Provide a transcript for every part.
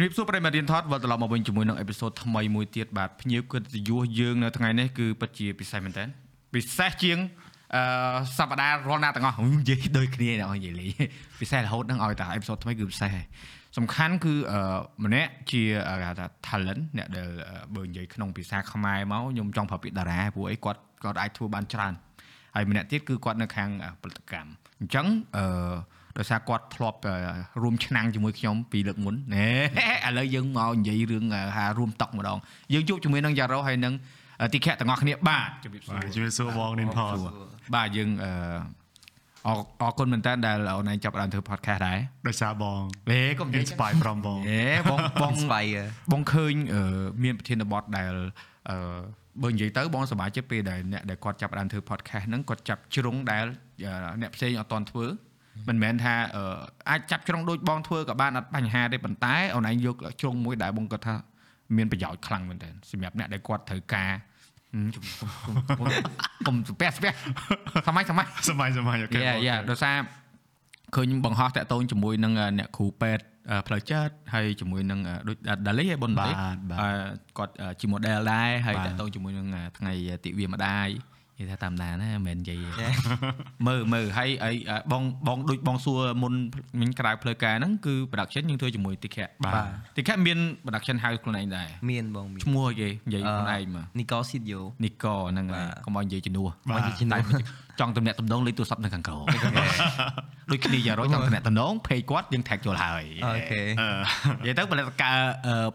ជំរាបសួរប្រិយមិត្តរៀនថតវិលត្រឡប់មកវិញជាមួយនឹងអេពីសូតថ្មីមួយទៀតបាទភ្ញៀវកិត្តិយសយើងនៅថ្ងៃនេះគឺពិតជាពិសេសមែនតើពិសេសជាងអឺសប្តាហ៍រាល់ណាទាំងអស់និយាយដូចគ្នាអ្នកនិយាយលេងពិសេសរហូតនឹងឲ្យតែអេពីសូតថ្មីគឺពិសេសហើយសំខាន់គឺអឺម្នាក់ជាគេថា talent អ្នកដែលបើនិយាយក្នុងភាសាខ្មែរមកខ្ញុំចង់ប្រើពាក្យតារាព្រោះអីគាត់គាត់អាចធ្វើបានច្រើនហើយម្នាក់ទៀតគឺគាត់នៅខាងផលិតកម្មអញ្ចឹងអឺ ដោយសារគាត់ធ្លាប់រួមឆ្នាំងជាមួយខ្ញុំពីលើកមុនណែឥឡូវយើងមកនិយាយរឿងហារួមតុកម្ដងយើងជួបជាមួយនឹងយ៉ារ៉ូហើយនឹងទីខៈទាំងអស់គ្នាបាទជម្រាបសួរជម្រាបសួរបងនិនផតបាទយើងអឺអរអរគុណមែនតើដែលអូនឯងចាប់ដើមធ្វើ podcast ដែរដោយសារបងហេកុំនិយាយ spy from បងហេបងបង spy បងឃើញមានប្រធានបទដែលអឺបើនិយាយទៅបងសប្បាយចិត្តពេលដែលអ្នកដែលគាត់ចាប់ដើមធ្វើ podcast ហ្នឹងគាត់ចាប់ជ្រុងដែលអ្នកផ្សេងអត់តន់ធ្វើ មិនមែនថាអាចចាប់ជ្រុងដូចបងធ្វើក៏បានអត់បញ្ហាទេប៉ុន្តែអូនឯងយកជ្រុងមួយដែលបងគាត់ថាមានប្រយោជន៍ខ្លាំងមែនទែនសម្រាប់អ្នកដែលគាត់ត្រូវការកុំស្ពះស្ពះសម័យសម័យសម័យសម័យអូខេយ៉ាយ៉ាដោយសារឃើញបង្ហោះតាក់ទងជាមួយនឹងអ្នកគ្រូពេទ្យផ្លូវចិត្តហើយជាមួយនឹងដូចដាលីឯបុនបាទគាត់ជា model ដែរហើយតាក់ទងជាមួយនឹងថ្ងៃទិវាម្ដាយ និយាយថាតាមដានណាមិនមែននិយាយមើលមើលហើយអីបងបងដូចបងសួរមុនមិញក្រៅផ្លូវការហ្នឹងគឺ production យើងធ្វើជាមួយទីខៈបាទទីខៈមាន production house ខ្លួនឯងដែរមានបងឈ្មោះអីគេនិយាយខ្លួនឯងមក Nico Studio Nico ហ្នឹងហើយកុំឲ្យនិយាយជំនួសមកនិយាយជំនួស ចង់តំណាក់តំណងលេខទូរស័ព្ទនៅខាងក្រោមដូចគ្នាយ៉ាងរយចង់តំណាក់តំណង page គាត់យើង tag ចូលហើយអូខេនិយាយទៅផលិតការ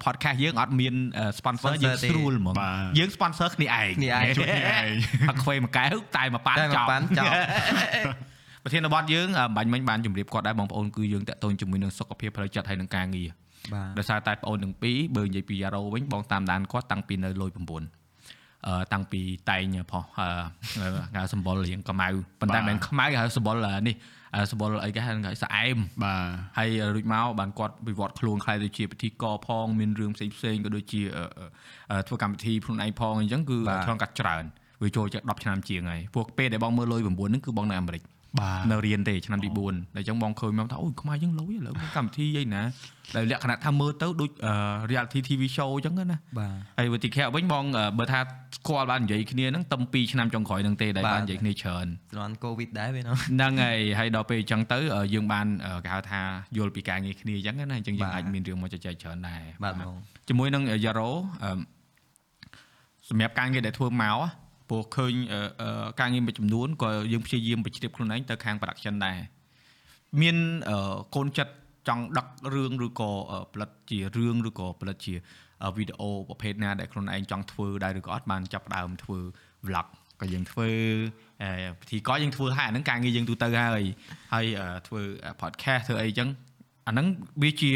podcast យើងអត់មាន sponsor យើងស្រួលហ្មងយើង sponsor គ្នាឯងគ្នាឯងជួយគ្នាឯងអត់ខ្វេមួយកែវតែមកប៉ាន់ចោលប៉ាន់ចោលប្រធានបទយើងបាញ់មិញបានជម្រាបគាត់ដែរបងប្អូនគឺយើងតាក់ទងជាមួយនឹងសុខភាពផ្លូវចិត្តហើយនឹងការងារបាទដោយសារតែបងប្អូនទាំងពីរបើនិយាយពីយ៉ារ៉ូវិញបងតាមដានគាត់តាំងពីនៅលយ9 តាំងពីតែងផុសហៅសម្បុររៀងកម្ៅប៉ុន្តែមិនខ្មៅហៅសម្បុរនេះសម្បុរអីគេហៅស្អែមបាទហើយរួចមកបានគាត់វិវត្តខ្លួនខ្លាយទៅជាពិធីកផងមានរឿងផ្សេងផ្សេងក៏ដូចជាធ្វើកម្មវិធីខ្លួនឯងផងអញ្ចឹងគឺឆ្លងកាត់ច្រើនវាចូលជា10ឆ្នាំជាងហើយពួកពេលដែលបងមើលលុយ9ហ្នឹងគឺបងនៅអាមេរិកបាទ នៅរៀនទេឆ្នាំទី4តែអញ្ចឹងបងឃើញមកថាអូយខ្មែរយើងលុយឥឡូវកម្មវិធីអីណាដែលលក្ខណៈថាមើលទៅដូច reality TV show អញ្ចឹងណាបាទហើយវិធីខែវិញបងបើថាស្គាល់បាននិយាយគ្នាហ្នឹងតាំងពីឆ្នាំចុងក្រោយហ្នឹងទេដែលបាននិយាយគ្នាច្រើនស្រាន់កូវីដដែរវាហ្នឹងហើយហើយដល់ពេលអញ្ចឹងទៅយើងបានគេហៅថាយល់ពីការងារគ្នាអញ្ចឹងណាអញ្ចឹងយើងអាចមានរឿងមកជជែកច្រើនដែរបាទបងជាមួយនឹង Yaro សម្រាប់ការងារដែលធ្វើមក ព្រោះឃើញការងារមួយចំនួនក៏យើងព្យាយាមបញ្ជ្រាបខ្លួនឯងទៅខាង production ដែរមានកូនចិត្តចង់ដឹករឿងឬក៏ផលិតជារឿងឬក៏ផលិតជាវីដេអូប្រភេទណាដែលខ្លួនឯងចង់ធ្វើដែរឬក៏អត់បានចាប់ដើមធ្វើ vlog ក៏យើងធ្វើពិធីក៏យើងធ្វើហើយអាហ្នឹងការងារយើងទូទៅហើយហើយធ្វើ podcast ធ្វើអីចឹងអាហ្នឹងវាជា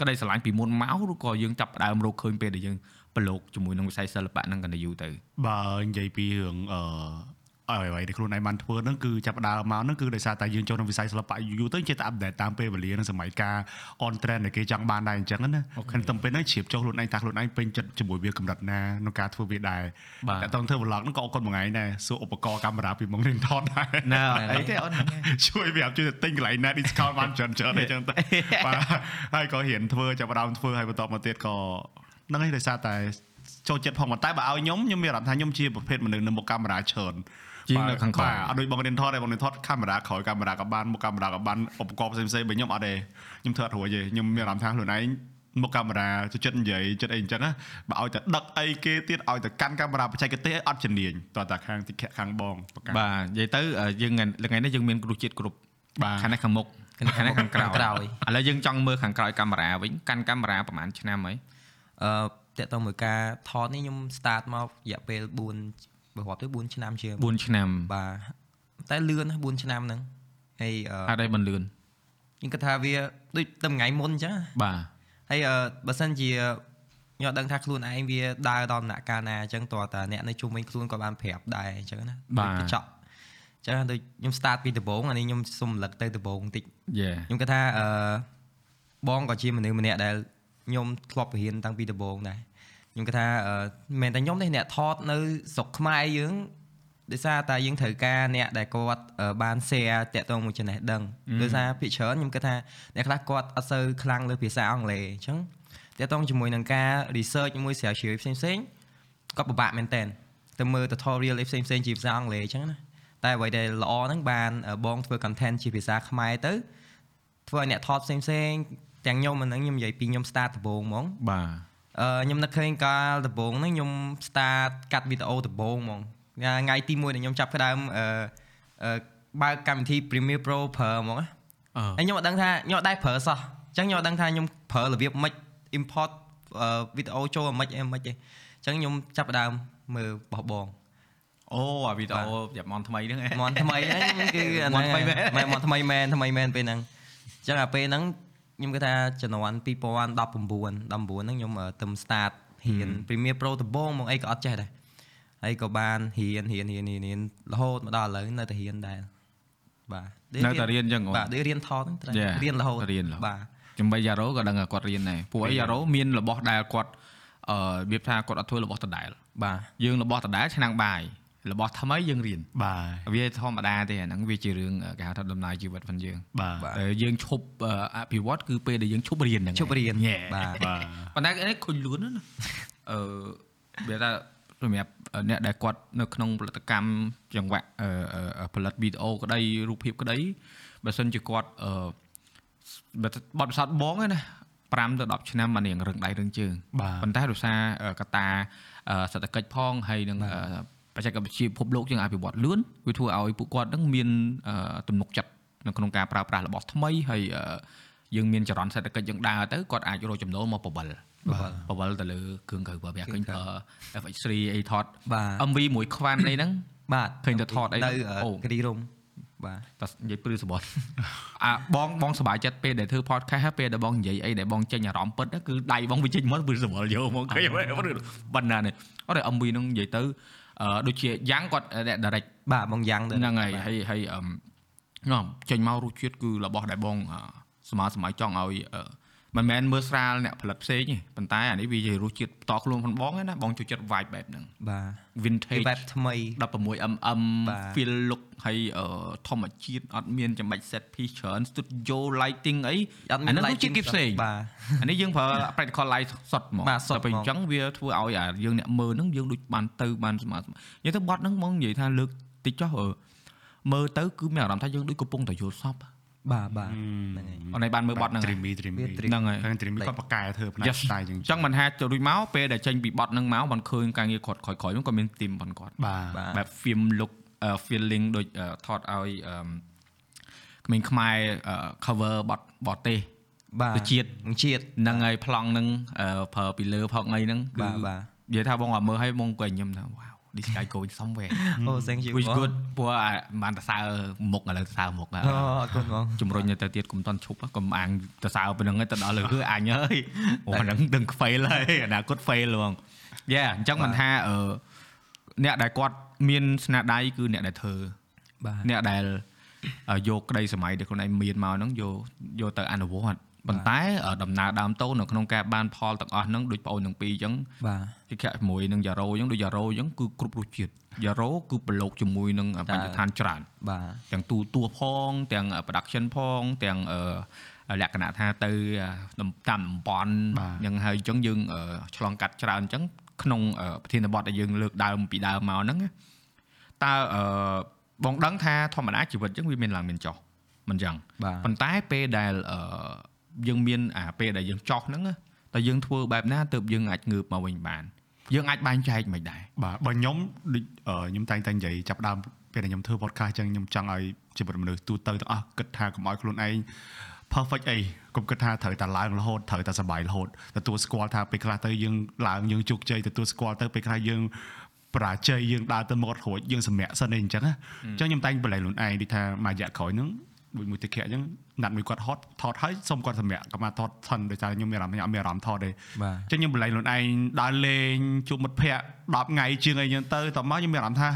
ក្តីស្រឡាញ់ពីមុនមកឬក៏យើងចាប់ដើមរកឃើញពេលដែលយើង ប្រឡូកជាមួយនឹងវិស័យសិល្បៈហ្នឹងកាន់តែយូរទៅបើនិយាយពីរឿងអឺអ្វីដែលខ្លួនឯងបានធ្វើហ្នឹងគឺចាប់ដើមមកហ្នឹងគឺដោយសារតែយើងចូលក្នុងវិស័យសិល្បៈយូរទៅចេះតែអាប់ដេតតាមពេលវេលានិងសម័យកាល on trend ដែលគេចង់បានដែរអញ្ចឹងណាខាងតំពេលហ្នឹងជ្រាបចុះខ្លួនឯងតាខ្លួនឯងពេញចិត្តជាមួយវាកម្រិតណាក្នុងការធ្វើវាដែរតែតោះធ្វើ vlog ហ្នឹងក៏អរគុណមួយថ្ងៃដែរសួរឧបករណ៍កាមេរ៉ាពីមករៀនថតដែរណាអីទេអូនជួយវាជួយទិញកន្លែងណា discount បានច្រើនច្រើនអីចឹងទៅបាទហើយក៏រៀនធ្វើចាប់ដើមធ្វើហើយបន្តមកទៀតក៏ ហ្នឹងឯងដោយសារតែចូលចិត្តផងតែបើឲ្យខ្ញុំខ្ញុំមានអារម្មណ៍ថាខ្ញុំជាប្រភេទមនុស្សនៅមុខកាមេរ៉ាច្រើនជាងនៅខាងក្រៅអត់ដូចបងរៀនថតទេបងរៀនថតកាមេរ៉ាក្រោយកាមេរ៉ាក៏បានមុខកាមេរ៉ាក៏បានឧបករណ៍ផ្សេងផ្សេងបើខ្ញុំអត់ទេខ្ញុំធ្វើអត់រួចទេខ្ញុំមានអារម្មណ៍ថាខ្លួនឯងមុខកាមេរ៉ាចិត្តនិយាយចិត្តអីអញ្ចឹងណាបើឲ្យតែដឹកអីគេទៀតឲ្យតែកាន់កាមេរ៉ាបច្ចេកទេសអត់ជំនាញតោះតែខាងទីខាងបងបាទនិយាយទៅយើងថ្ងៃនេះយើងមានគ្រូជាតិគ្រប់បាទខាងនេះខាងមុខខាងនេះខាងក្រោយក្រោយឥឡូវយើងចង់មើលខាងក្រោយកាមេរ៉ាវិញកាន់កាមេរ៉ាប្រហែលឆ្នាំហើយ អឺតើតើមួយការថតនេះខ្ញុំ start មករយៈពេល4បើរាប់ទៅ4ឆ្នាំជាង4ឆ្នាំបាទតែលឿន4ឆ្នាំហ្នឹងហើយអត់ឲ្យមិនលឿនខ្ញុំគិតថាវាដូចតែថ្ងៃមុនអញ្ចឹងបាទហើយបើសិនជាខ្ញុំដឹងថាខ្លួនឯងវាដើរដល់ដំណាក់កាលណាអញ្ចឹងតើតាអ្នកនៅជុំវិញខ្លួនក៏បានប្រាប់ដែរអញ្ចឹងណាកញ្ចក់អញ្ចឹងដូចខ្ញុំ start ពីដំបូងអានេះខ្ញុំសុំរំលឹកទៅដំបូងបន្តិចខ្ញុំគិតថាអឺបងក៏ជាមនុស្សម្នាក់ដែល ខ្ញុំធ្លាប់រៀនតាំងពីដំបូងដែរខ្ញុំគិតថាមិនមែនតែខ្ញុំទេអ្នកថតនៅស្រុកខ្មែរយើងដោយសារតែយើងត្រូវការអ្នកដែលគាត់បាន share តាក់ទងមួយចំណេះដឹងដោយសារភាគច្រើនខ្ញុំគិតថាអ្នកខ្លះគាត់អត់សូវខ្លាំងលើភាសាអង់គ្លេសអញ្ចឹងតាក់ទងជាមួយនឹងការ research មួយស្រាវជ្រាវផ្សេងផ្សេងគាត់ពិបាកមែនតើទៅមើល tutorial ផ្សេងផ្សេងជាភាសាអង់គ្លេសអញ្ចឹងណាតែអ្វីដែលល្អហ្នឹងបានបងធ្វើ content ជាភាសាខ្មែរទៅធ្វើឲ្យអ្នកថតផ្សេងផ្សេង ទាំងខ្ញុំហ្នឹងខ្ញុំនិយាយពីខ្ញុំ start ដំបូងហ្មងបាទអឺខ្ញុំនឹកឃើញកាលដំបូងហ្នឹងខ្ញុំ start កាត់វីដេអូដំបូងហ្មងថ្ងៃទី1ដែលខ្ញុំចាប់ផ្ដើមអឺបើកកម្មវិធី Premiere Pro ប្រើហ្មងហើយខ្ញុំអត់ដឹងថាខ្ញុំអត់ដែរប្រើសោះអញ្ចឹងខ្ញុំអត់ដឹងថាខ្ញុំប្រើរបៀបម៉េច import វីដេអូចូលម៉េចអីម៉េចទេអញ្ចឹងខ្ញុំចាប់ផ្ដើមមើលបោះបងអូអាវីដេអូយ៉ាប់មនថ្មីហ្នឹងមនថ្មីហ្នឹងគឺអាហ្នឹងមែនមនថ្មីមែនថ្មីមែនពេលហ្នឹងអញ្ចឹងអាពេលហ្នឹង ខ្ញុំគិតថាជំនាន់2019 19ហ្នឹងខ្ញុំទៅ start ហ៊ាន Premiere Pro ដំបូងមកអីក៏អត់ចេះដែរហើយក៏បានរៀនរៀនរៀនរៀនរហូតមកដល់ឥឡូវនៅតែរៀនដែរបាទនៅតែរៀនអញ្ចឹងបាទរៀនថតហ្នឹងត្រូវរៀនរហូតរៀនបាទចំបីយ៉ារ៉ូក៏ដឹងថាគាត់រៀនដែរពួកអីយ៉ារ៉ូមានរបស់ដែលគាត់អឺរបៀបថាគាត់អត់ធ្វើរបស់ដដែលបាទយើងរបស់ដដែលឆ្នាំងបាយ របស់ថ្មីយើងរៀនបាទវាធម្មតាទេអាហ្នឹងវាជារឿងគេហៅថាដំណើរជីវិតផងយើងបាទតែយើងឈប់អភិវឌ្ឍគឺពេលដែលយើងឈប់រៀនហ្នឹងឈប់រៀនបាទប៉ុន្តែនេះខុញលួនណាអឺវាថាសម្រាប់អ្នកដែលគាត់នៅក្នុងផលិតកម្មចង្វាក់ផលិតវីដេអូក្តីរូបភាពក្តីបើសិនជាគាត់អឺបទពិសោធន៍បងណា5ទៅ10ឆ្នាំមកនាងរឹងដៃរឹងជើងប៉ុន្តែដោយសារកត្តាសេដ្ឋកិច្ចផងហើយនឹង បច្ចេកវិទ្យាពិភពលោកយើងអភិវឌ្ឍលឿនវាធ្វើឲ្យពួកគាត់នឹងមានទំនុកចិត្តនៅក្នុងការប្រើប្រាស់របស់ថ្មីហើយយើងមានចរន្តសេដ្ឋកិច្ចយើងដើរទៅគាត់អាចរកចំណូលមកបបិលបវលទៅលើគ្រឿងក្រៅបើវាឃើញប្រើ FX3 អីថត MV មួយខ្វាន់អីហ្នឹងបាទឃើញទៅថតអីអូគ្រីរុំបាទតែនិយាយព្រឺសបត់អាបងបងសប្បាយចិត្តពេលដែលធ្វើ podcast ហើយពេលដែលបងនិយាយអីដែលបងចេញអារម្មណ៍ពិតគឺដៃបងវាចេញមកព្រឺសបល់យកមកឃើញបណ្ណានេះអត់តែ MV ហ្នឹងនិយាយទៅ ដូចជាយ៉ាងគាត់ direct បាទបងយ៉ាងហ្នឹងហើយហើយហើយអឺចេញមករសជាតិគឺរបស់ដែលបងសម័យសម័យចង់ឲ្យ មិនមែនមើលស្រាលអ្នកផលិតផ្សេងទេប៉ុន្តែអានេះវាជារសជាតិផ្ទាល់ខ្លួនផងបងណាបងចូលចិត្ត vibe បែបហ្នឹងបាទ vintage បែបថ្មី 16mm feel look ហើយធម្មជាតិអត់មានចាំបាច់ set piece ច្រើន studio lighting អីអាហ្នឹងគឺជាគេផ្សេងបាទអានេះយើងប្រើ practical light សុទ្ធហ្មងតែពេលអញ្ចឹងវាធ្វើឲ្យអាយើងអ្នកមើលហ្នឹងយើងដូចបានទៅបានស្មើនិយាយទៅបត់ហ្នឹងហ្មងនិយាយថាលើកតិចចុះមើលទៅគឺមានអារម្មណ៍ថាយើងដូចកំពុងតែយល់សព បាទបាទហ្នឹងហើយអូនឯងបានមើលបត់ហ្នឹង Dreamy Dreamy ហ្នឹងហើយឃើញ Dreamy គាត់បកកែធ្វើផ្នែក style ចឹងចឹងមិនហាទៅរួចមកពេលដែលចេញពីបត់ហ្នឹងមកបានឃើញការងារគាត់ក្រោយៗហ្នឹងក៏មានទីមប៉ុនគាត់បាទបែប film look feeling ដូចថតឲ្យក្មេងខ្មែរ cover បត់បតទេសបាទជាតិជាតិហ្នឹងហើយប្លង់ហ្នឹងប្រើពីលើផកអីហ្នឹងគឺបាទបាទនិយាយថាបងអត់មើលឲ្យបងក៏ញឹមថាវ៉ា this guy going somewhere អូ thank you which good ព្រោះបានតសើមុខឥឡូវតសើមុខអូអរគុណបងជំរុញទៅទៀតកុំតន់ឈប់កុំអាងតសើប៉ុណ្្នឹងទៅដល់លើគឺអញអើយអូប៉ុណ្្នឹងដឹង fail ហើយអនាគត fail ហ្មងយ៉ាអញ្ចឹងមិនថាអឺអ្នកដែលគាត់មានស្នាដៃគឺអ្នកដែលធ្វើបាទអ្នកដែលយកក្តីសម័យដែលខ្លួនឯងមានមកហ្នឹងយកយកទៅអនុវត្ត ប៉ុន្តែដំណើរដើមតូននៅក្នុងការបានផលទាំងអស់ហ្នឹងដូចបងអូនទាំងពីរអញ្ចឹងបាទទីខៈជាមួយនឹងយ៉ារ៉ូអញ្ចឹងដូចយ៉ារ៉ូអញ្ចឹងគឺគ្រប់រសជាតិយ៉ារ៉ូគឺប្រឡូកជាមួយនឹងបញ្ញដ្ឋានច្រើនបាទទាំងទូទួផង ទាំង production ផងទាំងលក្ខណៈថាទៅតាមតំបន់អញ្ចឹងហើយអញ្ចឹងយើងឆ្លងកាត់ច្រើនអញ្ចឹងក្នុងប្រធានបទដែលយើងលើកដើមពីដើមមកហ្នឹងតើបងដឹងថាធម្មតាជីវិតអញ្ចឹងវាមានឡើងមានចុះមិនអញ្ចឹងប៉ុន្តែពេលដែល យើងមានអាពេលដែលយើងចោះហ្នឹងតែយើងធ្វើបែបណាទើបយើងអាចងើបមកវិញបានយើងអាចបែងចែកមិនដែរបាទបើខ្ញុំដូចខ្ញុំតែងតែនិយាយចាប់ដើមពេលដែលខ្ញុំធ្វើ podcast ចឹងខ្ញុំចង់ឲ្យជីវិតមនុស្សទូទៅទាំងអស់គិតថាកុំឲ្យខ្លួនឯង perfect អីកុំគិតថាត្រូវតែឡើងរហូតត្រូវតែសบายរហូតទទួលស្គាល់ថាពេលខ្លះទៅយើងឡើងយើងជោគជ័យទទួលស្គាល់ទៅពេលខ្លះយើងបរាជ័យយើងដើរទៅមុខរួចយើងសម្រាកសិនអីអញ្ចឹងអញ្ចឹងខ្ញុំតែងបលែងខ្លួនឯងដូចថាមួយរយៈក្រោយហ្នឹង ដូចមួយតិចអញ្ចឹងណាត់មួយគាត់ហត់ថតហើយសុំគាត់សម្រាប់កុំថតថនដោយសារខ្ញុំមានអារម្មណ៍ខ្ញុំអត់មានអារម្មណ៍ថតទេអញ្ចឹងខ្ញុំបលែងខ្លួនឯងដើរលេងជួបមិត្តភ័ក្តិ10ថ្ងៃជាងអីហ្នឹងទៅតមកខ្ញុំមានអារម្មណ៍ថា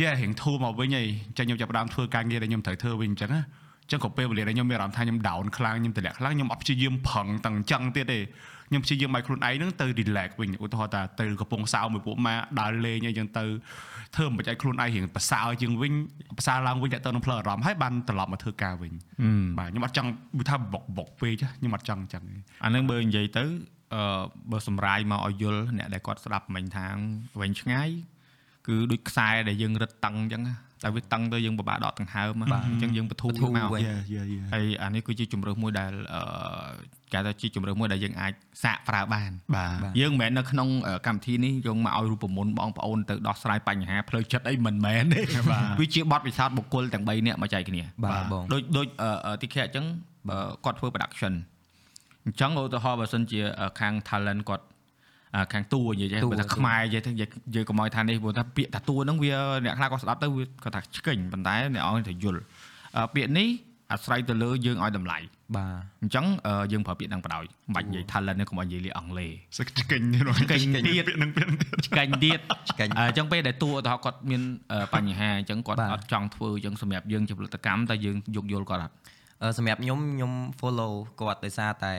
យេរៀងធូរមកវិញហើយអញ្ចឹងខ្ញុំចាប់ផ្ដើមធ្វើការងារដែលខ្ញុំត្រូវធ្វើវិញអញ្ចឹងណាចឹងក៏ពេលវេលាដែលខ្ញុំមានអារម្មណ៍ថាខ្ញុំ down ខ្លាំងខ្ញុំទម្លាក់ខ្លាំងខ្ញុំអត់ព្យាយាមប្រឹងទាំងអញ្ចឹងទៀតទេខ្ញុំព្យាយាមឲ្យខ្លួនឯងហ្នឹងទៅ relax វិញឧទាហរណ៍ថាទៅកំពង់សោមមួយពួកម៉ាដើរលេងអីចឹងទៅ ធ្វើមិនឲ្យខ្លួនឯងរៀងប្រសើរជាងវិញប្រសើរឡើងវិញតែទៅនឹងផ្លូវអារម្មណ៍ហើយបានត្រឡប់មកធ្វើការវិញបាទខ្ញុំអត់ចង់វាថាបុកបុកពេកខ្ញុំអត់ចង់អញ្ចឹងទេអានឹងបើនិយាយទៅអឺបើសម្រាយមកឲ្យយល់អ្នកដែលគាត់ស្ដាប់មិញថាវិញឆ្ងាយគឺដូចខ្សែដែលយើងរឹតតឹងអញ្ចឹងណា តែវាតឹងទៅយើងពិបាកដកដង្ហើមណាអញ្ចឹងយើងបធូរបធូរមកវិញយ៉ាយ៉ាយ៉ាហើយអានេះគឺជាជំរើសមួយដែលអឺគេថាជាជំរើសមួយដែលយើងអាចសាកប្រើបានបាទយើងមិនមែននៅក្នុងអឺកម្មវិធីនេះយើងមកឲ្យរូបមន្តបងប្អូនទៅដោះស្រាយបញ្ហាផ្លូវចិត្តអីមិនមែនទេវាជាបទពិសោធន៍បុគ្គលទាំង3នាក់មកចែកគ្នាបាទបងដូចដូចអឺអឺទីខែអញ្ចឹងអឺគាត់ធ្វើ production អញ្ចឹងឧទាហរណ៍បើសិនជាអឺខាង talent គាត់អឺ ខាងតួនិយាយចេះតួបើថាតួខ្មែរនិយាយទៅនិយាយយើងកុំឲ្យថានេះព្រោះថាពាក្យថាតួហ្នឹងវាអ្នកខ្លះគាត់ស្ដាប់ទៅវាគាត់ថាឆ្កេញប៉ុន្តែអ្នកអង្គទៅយល់អឺពាក្យនេះអាស្រ័យទៅលើយើងឲ្យតម្លៃបាទអញ្ចឹងអឺយើងប្រើពាក្យហ្នឹងបដ ாய் មិនបាច់និយាយ talent នេះកុំឲ្យនិយាយលេខអង់គ្លេសសឹកឆ្កេញទេនោះឆ្កេញទៀតពាក្យនឹងពាក្យនឹងទៀតឆ្កេញទៀតឆ្កេញអញ្ចឹងពេលដែលតួឧទាហរណ៍គាត់មានអឺបញ្ហាអញ្ចឹងគាត់បាទអត់ចង់ធ្វើអញ្ចឹងសម្រាប់យើងជាផលិតកម្មតែយើងយោគយល់គាត់អត់អឺសម្រាប់ខ្ញុំខ្ញុំ follow គាត់ដោយសារតែ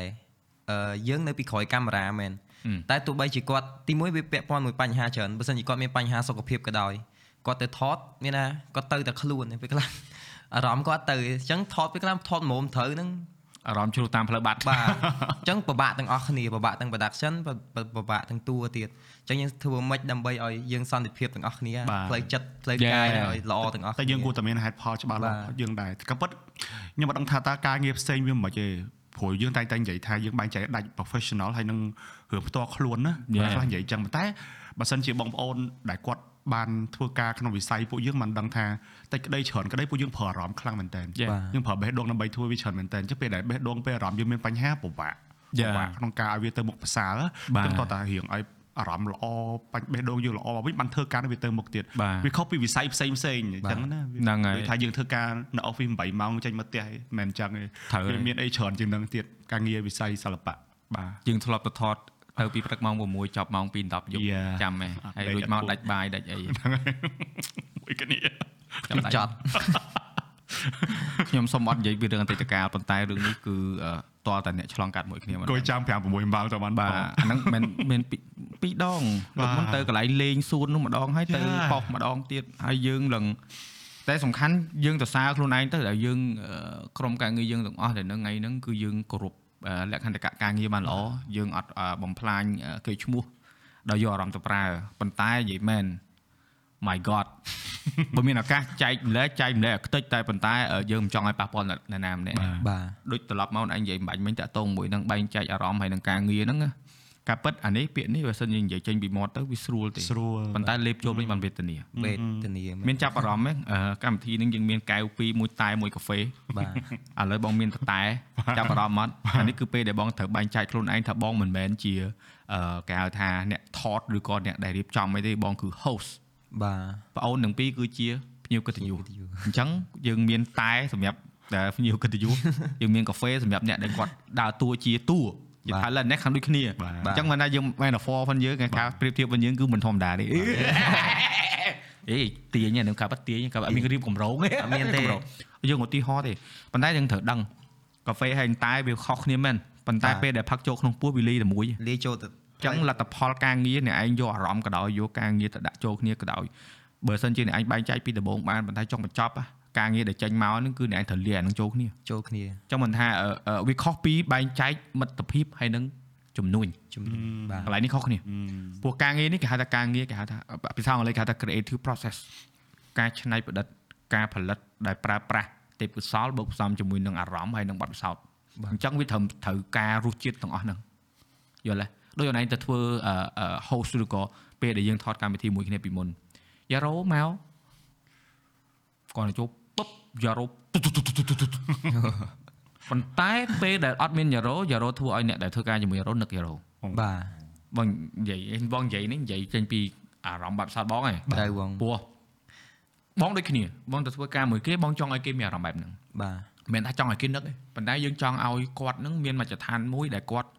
អឺយើងនៅពីក្រោយកាមេរ៉ាមែនហឹម តែទោះបីជាគាត់ទីមួយវាពាក់ព័ន្ធមួយបញ្ហាច្រើនបើសិនជាគាត់មានបញ្ហាសុខភាពក៏ដោយគាត់ទៅថតមានណាគាត់ទៅតែខ្លួនពេលខ្លះអារម្មណ៍គាត់ទៅអញ្ចឹងថតពេលខ្លះថតមុំត្រូវហ្នឹងអារម្មណ៍ជ្រុះតាមផ្លូវបាត់បាទអញ្ចឹងពិបាកទាំងអស់គ្នាពិបាកទាំង production ពិពិបាកទាំងតួទៀតអញ្ចឹងយើងធ្វើម៉េចដើម្បីឲ្យយើងសន្តិភាពទាំងអស់គ្នាផ្លូវចិត្តផ្លូវកាយឲ្យល្អទាំងអស់តែយើងគួរតែមានហេតុផលច្បាស់លាស់បាទយើងដែរក៏ប៉ុតខ្ញុំអត់ដឹងថាតើការងារផ្សេងវាមិនខ្មិចទេ ព្រោះយើងតែងតែនិយាយថាយើងបែងចែកដាច់ professional ហើយនឹងរឿងផ្ទាល់ខ្លួនណា Yeah. ខ្លះនិយាយចឹងប៉ុន្តែបើសិនជាបងប្អូនដែលគាត់បានធ្វើការក្នុងវិស័យពួកយើងមិនដឹងថាតិចក្តីច្រើនក្តីពួកយើងប្រើអារម្មណ៍ខ្លាំងមែនតើ Yeah. បាទយើងប្រើបេះដូងដើម្បីធ្វើវាច្រើនមែនតើអញ្ចឹងពេលដែលបេះដូងពេលអារម្មណ៍យើងមានបញ្ហាពិបាក Yeah. ពិបាកក្នុងការឲ្យវាទៅមុខផ្សារបាទយើងតោះតែរៀងឲ្យ អារម្មណ៍ល្អបាច់បេះដូងយើងល្អវិញបានធ្វើការនេះវាទៅមុខទៀតបាទវាខុសពីវិស័យផ្សេងផ្សេងៗអញ្ចឹងណាវាហ្នឹងហើយដូចថាយើងធ្វើការនៅ office 8ម៉ោងចេញមកផ្ទះឯងមិនមែនអញ្ចឹងទេត្រូវហើយវាមានអីច្រើនជាងហ្នឹងទៀតការងារវិស័យសិល្បៈបាទយើងធ្លាប់ទៅថតទៅពីព្រឹកម៉ោង6ចប់ម៉ោង2 10យប់ Yeah. ចាំហ៎ហើយដេករួចមកអត់ដាច់បាយដាច់អីហ្នឹងហើយមួយគ្នាចាំដាច់ចត់ខ្ញុំសូមអត់និយាយពីរឿងអតីតកាលប៉ុន្តែរឿងនេះគឺអឺ តើតែអ្នកឆ្លងកាត់មួយគ្នាមកគួយចាំ5 6ម៉ោងទៅបានបាទបាទអាហ្នឹងមិនមានពីពីរដងបាទលោកមិនទៅកន្លែងលេងសួននោះម្ដងហើយទៅ Yeah. ប៉ោះម្ដងទៀតហើយយើងឡើងតែសំខាន់យើងទៅសារខ្លួនឯងទៅដែលយើងអឺក្រុមការងារយើងទាំងអស់ដែលនៅថ្ងៃហ្នឹងគឺយើងគោរពអឺលក្ខន្តិកៈការងារបានល្អយើងអត់អឺបំផ្លាញអឺកេរ្តិ៍ឈ្មោះដោយយកអារម្មណ៍ទៅប្រើប៉ុន្តែនិយាយមែន my god បើមានឱកាសចែកម្លែកចែកម្លែកឲ្យខ្ទេចតែប៉ុន្តែអឺយើងមិនចង់ឲ្យប៉ះពាល់អ្នកណាម្នាក់បាទដូចត្រឡប់មកឯងនិយាយមិនបាច់មិញតាក់ទងមួយនឹងបែងចែកអារម្មណ៍ហើយនឹងការងារហ្នឹងណាការពិតអានេះពាក្យនេះបើសិនយើងនិយាយចេញពីមាត់ទៅវាស្រួលទេស្រួលប៉ុន្តែលេបចូលវិញបានវេទនាវេទនាមានចាប់អារម្មណ៍ហ្នឹងអឺកម្មវិធីហ្នឹងយើងមានកែវពីរមួយតែមួយកាហ្វេបាទឥឡូវបងមានតតែចាប់អារម្មណ៍អត់អានេះគឺពេលដែលបងត្រូវបែងចែកខ្លួនឯងថាបងមិនមែនជាអឺគេហៅថាអ្នកថតឬក៏អ្នកដែលរៀបចំអីទេបងគឺ host បាទប្អូនទាំងពីរគឺជាភ្ញៀវកិត្តិយសភ្ញៀវកិត្តិយសអញ្ចឹងយើងមានតែសម្រាប់ដែលភ្ញៀវកិត្តិយសយើងមានកាហ្វេសម្រាប់អ្នកដែលគាត់ដើរតួជាតួជា talent នេះខាងដូចគ្នាបាទអញ្ចឹងមិនថាយើង metaphor ផងយើងគេការប្រៀបធៀបវិញយើងគឺមិនធម្មតាទេអេទាញហ្នឹងការបាត់ទាញការបាត់មានរៀបកម្រងទេអត់មានទេកម្រងយើងឧទាហរណ៍ទេប៉ុន្តែយើងត្រូវដឹងកាហ្វេហើយតែវាខុសគ្នាមែនប៉ុន្តែបាទពេលដែលផឹកចូលក្នុងពោះវាលីតែមួយលាយចូលទៅអញ្ចឹងលទ្ធផលការងារអ្នកឯងយកអារម្មណ៍ក៏ដោយយកការងារទៅដាក់ចូលគ្នាក៏ដោយបើសិនជាអ្នកឯងបែងចែកពីដំបូងបានប៉ុន្តែចង់បញ្ចប់ណាការងារដែលចេញមកហ្នឹងគឺអ្នកឯងត្រូវលាយអាហ្នឹងចូលគ្នាចូលគ្នាអញ្ចឹងមិនថាអឺអឺវាខុសពីបែងចែកមិត្តភាពហើយនឹងជំនួញជំនួសបាទកន្លែងនេះខុសគ្នាព្រោះការងារនេះគេហៅថាការងារគេហៅថាភាសាអង់គ្លេសគេហៅថា creative process ការច្នៃប្រឌិតការផលិតដែលប្រើប្រាស់ទេពកោសល្យបូកផ្សំជាមួយនឹងអារម្មណ៍ហើយនឹងបទពិសោធន៍អញ្ចឹងវាត្រូវត្រូវការរសជាតិទាំងអស់ហ្នឹងយល់ទេ ដូចអូនឯងទៅធ្វើអឺអឺ host ឬក៏ពេលដែលយើងថតកម្មវិធីមួយគ្នាពីមុនយ៉ារ៉ូមកគាត់ទៅចូលពុបយ៉ារ៉ូទុទុទុទុទុទុប៉ុន្តែពេលដែលអត់មានយ៉ារ៉ូយ៉ារ៉ូធ្វើឲ្យអ្នកដែលធ្វើការជាមួយយ៉ារ៉ូនឹកយ៉ារ៉ូបាទបងនិយាយបងនិយាយនេះនិយាយចេញពីអារម្មណ៍បាត់ផ្សោតបងឯងទៅបងព្រោះបងដូចគ្នាបងទៅធ្វើការមួយគេបងចង់ឲ្យគេមានអារម្មណ៍បែបហ្នឹងបាទមិនមែនថាចង់ឲ្យគេនឹកទេប៉ុន្តែយើងចង់ឲ្យគាត់នឹងមានមជ្ឈដ្ឋានមួយដែលគាត់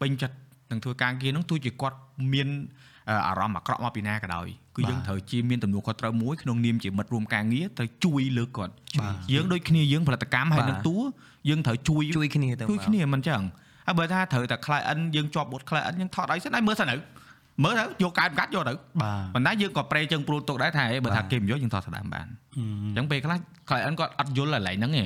ពេញចិត្ត នឹងនឹងធ្វើការងារហ្នឹងទោះជាគាត់មានអឺអារម្មណ៍អាក្រក់មកពីណាក៏ដោយគឺយើងត្រូវជាមានទំនួលខុសត្រូវមួយក្នុងនាមជាមិត្តរួមការងារត្រូវជួយលើកគាត់យើងដូចគ្នាយើងផលិតកម្មហើយនឹងតួយើងត្រូវជួយជួយគ្នាទៅជួយគ្នាមិនចឹងហើយបើថាត្រូវតែ client យើងជាប់បុត client យើងថតឲ្យសិនហើយមើលសិនទៅមើលទៅយកកាយកាត់យកទៅបាទប៉ុន្តែយើងក៏ប្រេជើងព្រួលទុកដែរថាហេបើថាគេមិនយកយើងថតស្ដាមបានអញ្ចឹងពេលខ្លះ client គាត់អត់យល់កន្លែងហ្នឹងទេ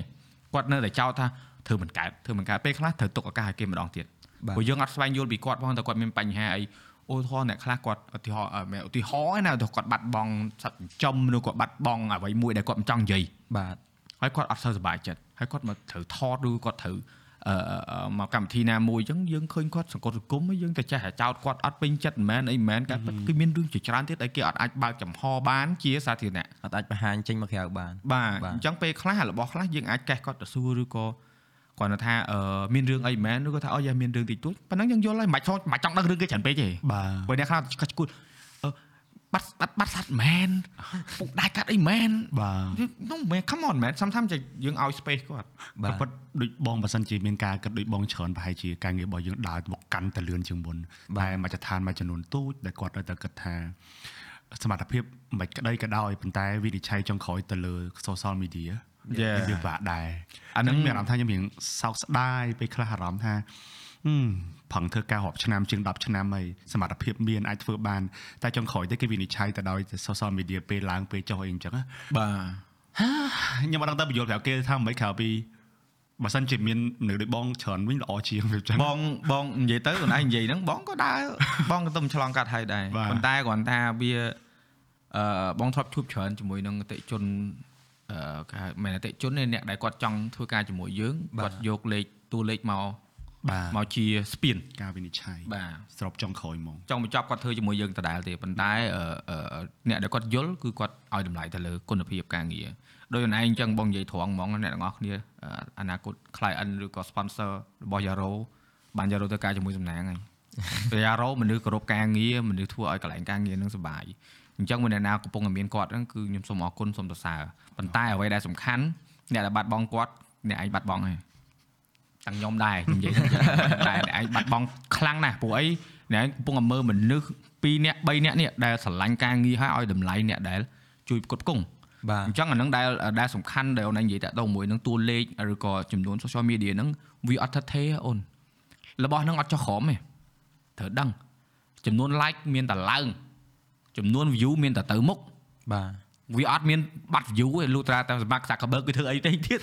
គាត់នៅតែចោទថាធ្វើមិនកើតធ្វើមិនកើតពេលខ្លះត្រូវទុកឱកាសឲ្យគេម្ដងទៀតបាទ ព្រោះយើងអត់ស្វែងយល់ពីគាត់ផងតែគាត់មានបញ្ហាអីអូថតអ្នកខ្លះគាត់ឧទាហរណ៍អឺមិនឧទាហរណ៍ឯណាឧទាហរណ៍គាត់បាត់បង់សត្វចិញ្ចឹមឬគាត់បាត់បង់អ្វីមួយដែលគាត់មិនចង់និយាយបាទហើយគាត់អត់សូវសប្បាយចិត្តហើយគាត់មកត្រូវថតឬគាត់ត្រូវអឺអឺអឺមកកម្មវិធីណាមួយអញ្ចឹងយើងឃើញគាត់សង្គមសង្គមហើយយើងទៅចេះតែចោតគាត់អត់ពេញចិត្តមិនមែនអីមិនមែនការពិតគឺមានរឿងជាច្រើនទៀតដែលគេអត់អាចបើកចំហបានជាសាធារណៈអត់អាចបង្ហាញចេញមកក្រៅបានបាទបាទអញ្ចឹងពេលខ្លះរបស់ខ្លះយើងអាចកេះគាត់ទៅសួរឬក៏ គាត់ថាអឺមានរឿងអីមែនឬក៏ថាអូយ៉ាមានរឿងតិចតួចប៉ុណ្ណឹងយើងយល់ហើយមិនបាច់ចង់មិនបាច់ចង់ដឹងរឿងគេច្រើនពេកទេបាទព្រោះអ្នកខ្លះគាត់ឈួតអឺបាត់បាត់បាត់សัตว์មែនពុកដៃកាត់អីមែនបាទនោះមែន come on មែន sometimes យើងឲ្យ space គាត់បាទពិតដូចបងបើសិនជាមានការគិតដូចបងច្រើនប្រហែលជាការងាររបស់យើងដើរមកកាន់តែលឿនជាងមុនតែមកចឋានមួយចំនួនទូចដែលគាត់នៅតែគិតថាសមត្ថភាពមិនក្តីក៏ដោយប៉ុន្តែវិនិច្ឆ័យចុងក្រោយទៅលើ social media វាបាក់ដែរអាអាហ្នឹងនឹងមានអារម្មណ៍ថាខ្ញុំរៀងសោកស្ដាយពេលខ្លះអារម្មណ៍ថាហឹមផឹងធ្វើការរាប់ឆ្នាំជាង10ឆ្នាំហើយសមត្ថភាពមានអាចធ្វើបានតែចុងក្រោយទៅគេវិនិច្ឆ័យទៅដោយ social media ពេលឡើងពេលចុះអីអញ្ចឹងណាបាទខ្ញុំអត់ដឹងទៅបញ្យល់ប្រាប់គេថាមិនក្រៅពីបើសិនជាមានមនុស្សដូចបងច្រើនវិញល្អជាងវាចឹងបងបងនិយាយទៅខ្លួនឯងនិយាយហ្នឹងបងក៏ដើរបងក៏ទៅឆ្លងកាត់ហើយដែរបាទប៉ុន្តែគ្រាន់ថាវាអឺបងធ្លាប់ជួបច្រើនជាមួយនឹងអតិថិជនអឺ គេហៅមិនអតិថិជនទេអ្នកដែលគាត់ចង់ធ្វើការជាមួយយើងបាទគាត់យកលេខតួលេខមកបាទមកជាស្ពានការវិនិច្ឆ័យបាទស្របចុងក្រោយហ្មងចង់បញ្ចប់គាត់ធ្វើជាមួយយើងដដែលទេប៉ុន្តែអឺអឺអ្នកដែលគាត់យល់គឺគាត់ឲ្យតម្លៃទៅលើគុណភាពការងារដោយខ្លួនឯងអញ្ចឹងបងនិយាយត្រង់ហ្មងអ្នកទាំងអស់គ្នាអឺអនាគត client ឬក៏ sponsor របស់ Yaro បាន Yaro ទៅការជាមួយសំណាងហើយពេល Yaro មនុស្សគោរពការងារមនុស្សធ្វើឲ្យកន្លែងការងារនឹងសុបាយ អញ្ចឹងមួយអ្នកណាកំពុងតែមានគាត់ហ្នឹងគឺខ្ញុំសូមអរគុណសូមសរសើរប៉ុន្តែអ្វីដែលសំខាន់អ្នកដែលបាត់បង់គាត់អ្នកឯងបាត់បង់ហើយទាំងខ្ញុំដែរខ្ញុំនិយាយតែអ្នកឯងបាត់បង់ខ្លាំងណាស់ព្រោះអីអ្នកឯងកំពុងតែមើលមនុស្ស2នាក់3នាក់នេះដែលស្រឡាញ់ការងារហើយឲ្យតម្លៃអ្នកដែលជួយផ្គត់ផ្គង់បាទអញ្ចឹងអានឹងដែលដែលសំខាន់ដែលអូនឯងនិយាយតាក់ទងជាមួយនឹងតួលេខឬក៏ចំនួន social media ហ្នឹងវាអត់ថិតថេរអូនរបស់ហ្នឹងអត់ចុះក្រោមទេត្រូវដឹងចំនួន like មានតែឡើង ចំនួន view មានតែទៅមុខបាទវាអត់មានបាត់ view ទេលុះត្រាតែសម្រាប់ Zuckerberg គឺធ្វើអីទេទៀត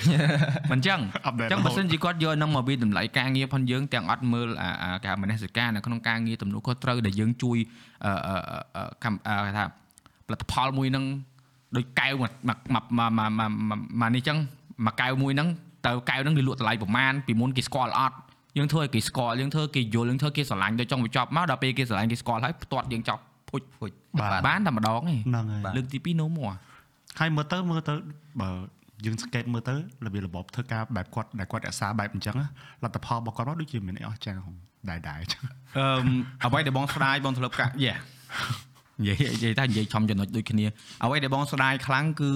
មិនអញ្ចឹង Update អញ្ចឹងរហូបើតសិនជាគាត់យកហ្នឹងមកវាតម្លៃការងារផងយើងទាំងអត់មើលអាអាការមនសិការនៅក្នុងការងារទំនួលខុសត្រូវដែលយើងជួយអឺអឺអឺកម្មអឺគេថាផលិតផលមួយហ្នឹងដូចកែវមកមកមកមកមកមកមកនេះអញ្ចឹងមកកែវមួយហ្នឹងតើកែវហ្នឹងវាលក់តម្លៃប្រមាណពីមុនគេស្គាល់អត់យើងធ្វើឲ្យគេស្គាល់យើងធ្វើគេយល់យើងធ្វើគេស្រឡាញ់ដល់ចង់បញ្ចប់មកដល់ពេលគេស្រឡាញ់គេស្គាល់ហើយផ្ទាត់យើងចប់ ភុចភុចបាទបានតែម្ដងទេហ្នឹងហើយលើកទី2 no more ហើយមើលទៅមើលទៅបើយើងស្កេតមើលទៅរបៀបរបបធ្វើការបែបគាត់ដែលគាត់រក្សាបែបអញ្ចឹងណាលទ្ធផលរបស់គាត់មកដូចជាមានអីអស្ចារ្យហងដែរដែរអញ្ចឹងអឺមអ្វីដែលបងស្ដាយបងធ្លាប់កាយេនិយាយនិយាយតែនិយាយចំចំណុចដូចគ្នាអ្វីដែលបងស្ដាយខ្លាំងគឺ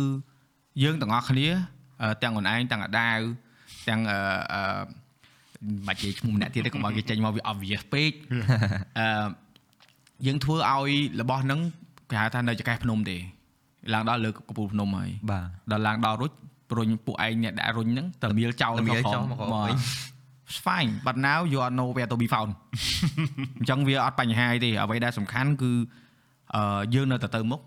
យើងទាំងអស់គ្នាអឺទាំងខ្លួនឯងទាំងអាដាវទាំងអឺអឺមិនបាច់និយាយឈ្មោះម្នាក់ទៀតទេកុំឲ្យគេចេញមកវា obvious ពេកអឺ យើងធ្វើឲ្យរបស់ហ្នឹងគេហៅថានៅចកេះភ្នំទេឡើងដល់លើកំពូលភ្នំហើយបាទដល់ឡើងដល់រុចរុញពួកឯងអ្នកដាក់រុញហ្នឹងតើមៀលចោលមកក្រុមមកវិញ fine but now you are nowhere to be found អញ្ចឹងវាអត់បញ្ហាអីទេអ្វីដែលសំខាន់គឺយើងនៅតែទៅមុខ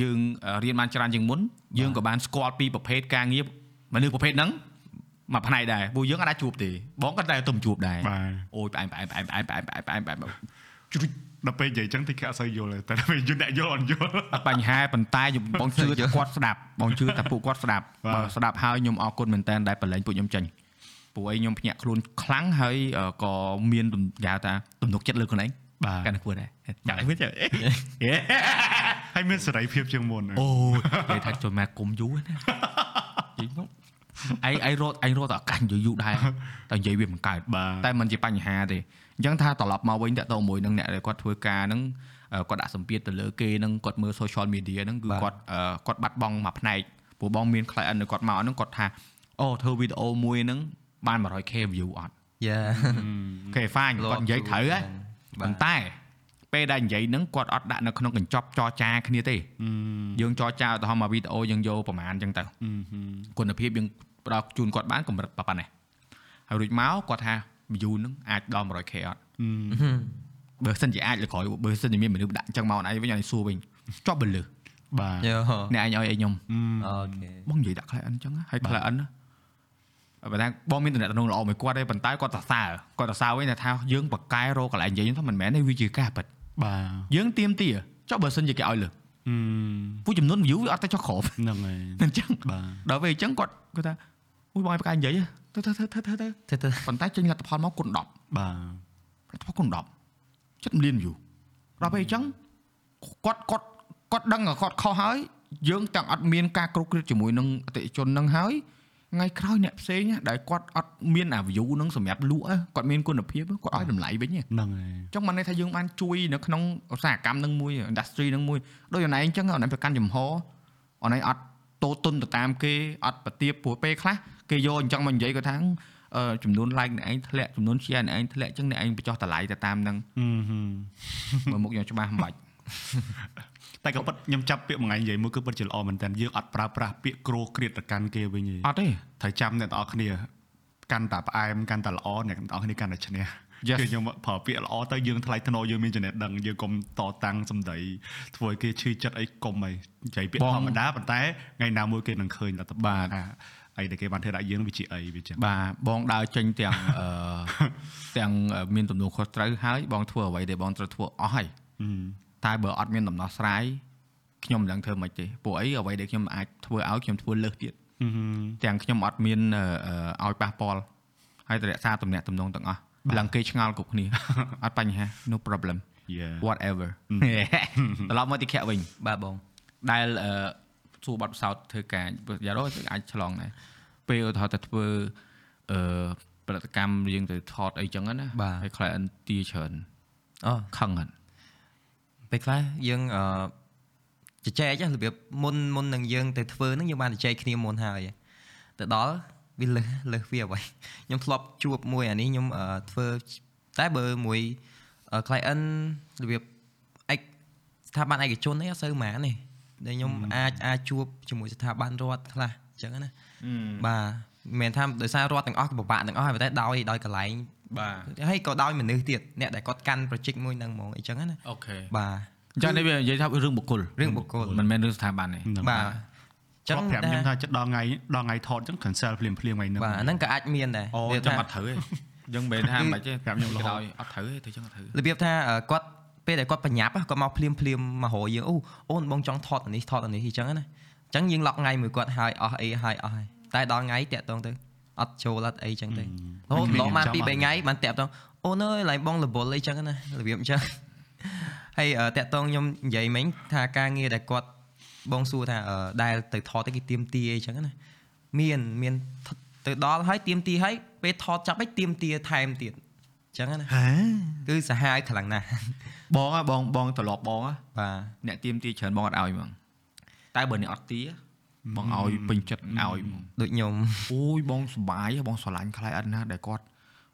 យើងរៀនបានច្រើនជាងមុនយើងក៏បានស្គាល់ពីប្រភេទការងារមនុស្សប្រភេទហ្នឹងមួយផ្នែកដែរពួកយើងអាចជួបទេបងក៏តែទៅជួបដែរអូយផ្អែមផ្អែមផ្អែមផ្អែមផ្អែមផ្អែមផ្អែមជ្រុច ដល់ពេលនិយាយអញ្ចឹងតិចគេអត់សូវយល់ទេតែដល់ពេលយល់អ្នកយល់អត់យល់អត់បញ្ហាប៉ុន្តែខ្ញុំបងជឿថាគាត់ស្ដាប់បងជឿថាពួកគាត់ស្ដាប់បាទបើស្ដាប់ហើយខ្ញុំអរគុណមែនតើដែលប្រឡែងពួកខ្ញុំចេញពួកឯងខ្ញុំភ្ញាក់ខ្លួនខ្លាំងហើយអឺក៏មានទំគេហៅថាទំនុកចិត្តលើខ្លួនឯងបាទកាន់តែគួរដែរចាក់ឲ្យវិញចាក់ហើយមានសេរីភាពជាងមុនអូយនិយាយថាចូលមកគុំយូរណានិយាយមកឯងឯងរត់ឯងរត់តែឱកាសនិយាយយូរដែរតែនិយាយវាមិនកើតបាទតែมันជាបញ្ហាទេ អញ្ចឹងថាត្រឡប់មកវិញតើតើមួយនឹងអ្នកដែលគាត់ធ្វើការហ្នឹងអឺគាត់ដាក់សម្ពាធទៅលើគេហ្នឹងគាត់មើល social media ហ្នឹងគឺបាទគាត់អឺគាត់បាត់បង់មួយផ្នែកព្រោះបងមាន client នៅគាត់មកហ្នឹងគាត់ថាអូធ្វើវីដេអូមួយហ្នឹងបាន 100k view អត់យ៉ាគេ fine គាត់និយាយត្រូវហ៎បាទប៉ុន្តែពេលដែលនិយាយហ្នឹងគាត់អត់ដាក់នៅក្នុងកញ្ចប់ចរចាគ្នាទេយើងចរចាឧទាហរណ៍មកវីដេអូយើងយកប្រហែលអញ្ចឹងទៅគុណភាពយើងផ្ដល់ជូនគាត់បានកម្រិតប៉ុណ្ណេះហើយរួចមកគាត់ថា view ហ្នឹងអាចដល់ 100k អត់បើសិនជាអាចលើក្រោយបើសិនជាមានមនុស្សដាក់អញ្ចឹងមកអនឯងវិញឲ្យសួរវិញជាប់បលឺបាទយោអ្នកឯងឲ្យអីខ្ញុំអូខេបងនិយាយដាក់ client អញ្ចឹងហើយ client ណាបើថាបងមានតំណែងល្អមួយគាត់ទេប៉ុន្តែគាត់សរសើរគាត់សរសើរវិញថាយើងបកកែរកកន្លែងនិយាយហ្នឹងថាមិនមែនទេវាជាការពិតបាទយើងទៀមទាចុះបើសិនជាគេឲ្យលើអឺពូចំនួន view វាអត់ទៅចុះក្រោមហ្នឹងហើយអញ្ចឹងបាទដល់ពេលអញ្ចឹងគាត់គាត់ថា អូយបងឲ្យបកកែនិយាយទៅទៅទៅទៅទៅទៅទៅប៉ុន្តែចេញលទ្ធផលមកគុណ10លបាទទ្ធផលគុណ10ចិត្តលាន view ដល់ពេលអញ្ចឹងគាត់គាត់គាត់ដឹងថាគាត់ខុសហើយយើងទាំងអត់មានការគ្រប់គ្រងជាមួយនឹងអតិថិជននឹងហើយថ្ងៃក្រោយអ្នកផ្សេងណាដែលគាត់អត់មានអា view នឹងសម្រាប់លក់ហ៎គាត់មានគុណភាពហ៎គាត់ឲ្យតម្លៃវិញហ៎ហ្នឹងហើយអញ្ចឹងបានន័យថាយើងបានជួយនៅក្នុងឧស្សាហកម្មនឹងមួយ industry នឹងមួយដូចអនឯងអញ្ចឹងអនឯងប្រកាន់ចំហអនឯងអត់តូតុនទៅតាមគេអត់ប្រទៀបព្រោះពេលខ្លះ គេយកអញ្ចឹងមកនិយាយគាត់ថាអឺចំនួន like អ្នកឯងធ្លាក់ចំនួន share អ្នកឯងធ្លាក់អញ្ចឹងអ្នកឯងបញ្ចុះតម្លៃទៅតាមនឹងអឺហឹមមើលមុខខ្ញុំច្បាស់មិនបាច់តែក៏ពិតខ្ញុំចាប់ពាក្យមួយថ្ងៃនិយាយមួយគឺពិតជាល្អមែនតើយើងអត់ប្រើប្រាស់ពាក្យក្រោគ្រៀតទៅកាន់គេវិញទេអត់ទេត្រូវចាំអ្នកទាំងអស់គ្នាកាន់តែផ្អែមកាន់តែល្អអ្នកទាំងអស់គ្នាកាន់តែឈ្នះ Yes គឺខ្ញុំប្រើពាក្យល្អទៅយើងថ្លៃថ្នូរយើងមានចំណេះដឹងយើងកុំតតាំងសម្ដីធ្វើឲ្យគេឈឺចិត្តអីកុំអីនិយាយពាក្យធម្មតាប៉ុន្តែថ្ងៃណាមួយគេនឹងឃើញលទ្ធផលថា អីដែលគេបានធ្វើដាក់យើងវាជាអីវាចឹងបាទបងដើរចេញទាំងអឺទាំងមានទំនួលខុសត្រូវហើយបងធ្វើអ្វីដែលបងត្រូវធ្វើអស់ហើយអឺតែបើអត់មានដំណោះស្រាយខ្ញុំមិនដឹងធ្វើម៉េចទេពួកអីអ្វីដែលខ្ញុំអាចធ្វើឲ្យខ្ញុំធ្វើលើសទៀតអឺទាំងខ្ញុំអត់មានអឺអឺឲ្យប៉ះពាល់ហើយទៅរក្សាទំនាក់ទំនងទាំងអស់ឡើងគេឆ្ងល់គ្រប់គ្នាអត់បញ្ហា no problem Yeah whatever ត្រឡប់មកទីខៈវិញបាទបងដែលអឺសួ របទពិសោធន៍ធ្វើការយ៉ារ៉ូអាចឆ្លងដែរពេលឧទាហរណ៍ទៅធ្វើអឺផលិតកម្មយើងទៅថតអីចឹងណាហើយ client ទាច្រើនអូខឹងហ្នឹងពេលខ្លះយើងអឺជជែករបៀបមុនមុននឹងយើងទៅធ្វើហ្នឹងយើងបានជជែកគ្នាមុនហើយទៅដល់វាលើសលើសវាអ្វីខ្ញុំធ្លាប់ជួបមួយអានេះខ្ញុំអឺធ្វើតែបើមួយអឺ client របៀបឯកស្ថាប័នឯកជននេះអត់សូវហ្មងទេ ដែលខ្ញុំអាចអាចជួបជាមួយស្ថាប័នរដ្ឋខ្លះអញ្ចឹងណាបាទមិនមែនថាដោយសាររដ្ឋទាំងអស់ក៏ពិបាកទាំងអស់ហើយប៉ុន្តែដោយដោយកន្លែងបាទហើយក៏ដោយមនុស្សទៀតអ្នកដែលគាត់កាន់ project មួយហ្នឹងហ្មងអញ្ចឹងណាអូខេបាទអញ្ចឹងនេះវានិយាយថារឿងបុគ្គលរឿងបុគ្គលមិនមែនរឿងស្ថាប័នទេហ្នឹងបាទចឹងប្រាប់ខ្ញុំថាចិត្តដល់ថ្ងៃដល់ថ្ងៃថតចឹង cancel ភ្លាមភ្លាមថ្ងៃហ្នឹងបាទអាហ្នឹងក៏អាចមានដែរអូវាចឹងថាអត់ត្រូវទេយើងមិនមែនថាមិនទេប្រាប់ខ្ញុំរហូតដោយអត់ត្រូវទេទៅចឹងអត់ត្រូវរបៀបថាអឺគាត់ ពេលដែលគាត់បញ្ញាប់គាត់មកភ្លាមភ្លាមមករកយើងអូអូនបងចង់ថតអានេះថតអានេះអញ្ចឹងណាអញ្ចឹងយើងឡុកថ្ងៃមួយគាត់ហើយអស់អីហើយអស់ហើយតែដល់ថ្ងៃតាក់តងទៅអត់ចូលអត់អីអញ្ចឹងទៅរហូតឡងបានពីរបីថ្ងៃបានតាក់តងអូនអើយឡើងបងរវល់អីអញ្ចឹងណារបៀបអញ្ចឹងហើយអឺតាក់តងខ្ញុំនិយាយមិញថាការងារដែលគាត់បងសួរថាអឺដែលទៅថតទៅគេទៀមទាអីអញ្ចឹងណាមានមានទៅដល់ហើយទៀមទាហើយពេលថតចាប់ឲ្យទៀមទាថែមទៀតអញ្ចឹងណាហេគឺសាហាវខ្លាំងណាស់បងហ៎បងបងត្រឡប់បងហ៎បាទអ្នកទៀមទាច្រើនបងអត់ឲ្យហ្មងតែបើអ្នកអត់ទាបងឲ្យពេញចិត្តឲ្យហ្មងដូចខ្ញុំអូយបងសុបាយហ៎បងស្រឡាញ់ខ្លាយអត់ណាដែលគាត់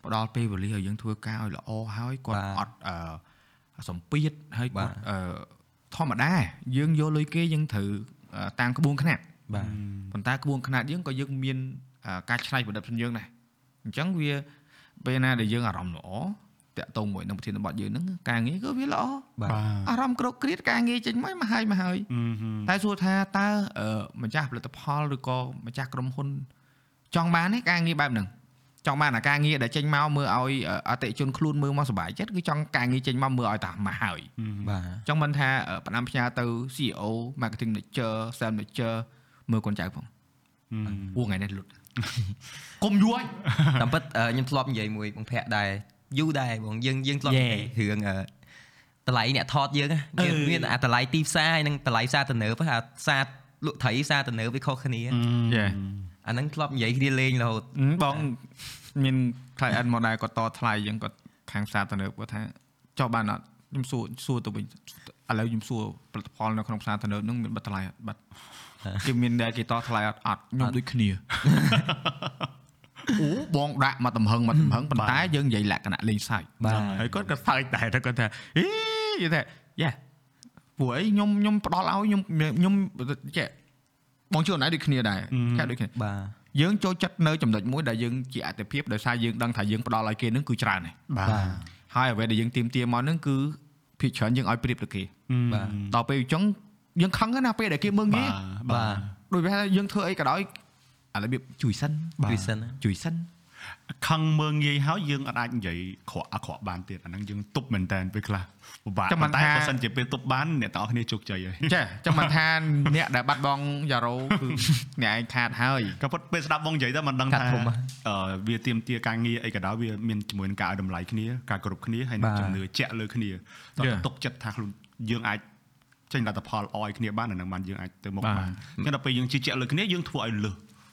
ផ្ដល់ពេលវេលាឲ្យយើងធ្វើការឲ្យល្អហើយគាត់អត់អឺសម្ពាធហើយគាត់អឺធម្មតាយើងយកលុយគេយើងត្រូវតាមក្បួនខ្នាតបាទប៉ុន្តែក្បួនខ្នាតយើងក៏យើងមានអឺការច្នៃប្រឌិតផងយើងដែរអញ្ចឹងវា ពេលណាដែលយើងអារម្មណ៍ល្អតាក់ទងមួយនឹងប្រធានបទយើងហ្នឹងការងារក៏វាល្អបាទបាទអារម្មណ៍ក្រោកគ្រៀតការងារចេញមកមកហើយមកហើយអឺហឹមតែសួរថាតើអឺម្ចាស់ផលិតផលឬក៏ម្ចាស់ក្រុមហ៊ុន ចង់បានទេការងារបែបហ្នឹងចង់បានអាការងារដែលចេញមកមើលឲ្យអតិថិជនខ្លួនមើលមកសុបាយចិត្តគឺចង់ការងារចេញមកមើលឲ្យតាមកហើយបាទចង់មិនថាអឺផ្ដាំផ្ញើទៅ CEO marketing manager sales manager មើលកូនចៅផងពូថ្ងៃនេះលុត កុំយួរតាមពិតអឺខ្ញុំធ្លាប់និយាយមួយបងភ័ក្រដែរយូរដែរបងយើងយើងធ្លាប់យេនិយាយរឿងអឺតម្លៃអ្នកថតយើងណាអឺយើងមានអាតម្លៃទីផ្សារហើយនិងតម្លៃផ្សារទំនើបអាផ្សារលក់ត្រីផ្សារទំនើបវាខុសគ្នាយេអាហ្នឹងធ្លាប់និយាយគ្នាលេងរហូតបងមាន client មកដែរគាត់តថ្លៃអញ្ចឹងគាត់ខាងផ្សារទំនើបគាត់ថាចុះបានអត់ខ្ញុំសួរសួរទៅវិញឥឡូវខ្ញុំសួរផលិតផលនៅក្នុងផ្សារទំនើបហ្នឹងមានបិទថ្លៃអត់បាត់ គេមានដែរគេតថ្លៃអត់អត់ខ្ញុំដូចគ្នាអូបងដាក់មកទំហឹងមកទំហឹងប៉ុន្តែយើងនិយាយលក្ខណៈលេងសើចបាទហើយគាត់ក៏សើចដែរតែគាត់ថាអីយល់តែយ៉ាពួកអីខ្ញុំខ្ញុំផ្ដល់ឲ្យខ្ញុំខ្ញុំចេះបងជួនណៃដូចគ្នាដែរខែដូចគ្នាបាទយើងចូលចិត្តនៅចំណុចមួយដែលយើងជាអតិភិបដោយសារយើងដឹងថាយើងផ្ដល់ឲ្យគេនឹងគឺច្រើនហើយបាទបាទហើយអ្វីដែលយើងទៀមទាមកនឹងគឺភាគច្រើនយើងឲ្យប្រៀបទៅគេបាទដល់ពេលអញ្ចឹង យើងខឹងណាស់ពេលដែលគេមើងងាយបាទដូចថាយើងធ្វើអីក៏ដោយអារបៀបជួយសិនបាទជួយសិនណាជួយសិនខឹងមើងងាយហើយយើងអាចនិយាយក្រក់អាក្រក់បានទៀតអាហ្នឹងយើងទប់មែនតើពេលខ្លះពិបាកប៉ុន្តែបើសិនជាពេលទប់បានអ្នកទាំងអស់គ្នាជោគជ័យហើយចាចាំមិនថាអ្នកដែលបាត់បង់យ៉ារ៉ូគឺអ្នកឯងខាតហើយក៏ប៉ុតពេលស្ដាប់បងនិយាយទៅមិនដឹងកាត់ថាធំហ៎អឺវាទៀមទាការងារអីក៏ដោយវាមានជាមួយនឹងការឲ្យតម្លៃគ្នាការគោរពគ្នាហើយបានឹងទជំនឿជាក់លើគ្នាតោះ Yeah. តែទុកចិត្តថាខ្លួនយើងអាច ចេញលទ្ធផលល្អឲ្យគ្នាបានអាហ្នឹងបានយើងអាចទៅមុខបាទបានអញ្ចឹងដល់ពេលយើងជឿជាក់លើគ្នាយើងធ្វើឲ្យលឺ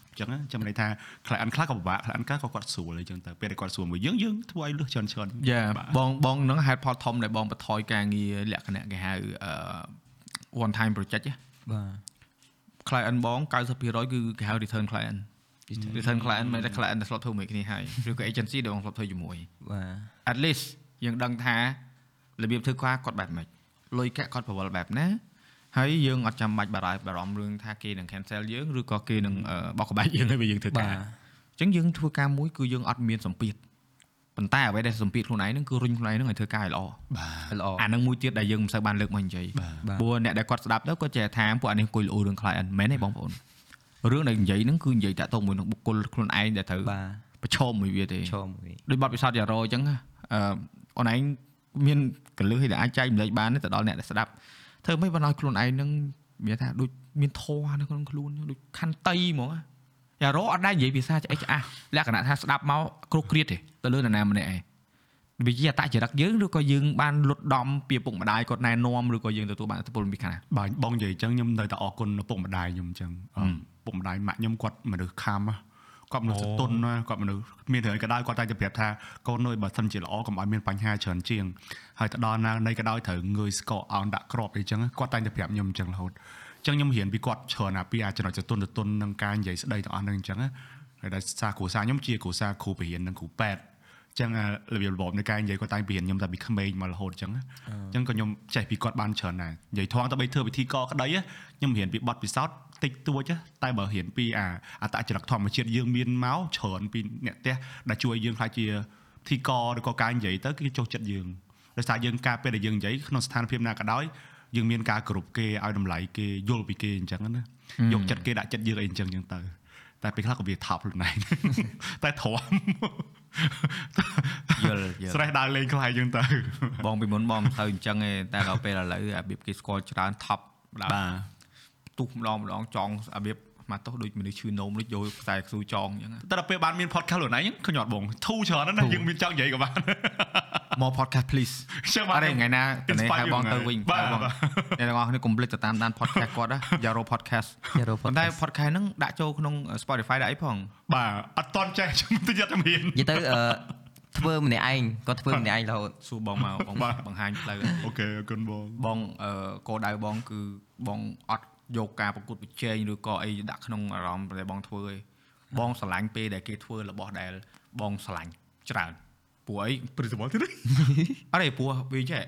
អញ្ចឹងណាចាំន័យថា client ខ្លះក៏ពិបាក client ខ្លះក៏គាត់ស្រួលអញ្ចឹងទៅពេលដែលគាត់ស្រួលមួយយើងយើងធ្វើឲ្យលឺច្រើនច្រើនយ៉ាបាទបងបងនឹងហេតុផលធំដែលបងបន្ថយការងារលក្ខណៈគេហៅអឺ one time project ណាបាទ client បង90%គឺគេហៅ return client return client មិនតែ client ដែលធ្លាប់ធ្វើមួយគ្នាហើយឬក៏ agency ដែលបងធ្លាប់ធ្វើជាមួយបាទ at least យើងដឹងថារបៀបធ្វើការគាត់បែបម៉េច លុយកាក់គាត់ប្រវល់បែបណាហើយយើងអត់ចាំបាច់បារម្ភបារម្ភរឿងថាគេនឹង cancel យើងឬក៏គេនឹងអឺបោកក្បាច់យើងឲ្យពេលយើងធ្វើបាការទអញ្ចឹងយើងធ្វើការមួយគឺយើងអត់មានសម្ពាធប៉ុន្តែអ្វីដែលសម្ពាធខ្លួនឯងហ្នឹងគឺរុញខ្លួនឯងហ្នឹងឲ្យធ្វើការឲ្យល្អបាទល្អអាហ្នឹងមួយទៀតដែលយើងមិនសូវបានលើកមកនិយាយបាទបាទព្រោះអ្នកដែលគាត់ស្ដាប់ទៅគាត់ចេះថាពួកអានេះអង្គុយលូរឿង client មិនមែនទេបងប្អូនរឿងដែលនិយាយហ្នឹងគឺនិយាយតាក់ទងមួយនឹងបុគ្គលខ្លួនឯងដែលត្រូវបាទប្រឈមមួយវាទេឈរមួយដូចបទពិសោធន៍យ៉ារ៉ូអញ្ចឹងណាអឺអូនឯង មានកលឹះដែលអាចចែកម្លែកបានទេទៅដល់អ្នកដែលស្ដាប់ធ្វើមិនបានឲ្យខ្លួនឯងហ្នឹងមានថាដូចមានធម៌នៅក្នុងខ្លួនដូចខន្តីហ្មងណាយ៉ារ៉ូអត់ដែរនិយាយភាសាឆ្អេះឆ្អាស់លក្ខណៈថាស្ដាប់មកគ្រោះគ្រៀតទេទៅលើនរណាម្នាក់ឯងវាជាអតចរិតយើងឬក៏យើងបានលុតដំពីឪពុកម្ដាយគាត់ណែនាំឬក៏យើងទទួលបានឥទ្ធិពលពីខាងណាបាទបងនិយាយអញ្ចឹងខ្ញុំនៅតែអរគុណឪពុកម្ដាយខ្ញុំអញ្ចឹងអឺហឹមឪពុកម្ដាយម៉ាក់ខ្ញុំគាត់មនុស្សខំណា គាត់មនុស្សអូសតុនណាគាត់មនុស្សមានរឿងអីក៏ដោយគាត់តែតែប្រាប់ថាកូនអើយបើសិនជាល្អកុំឲ្យមានបញ្ហាច្រើនជាងហើយទៅដល់ណានៃក៏ដោយត្រូវងើយស្កកអោនដាក់ក្របអីចឹងគាត់តែតែប្រាប់ខ្ញុំអញ្ចឹងរហូតអញ្ចឹងខ្ញុំរៀនពីគាត់ច្រើនណាពីអាចចំណុចសតុនសតុននឹងការនិយាយស្ដីទាំងអស់ហ្នឹងអញ្ចឹងណាហើយដោយសារគ្រូសាខ្ញុំជាគ្រូសាគ្រូបរិញ្ញានិងគ្រូប៉ែតអញ្ចឹងអារបៀបរបបនៃការនិយាយគាត់តែងបរិញ្ញាខ្ញុំតែពីក្មេងមករហូតអញ្ចឹងណាអញ្ចឹងក៏ខ្ញុំចេះពីគាត់បានច្រើនដែរនិយាយថងទៅបីធ្វើពិធីកក្តីខ្ញុំរៀនពីបទពិសោធន៍តិចតួចតែបើរៀនពីអាអតចរិតធម្មជាតិយើងមានមកច្រើនពីអ្នកផ្ទះដែលជួយយើងខ្លាចជាពិធីកឬក៏ការនិយាយទៅគឺចុះចិត្តយើងដោយសារយើងការពេលដែលយើងនិយាយក្នុងស្ថានភាពណាក៏ដោយយើងមានការគ្រប់គេឲ្យតម្លៃគេយល់ពីគេអញ្ចឹងណាយកចិត្តគេដាក់ចិត្តយើងអីអញ្ចឹងអញ្ចឹងទៅតែពេលខ្លះក៏វាថប់ខ្លួនឯងតែទ្រាំ យល់យល់ស្រេះដើរលេងខ្លះអញ្ចឹងទៅបងពីមុនបងមិនទៅអញ្ចឹងទេតែដល់ពេលឥឡូវអារបៀបគេស្គាល់ច្រើនថប់ដល់បាទទុះម្ដងម្ដងចងអារបៀប មកទោះដូចមនុស្សឈឺនោមដូចយកខ្សែខ្សួចងអញ្ចឹងតែដល់ពេលបានមាន podcast ខ្លួនឯងខ្ញុំអត់បងធូរច្រើនណាស់យើងមានចង់និយាយក៏បានមក podcast please ចាំអត់ទេថ្ងៃណាតនេះហៅបងទៅវិញបាទហៅបងបាទអ្នកទាំងអស់គ្នាកុំភ្លេចទៅតាមដាន podcast គាត់ណា Yaro podcast យ៉ារ៉ូប៉ុន្តែ podcast ហ្នឹងដាក់ចូលក្នុង Spotify ដាក់អីផងបាទអត់តន់ចេះខ្ញុំទៅយកតែមាននិយាយទៅអឺធ្វើម្នាក់ឯងគាត់ធ្វើម្នាក់ឯងរហូតសួរបងមកបងបាទបង្ហាញផ្លូវអូខេអរគុណបងបងអឺគោលដៅបងគឺបងអត់ យកការប្រកួតប្រជែងឬក៏អីដាក់ក្នុងអារម្មណ៍ដែលបងធ្វើឯងបងស្រឡាញ់ពេលដែលគេធ្វើរបស់ដែលបងស្រឡាញ់ច្រើនព្រោះអី principle ទៀតអត់ទេព្រោះវាចេះ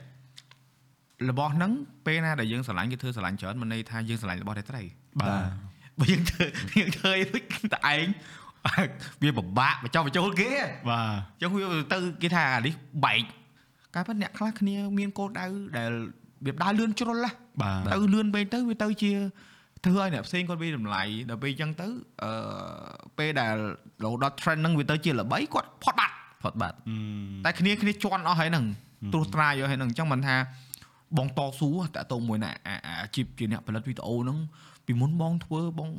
របស់ហ្នឹងពេលណាដែលយើងស្រឡាញ់គេធ្វើស្រឡាញ់ច្រើនមិនន័យថាយើងស្រឡាញ់របស់ដែលត្រូវបាទបើយើងធ្វើយើងធ្វើអីដូចតែឯងវាពិបាកបញ្ចុះបញ្ចូលគេបាទអញ្ចឹងវាទៅគេថាអានេះបែកកាលពិតអ្នកខ្លះគ្នាមានគោលដៅដែល វាដើរលឿនជ្រុលណាបាទទៅលឿនពេកទៅវាទៅជាធ្វើឲ្យអ្នកផ្សេងគាត់វាតម្លៃដល់ពេលអញ្ចឹងទៅអឺពេលដែលរហូតដល់ trend ហ្នឹងវាទៅជាល្បីគាត់ផុតបាត់ផុតបាត់តែគ្នាគ្នាជន់អស់ហើយហ្នឹងត្រួសត្រាយអស់ហើយហ្នឹងអញ្ចឹងមិនថាបងតស៊ូតាក់ទងមួយណាអាអាអាជីពជាអ្នកផលិតវីដេអូហ្នឹងពីមុនបងធ្វើបង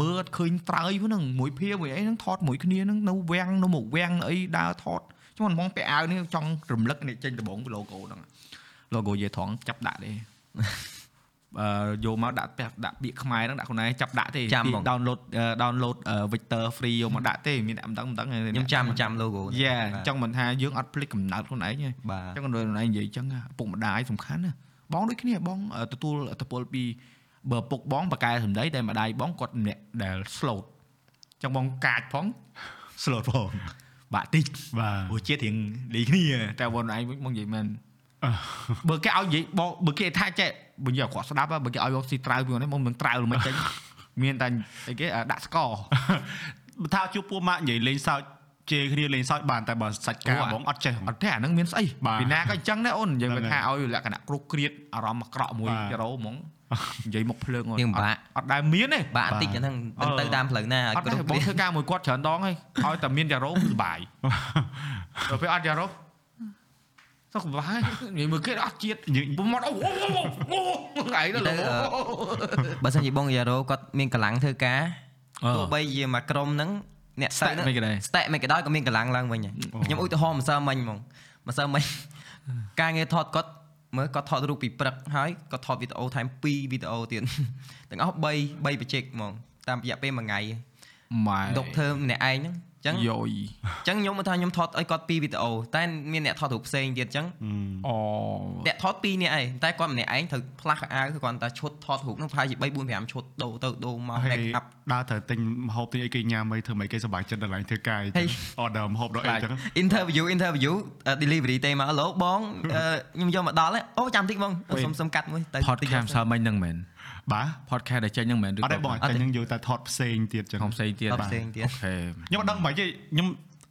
មើលអត់ឃើញត្រើយហ្នឹងមួយភាមួយអីហ្នឹងថតមួយគ្នាហ្នឹងនៅវាំងនៅមកវាំងអីដើរថតចុះបងពាក់អាវនេះចង់រំលឹកនេះចេញដំបង logo ហ្នឹង logo យេត្រង់ចាប់ដាក់ទេអឺយកមកដាក់ពាក់ដាក់ពាក្យខ្មែរហ្នឹងដាក់ខ្លួនឯងចាប់ដាក់ទេចាំហ្មងពាក្យ download អឺ download អឺ Victor free យកមកដាក់ទេមានអ្នកមិនដឹងមិនដឹងទេខ្ញុំចាំចាំ logo យ៉ាអញ្ចឹងមិនថាយើងអត់ភ្លេចកំណើតខ្លួនឯងទេបាទអញ្ចឹងខ្លួនឯងនិយាយអញ្ចឹងឪពុកម្ដាយសំខាន់ណាបងដូចគ្នាបងអឺទទួលអត្តពលពីបើឪពុកបងបកកែសម្ដីតែម្ដាយបងគាត់ម្នាក់ដែល slow អញ្ចឹងបងកាចផង slot ផងបាក់តិចបាទព្រោះជាតិរៀងលីគ្នាតែបងឯងមកនិយាយមែន បើគេឲ្យនិយាយបងបើគេថាចេះបើនិយាយគាត់ស្ដាប់បើគេឲ្យយកស៊ីត្រាវពីនេះមកមិនត្រាវមិនចេញមានតែអីគេដាក់ស្ករបើថាជួបពួកម៉ាក់និយាយលេងសើចជេរគ្នាលេងសើចបានតែបើសាច់ការបងអត់ចេះអត់ទេអាហ្នឹងមានស្អីបាទពីណាក៏អញ្ចឹងដែរអូននិយាយហ្នឹងមកថាឲ្យលក្ខណៈគ្រោះគ្រៀតអារម្មណ៍អាក្រក់មួយបាទចរោហ្មងនិយាយមកភ្លើងអូនយើងពិបាកអត់ដែលមានទេបាក់តិចអាហ្នឹងដឹងទៅតាមផ្លូវណាអត់ទេគ្រប់បងគ្នាធ្វើការមួយគាត់ច្រើនដងហើយឲ្យតែមានចរោគឺសុបាយដល់ពេលអត់ចរោ សុខបាយនិយាយមើលគេអត់ជាតិយើងពុំមកអូអូអូអូថ្ងៃទៅទៅអឺបើសិនជាបងយ៉ារ៉ូគាត់មានកម្លាំងធ្វើការទោះបីជាមកក្រុមហ្នឹងអ្នកទៅ Stack មិនគេដែរស្តេមិនក៏ដោយក៏មានកម្លាំងឡើងវិញដែរខ្ញុំឧទាហរណ៍ម្សិលមិញហ្មងម្សិលមិញការងារថតគាត់មើលគាត់ថតរូបពីព្រឹកហើយគាត់ថតវីដេអូថែម2វីដេអូទៀតទាំងអស់3 3បច្ចេកហ្មងតាមរយៈពេលមួយថ្ងៃម៉ែដុកធ្វើម្នាក់ឯងហ្នឹងអញ្ចឹងយយអញ្ចឹងខ្ញុំមកថាខ្ញុំថតឲ្យគាត់2វីដេអូតែមានអ្នកថតរូបផ្សេងទៀតអញ្ចឹងអូអ្នកថត2នាក់ឯងតែគាត់ម្នាក់ឯងត្រូវផ្លាស់ខោអាវគាត់តែឈុតថតរូបហ្នឹងប្រហែលជា3 4 5ឈុតដូរទៅដូរមកហើយ make up ដើរត្រូវទិញម្ហូបទិញអីគេញ៉ាំអីធ្វើម៉េចគេសប្បាយចិត្តដល់ឡើងធ្វើការអីហើយ order ម្ហូបដល់អីចឹង interview interview អឺ delivery ទេមកឡូបងអឺខ្ញុំយកមកដល់ហើយអូចាំតិចបងអូសុំសុំកាត់មួយទៅ podcast សើមិញហ្នឹងមែន បាទ podcast ដែលចេញហ្នឹងមែនឬអត់ទេបងតែយើងយកតែថតផ្សេងទៀតចឹងខ្ញុំផ្សេងទៀតថតផ្សេងទៀតអូខេខ្ញុំអត់ដឹងមិនទេខ្ញុំ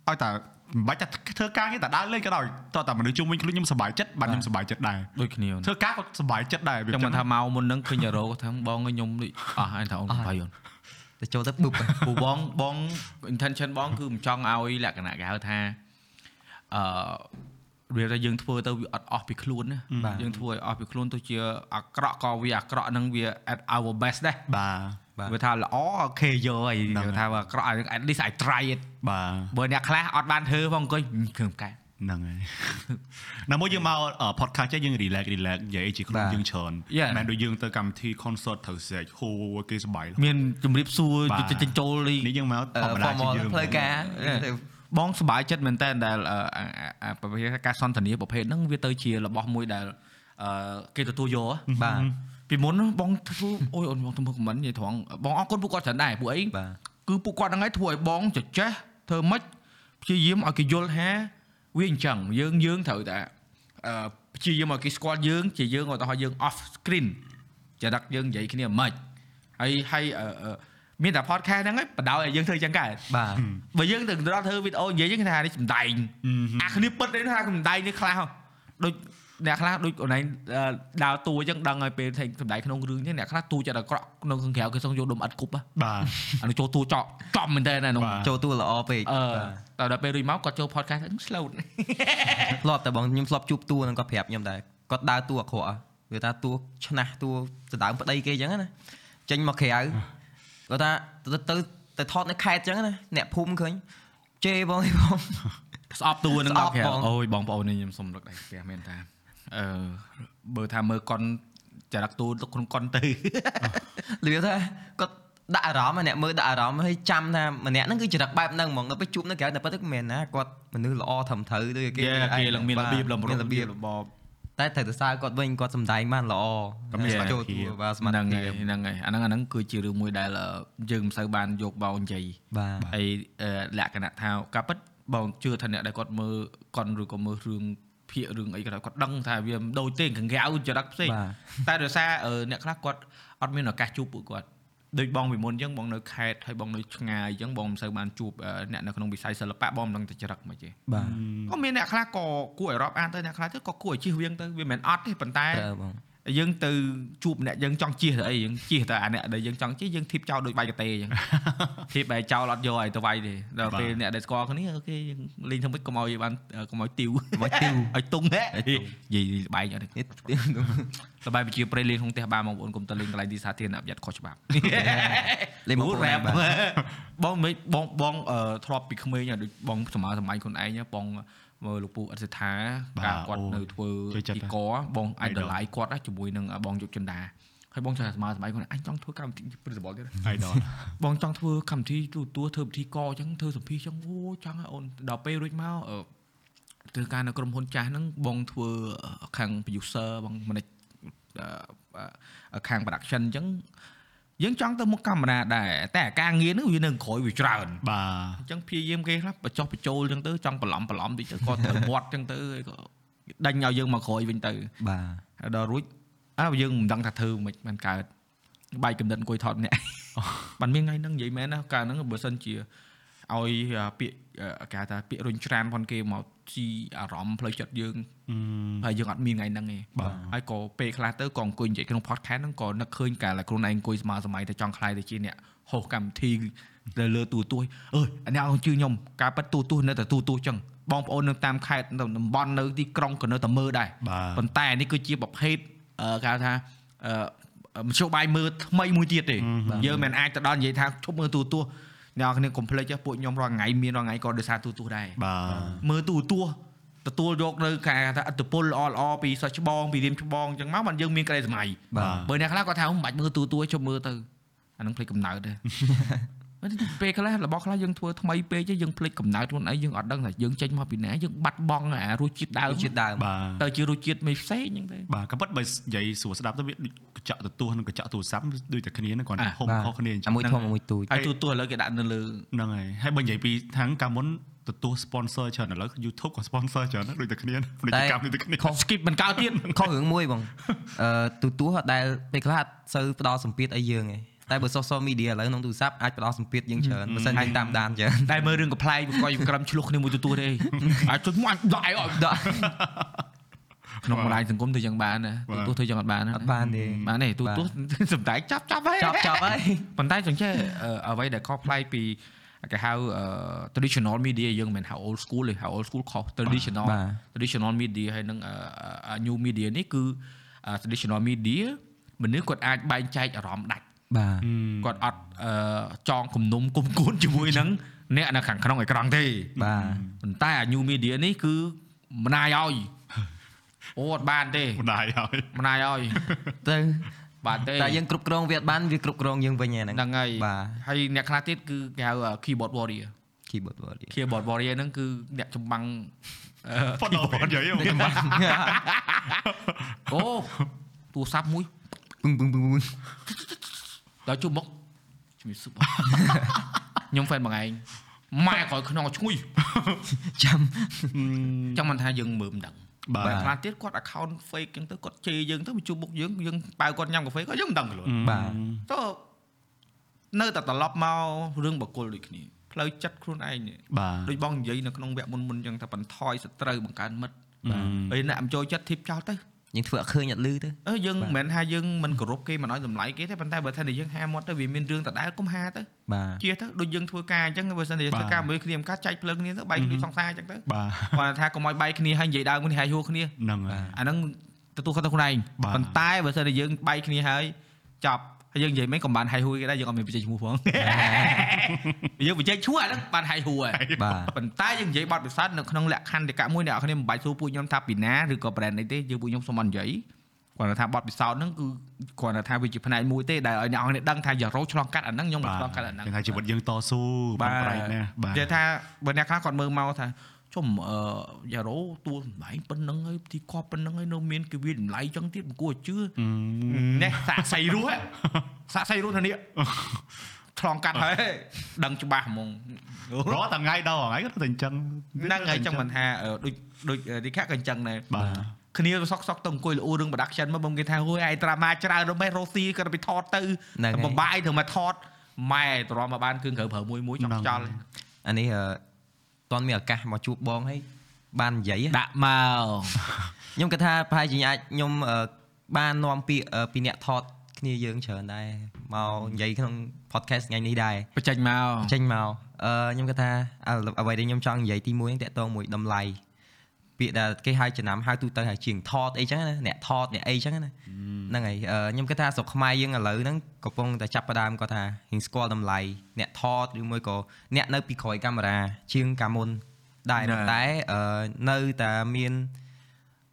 ឲ្យតែមិនបាច់តែធ្វើការគេតែដើរលេងក៏ដោយតោះតែមនុស្សជុំវិញខ្លួនខ្ញុំសប្បាយចិត្តបាទខ្ញុំសប្បាយចិត្តដែរដូចគ្នាអូនធ្វើការក៏សប្បាយចិត្តដែរចឹងមិនថាមកមុនហ្នឹងឃើញរោគាត់ថាបងឲ្យខ្ញុំដូចអស់ហើយថាអូនសុបាយអូនទៅចូលទៅប៊ុបពូបងបង intention បងគឺមិនចង់ឲ្យលក្ខណៈគេហៅថាអឺ វាថាយើងធ្វើទៅវាអត់អស់ពីខ្លួនណាយើងធ្វើឲ្យអស់ពីខ្លួនទៅជាអាក្រក់ក៏វាអាក្រក់ហ្នឹងវា at our best ដែរបាទវាថាល្អអូខេយកហើយហ្នឹងហើយវាថាអាក្រក់ at least I try it បាទបើអ្នកខ្លះអត់បានធ្វើផងអង្គុយគ្រឿងកែហ្នឹងហើយណាមួយយើងមក podcast ចេះយើង relax relax និយាយជាខ្លួនយើងច្រើន Yeah. មិនដូចយើងទៅកម្មវិធី concert ត្រូវស្រែកហូគេសប្បាយមានជំរាបសួរបាទចិញ្ចូលនេះនេះយើងមកធម្មតាជា formal យើងផ្លូវការ បងសប្បាយចិត្តមែនតើដែលអឺអាអាប្រភេទការសន្ទនាប្រភេទហ្នឹងវាទៅជារបស់មួយដែលអឺគេទទួលយកហ៎បាទពីមុនបងធ្វើអូយអូនបងធ្វើខមមិននិយាយត្រង់បងអរគុណពួកគាត់ច្រើនដែរពួកអីបាទគឺពួកគាត់ហ្នឹងឯងធ្វើឲ្យបងចចេះធ្វើម៉េចព្យាយាមឲ្យគេយល់ថាវាអញ្ចឹងយើងយើងត្រូវតែអឺព្យាយាមឲ្យគេស្គាល់យើងជាយើងឧទាហរណ៍យើង off screen ចរិតយើងនិយាយគ្នាមិនខ្មិចហើយហើយអឺអឺ មានតែ podcast ហ្នឹងឯងបដ ாய் ឲ្យយើងធ្វើអញ្ចឹងកើតបាទបើយើងទៅដល់ធ្វើវីដេអូនិយាយយើងថានេះសំដែងអាគ្នាពិតនេះថាសំដែងនេះខ្លះហ៎ដូចអ្នកខ្លះដូចអូនឯងអឺដើរតួអញ្ចឹងដឹងហើយពេលថេសំដែងក្នុងរឿងអញ្ចឹងអ្នកខ្លះតួចិត្តអាក្រក់ក្នុងខាងក្រៅគេសឹងយកដុំអត់គប់ហ៎បាទអានោះចូលតួចកចំមែនតើណានោះបាទចូលតួល្អពេកអឺតែដល់ពេលរួចមកគាត់ចូល podcast ហ្នឹង slow ធ្លាប់តែបងខ្ញុំធ្លាប់ជួបតួនឹងគាត់ប្រាប់ខ្ញុំដែរគាត់ដើរតួអាក្រក់វាថាតួឆ្នះតួដណ្ដើមប្តីគេអញ្ចឹងណាចេញមកក្រៅ គាត់ថាទៅទៅទៅថតនៅខេត្តអញ្ចឹងណាអ្នកភូមិឃើញជេបងអីបងស្អប់តួហ្នឹងស្អដល់ប់ក្រៅបងអូយបងប្អូននេះខ្ញុំសុំរឹកដៃស្ទះមែនតាអឺបើថាមើលកុនចរិតតួទៅក្នុងកុនទៅលឿថាគាត់ដាក់អារម្មណ៍អ្នកមើលដាក់អារម្មណ៍ហើយចាំថាម្នាក់ហ្នឹងគឺចរិតបែបហ្នឹងហ្មងដល់ពេលជួបនៅក្រៅតែប៉ុន្តែមិនមែនណាគាត់មនុស្សល្អត្រឹមត្រូវដូចគេគេគេឡើងមានរបៀបលំមានរបៀបរបប តែត្រូវទៅសើគាត់វិញគាត់សំដែងបានល្អតែមានសមត្ថចូលភាពតួបាទសមត្ថហ្នឹងភាពហើយហ្នឹងហើយអាហ្នឹងអាហ្នឹងគឺជារឿងមួយដែលអឺយើងមិនសូវបានយកបោនិយាយបាទហើយអឺលក្ខណៈថាការពិតបងជឿថាអ្នកដែលគាត់មើលកុនឬក៏មើលរឿងភាគរឿងអីក៏ដោយគាត់ដឹងថាវាមិនដូចទេកង្កៅចរិតផ្សេងបាទតែដោយសារអឺអ្នកខ្លះគាត់អត់មានឱកាសជួបពួកគាត់ ដូចបងពីមុនអញ្ចឹងបងនៅខេត្តហើយបងនៅឆ្ងាយអញ្ចឹងបងមិនសូវបានជួបអឺអ្នកនៅក្នុងវិស័យសិល្បៈបងមិនដឹងតែចរិតមិនទេបាទក៏មានអ្នកខ្លះក៏គួរឲ្យរាប់អានទៅអ្នកខ្លះទៅក៏គួរឲ្យជិះវៀងទៅវាមិនមែនអត់ទេប៉ុន្តែត្រូវបង យើងទៅជួបអ្នកយើងចង់ជិះទៅអីយើងជិះទៅអាអ្នកដែលយើងចង់ជិះយើងធីបចោលដូចបាយកតេអញ្ចឹងធីបបែរចោលអត់យកឲ្យទៅវាយទេដល់ពេលអ្នកដែលស្គាល់គ្នាអូខេយើងលេងធ្វើម៉េចកុំឲ្យបានកុំឲ្យទីវមកទីវឲ្យទុងហ៎និយាយបែកអត់ទេនេះសបាយវិជាប្រេលេងក្នុងផ្ទះបានបងប្អូនកុំទៅលេងកន្លែងទីសាធារណៈប្រយ័ត្នខុសច្បាប់លេងមកអូរ៉ារ៉ាបបបងមិនបងបងអឺធ្លាប់ពីក្មេងដូចបងសម័យសម័យខ្លួនឯងបង មើលលោកពូអសិដ្ឋាបាទការគាត់អូនៅធ្វើចូលចិត្តទីកបង Idol idol គាត់ណាជាមួយនឹងបងយុគចិន្តាហើយបងចង់សម័យសម័យខ្លួនអញចង់ធ្វើកម្មវិធី principal ទៀត idol បងចង់ធ្វើកម្មវិធីទូទួធ្វើពិធីកអញ្ចឹងធ្វើសម្ភារអញ្ចឹងអូចង់ឲ្យអូនដល់ពេលរួចមកអឺធ្វើការនៅក្រុមហ៊ុនចាស់ហ្នឹងបងធ្វើខាង producer បង manage អឺខាង production អញ្ចឹង យើងចង់ទៅមុខកាមេរ៉ាដែរតែអាការងារហ្នឹងវានៅក្រោយវាច្រើនបាទអញ្ចឹងព្យាយាមគេខ្លះបញ្ចុះបញ្ចូលអញ្ចឹងទៅចង់បន្លំបន្លំតិចទៅក៏ត្រូវមាត់អញ្ចឹងទៅហើយក៏ដេញឲ្យយើងមកក្រោយវិញទៅបាទហើយដល់រួចអើយើងមិនដឹងថាធ្វើមិនបានកើតបាយកំណត់អង្គុយថតម្នាក់បានមានថ្ងៃហ្នឹងនិយាយមែនណាកាលហ្នឹងបើសិនជា ឲ្យពាក្យគេហៅថាពាក្យរុញច្រានផងគេមកជីអារម្មណ៍ផ្លូវចិត្តយើងអឺហើយយើងអត់មានថ្ងៃហ្នឹងទេបាទហើយក៏ពេលខ្លះទៅក៏អង្គុយនិយាយក្នុង podcast ហ្នឹងក៏នឹកឃើញកាលតែខ្លួនឯងអង្គុយស្មើសម័យទៅចង់ខ្លាយទៅជាអ្នកហោះកម្មវិធីទៅលើទូទួយអើយអានេះឲ្យជឿខ្ញុំការប៉ັດទូទួនៅតែទូទួចឹងបងប្អូននៅតាមខេត្តនៅតំបន់នៅទីក្រុងក៏នៅតែមើលដែរបាទប៉ុន្តែនេះគឺជាប្រភេទអឺគេហៅថាអឺមធ្យោបាយមើលថ្មីមួយទៀតទេយើងមិនអាចទៅដល់និយាយថាឈប់មើលទូទួ អ្នកនរគ្នាកុំភ្លេចទេពួកខ្ញុំរាល់ថ្ងៃមានរាល់ថ្ងៃក៏ដោយសារទូទួដែរបាទមើលទូទួទទួលយកនៅការថាឥទ្ធិពលល្អល្អពីសិស្សច្បងពីរៀនច្បងអញ្ចឹងមកបានយើងមានក្តីសម័យបាទបើអ្នកខ្លះគាត់ថាមិនបាច់មើលទូទួជប់មើលទៅអានឹងភ្លេចកំណើតទេ ពេលខ្លះរបស់ខ្លះយើងធ្វើថ្មីពេកទេយើងភ្លេចកំណើតខ្លួនឯងយើងអត់ដឹងថាយើងចេញមកពីណាយើងបាត់បង់អារសជាតិដើមរសជាតិដើមបាទទៅជារសជាតិមិនផ្សេងអញ្ចឹងទេបាទក៏ប៉ុតបើនិយាយស្រួលស្ដាប់ទៅវាដូចកញ្ចក់ទទួលនិងកញ្ចក់ទូរស័ព្ទដូចតែគ្នាហ្នឹងគ្រាន់តែអាហុំខុសគ្នាអញ្ចឹអាងមួយធំអាមួយទូចហើយទូទួឥឡូវគេដាក់នៅលើហ្នឹងហើយហើយបើនិយាយពីខាងកាលមុនទទួល sponsor ច្រើនឥឡូវ YouTube ក៏ sponsor ច្រើនដែរដូចតែគ្នាពាណិជ្ជកម្មដូចតែគ្នាខុស skip មិនកើតទៀតខុសរឿងមួយបងអឺទូទួអត់ដែលពេលខ្លះអត់សូវផ្ដល់សម្ពាធអីយើងឯង តែបើ social media ឥឡូវក្នុងទូរស័ព្ទអាចផ្ដល់សម្ពាធយើងច្រើនបើសិនយើងតាមដានច្រើនតែមើលរឿងកំ pl ែងបកយក្រំឆ្លោះគ្នាមួយទូទួទេអាចជួយមកដកឲ្យអត់ដកក្នុងបណ្ដាញសង្គមធ្វើយ៉ាងបានណាទូទួធ្វើយ៉ាងអត់បានណាអត់បានទេបានទេទូបាទទួសំដែងចាប់ចាប់ហើយចាប់ចាប់ហើយប៉ុន្តែចឹងចេះអឺអ្វីដែលខុសប្លែកពីគេហៅអឺ traditional media យើងមិនមែនហៅ old school ទេហៅ old school ខុស traditional បាទ traditional media ហើយនឹងអឺអឺ new media នេះគឺអឺ traditional media មនុស្សគាត់អាចបែងចែកអារម្មណ៍ដាច់ បាទគាត់អត់អឺចងគំនុំគុំគួនជាមួយនឹងអ្នកនៅខាងក្នុងអេក្រង់ទេបាទប៉ុន្តែអា new media នេះគឺម្នាយឲ្យអូអត់បានទេម្ដាយហើយម្នាយឲ្យទៅបាទទេតែយើងគ្រប់គ្រងវាអត់បានវាគ្រប់គ្រងយើងវិញហ្នឹងហ្នឹងហើយបាទហើយអ្នកខ្លះទៀតគឺគេហៅ keyboard warrior keyboard warrior keyboard warrior ហ្នឹងគឺអ្នកចម្បាំងអឺប៉ុន្តែពេលនិយាយមកអូទូរស័ព្ទមួយពឹងពឹងពឹងពឹង ដល់ជួបមកជំរាបសួរបងខ្ញុំហ្វេនបងឯងម៉ែក្រោយខ្នងឈ្ងុយចាំចឹងមិនថាយើងមើលមិនដឹងបាទតែខ្លះទៀតគាត់ account fake ចឹងទៅគាត់ជេរយើងទៅមកជួបមុខយើងយើងបើគាត់ញ៉ាំកាហ្វេក៏យើងមិនដឹងខ្លួនបាទទៅនៅតែត្រឡប់មករឿងបកគលដូចគ្នាផ្លូវចិត្តខ្លួនឯងនេះបាទដូចបងនិយាយនៅក្នុងវគ្គមុនមុនចឹងថាបន្ថយសត្រូវបង្កើនមិត្តបាទហើយអ្នកមិនចូលចិត្តធីបចោលទៅ យើងធ្វើអត់ឃើញអត់លឺទៅអឺយើងបាទមិនមែនថាយើងមិនគោរពគេមិនឲ្យតម្លៃគេទេប៉ុន្តែបើថាយើងហាមាត់ទៅវាមានរឿងដដែលកុំហាទៅបាទជាទៅដូចយើងធ្វើការអញ្ចឹងបើសិនជាធ្វើការមួយគ្នាមិនកាចែកភ្លើងគ្នាទៅបែកគ្នាសង្សារអញ្ចឹងទៅបាទគាត់ថាកុំឲ្យបែកគ្នាហើយនិយាយដើមគ្នាហើយហួរគ្នាហ្នឹងហើយអាហ្នឹងទទួលខុសទៅខ្លួនឯងបាទប៉ុន្តែបើសិនជាយើងបែកគ្នាហើយចប់ ហើយយើងនិយាយមិនកុំបានហើយហួរគេដែរយើងអត់មានបច្ចេកឈ្មោះផងយើងបច្ចេកឈ្មោះអាហ្នឹងបានហើយហួរហើយបាទប៉ុន្តែយើងនិយាយបទពិសោធន៍នៅក្នុងលក្ខខណ្ឌតកមួយអ្នកនរគ្នាមិនបាច់សួរពួកខ្ញុំថាពីណាឬក៏ brand អីទេយើងពួកខ្ញុំសូមអត់និយាយគាត់ថាបទពិសោធន៍ហ្នឹងគឺគាត់ថាវាជាផ្នែកមួយទេដែលឲ្យអ្នកនរគ្នាដឹងថាយ៉ារ៉ូឆ្លងកាត់អាហ្នឹងខ្ញុំមិនឆ្លងកាត់អាហ្នឹងគេថាជីវិតយើងតស៊ូបានប្រែកណាស់បាទនិយាយថាបើអ្នកខ្លះគាត់មើលមកថា ជុំអឺយ៉ារ៉ូទួលសម្ដែងប៉ុណ្្នឹងហើយទីកប់ប៉ុណ្្នឹងហើយនៅមានគេវាតម្លៃចឹងទៀតមិនគួរឲ្យជឿនេះសាក់សៃរស់ហ៎សាក់សៃរស់ធានាឆ្លងកាត់ហើយដឹងច្បាស់ហ្មងរត់តែថ្ងៃដល់ថ្ងៃក៏តែអញ្ចឹងហ្នឹងហើយចឹងមិនថាអឺដូចដូចរីខាក៏អញ្ចឹងដែរបាទគ្នាសុកសុកទៅអង្គុយលូរឿង production មកបងគេថាហួយឯត្រាម៉ាច្រើនរមែរ៉ូស៊ីក៏ទៅថតទៅហ្នឹងហើយបំបាយត្រូវមកថតម៉ែតរំមកបានគឺក្រៅប្រើមួយមួយចង់ខ្ចល់អានេះ អឺតន់មានឱកាសមកជួបបងហើយបាននិយាយដាក់មកខ្ញុំគិតថាប្រហែលជាអាចខ្ញុំអឺបាននាំពាក្យអឺពីអ្នកថតគ្នាយើងច្រើនដែរមកនិយាយក្នុង podcast ថ្ងៃនេះដែរបញ្ចេញមកចេញមកអឺខ្ញុំគិតថាអ្វីអ្វីដែលខ្ញុំចង់និយាយទី1ហ្នឹងតកតងមួយតម្លៃ ពាក្យដែលគេហៅចំណាំហៅទូទៅហៅជាងថតអីចឹងណាអ្នកថតអ្នកអីចឹងណាហ្នឹងហើយអឺខ្ញុំគិតថាស្រុកខ្មែរយើងឥឡូវហ្នឹងកំពុងតែចាប់ផ្ដើមគាត់ថាហ៊ានស្គាល់តម្លៃអ្នកថតឬមួយក៏អ្នកនៅពីក្រោយកាមេរ៉ាជាងកាលមុនដែរប៉ុន្តែអឺនៅតែមាន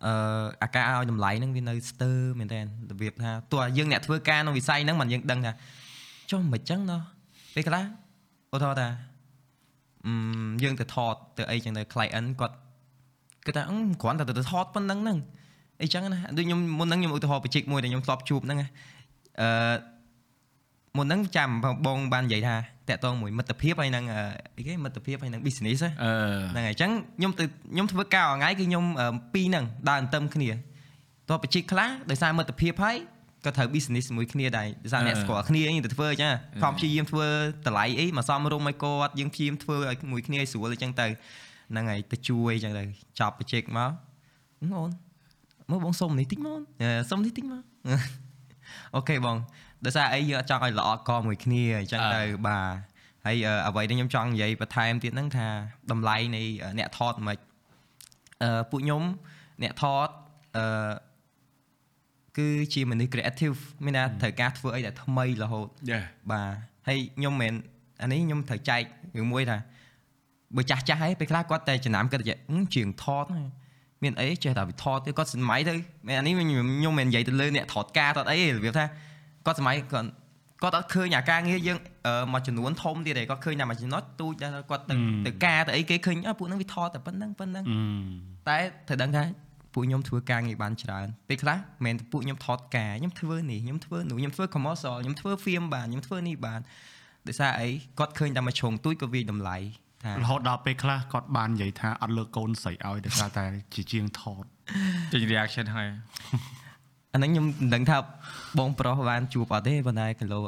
អឺអាការឲ្យតម្លៃហ្នឹងវានៅស្ទើរមែនតើរបៀបថាទោះយើងអ្នកធ្វើការក្នុងវិស័យហ្នឹងមិនយើងដឹងថាចុះមិនចឹងណោះពេលខ្លះឧទាហរណ៍ថាអឺមយើងទៅថតទៅអីចឹងទៅ client គាត់ គាត់ថាអឺគ្រាន់តែទៅថតប៉ុណ្្នឹងហ្នឹងអីចឹងណាដូចខ្ញុំមុនហ្នឹងខ្ញុំឧទាហរណ៍បច្ចេកមួយដែលខ្ញុំធ្លាប់ជួបហ្នឹងណាអឺមុនហ្នឹងចាំបងបាននិយាយថាតាក់ទងមួយមិត្តភាពហើយនឹងអីគេមិត្តភាពហើយនឹង business អឺហ្នឹងហើយអញ្ចឹងខ្ញុំទៅខ្ញុំធ្វើការមួយថ្ងៃគឺខ្ញុំពីរហ្នឹងដើរអន្ទឹមគ្នាតោះបច្ចេកខ្លះដោយសារមិត្តភាពហើយក៏ត្រូវ business ជាមួយគ្នាដែរដោយសារអ្នកស្គាល់គ្នាយើងទៅធ្វើអញ្ចឹងខំព្យាយាមធ្វើតម្លៃអីមកសមរម្យឲ្យគាត់យើងព្យាយាមធ្វើឲ្យមួយគ្នាឲ្យស្រួលអញ្ចឹងទៅ ហ្នឹងហើយទៅជួយអញ្ចឹងទៅចប់បច្ចេកមកអូនមើលបងសុំនេះតិចមកសុំនេះតិចមកអូខេបងដោយសារអីយើងអត់ចង់ឲ្យល្អកមួយគ្នាអញ្ចឹងទៅបាទហើយអ្វីដែលខ្ញុំចង់និយាយបន្ថែមទៀតហ្នឹងថាតម្លៃនៃអ្នកថតមិនអឺពួកខ្ញុំអ្នកថតអឺគឺជាមនុស្ស creative មានថាត្រូវការធ្វើអីដែលថ្មីរហូតយ៉ាបាទហើយខ្ញុំមិនអានេះខ្ញុំត្រូវចែករឿងមួយថា បើចាស់ចាស់ហើយពេលខ្លះគាត់តែចំណាំគាត់តែជាងថតហ្នឹងមានអីចេះតែវិថតទៅគាត់សម័យទៅអានេះខ្ញុំមិននិយាយទៅលើអ្នកថតការថតអីរបៀបថាគាត់សម័យគាត់គាត់អត់ឃើញអាការងារយើងមួយចំនួនធំទៀតឯងគាត់ឃើញតែមួយចំណុចទូចដែរគាត់ទៅទៅការទៅអីគេឃើញពួកហ្នឹងវាថតតែប៉ុណ្្នឹងប៉ុណ្្នឹងតែត្រូវដឹងថាពួកខ្ញុំធ្វើការងារបានច្រើនពេលខ្លះមិនមែនពួកខ្ញុំថតការខ្ញុំធ្វើនេះខ្ញុំធ្វើនោះខ្ញុំធ្វើ commercial ខ្ញុំធ្វើ film បានខ្ញុំធ្វើនេះបានដោយសារអីគាត់ឃើញតែមួយជ្រុងទូចក៏វាតម្លៃថា រហូតដល់ពេលខ្លះគាត់បាននិយាយថាអត់លើកកូនស្រីឲ្យដោយសារតែជាជាងថតចេញ reaction ហើយអាហ្នឹងខ្ញុំមិនដឹងថាបងប្រុសបានជួបអត់ទេប៉ុន្តែគីឡូ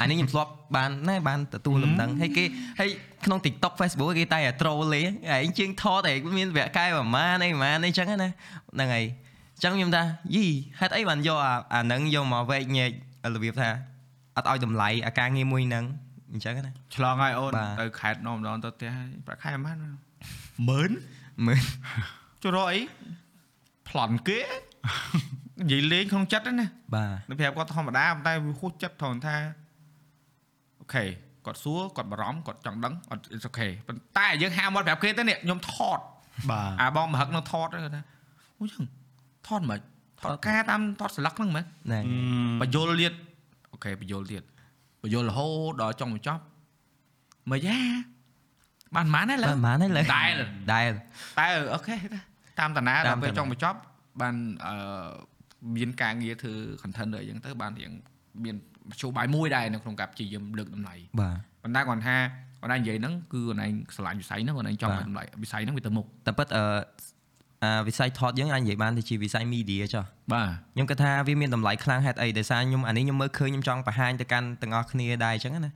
អានេះខ្ញុំធ្លាប់បានណែបានទទួលលំនឹងហើយគេហើយក្នុង TikTok Facebook គេតែ troll លេឯងជាងថតឯងមានវគ្គកែប្រមាណអីប្រមាណអីចឹងណាហ្នឹងហើយអញ្ចឹងខ្ញុំថាយីហេតុអីបានយកអាហ្នឹងយកមកវែកញែករបៀបថាអត់ឲ្យតម្លៃអាការងារមួយហ្នឹង អញ្ចឹងណាឆ្លងហើយអូនបាទទៅខេតម្ដងម្ដងទៅផ្ទះហើយប្រាក់ខែប៉ុន្មានម៉ឺនមើលចូលរកអីប្លន់គេនិយាយលេងក្នុងចិត្តហ្នឹងណាបាទនៅប្រាប់គាត់ធម្មតាប៉ុន្តែវាហួសចិត្តត្រង់ថាអូខេគាត់សួរគាត់បារម្ភគាត់ចង់ដឹងអត់ it's okay ប៉ុន្តែយើងហាមមកប្រាប់គេទៅនេះខ្ញុំថតបាទអាបងមហឹកនៅថតហ្នឹងគាត់ថាអូចឹងថតមិនថតការតាមថតស្លឹកហ្នឹងមែនហ្នឹងបញ្យលទៀតអូខេបញ្យលទៀត បញ្យលរហូតដល់ចុងបញ្ចប់មកយ៉ាបានប៉ុន្មានហើយលើបានបានហើយលើដែលដែលតែអូខេតាមតាណាតាដល់មពេលតាណាចុងបញ្ចប់បានអឺមានការងារធ្វើ content ឬអីចឹងទៅបានរៀងមានមធ្យោបាយមួយដែរនៅក្នុងការព្យាយាមលើកតម្លៃបាទប៉ុន្តែគាត់ថាគាត់ឯងនិយាយហ្នឹងគឺគាត់ឯងឆ្លាញ់វិស័យហ្នឹងគាត់ឯងចង់បាទឲ្យតម្លៃវិស័យហ្នឹងវាទៅមុខតែពិតអឺអា វិស័យថតយើងអាចនិយាយបានទៅជាវិស័យ media ចុះបាទខ្ញុំគិតថាវាមានតម្លៃខ្លាំងហេតុអីដោយសារខ្ញុំអានេះខ្ញុំមើលឃើញខ្ញុំចង់បង្ហាញទៅកាន់ទាំងអស់គ្នាដែរអញ្ចឹងណា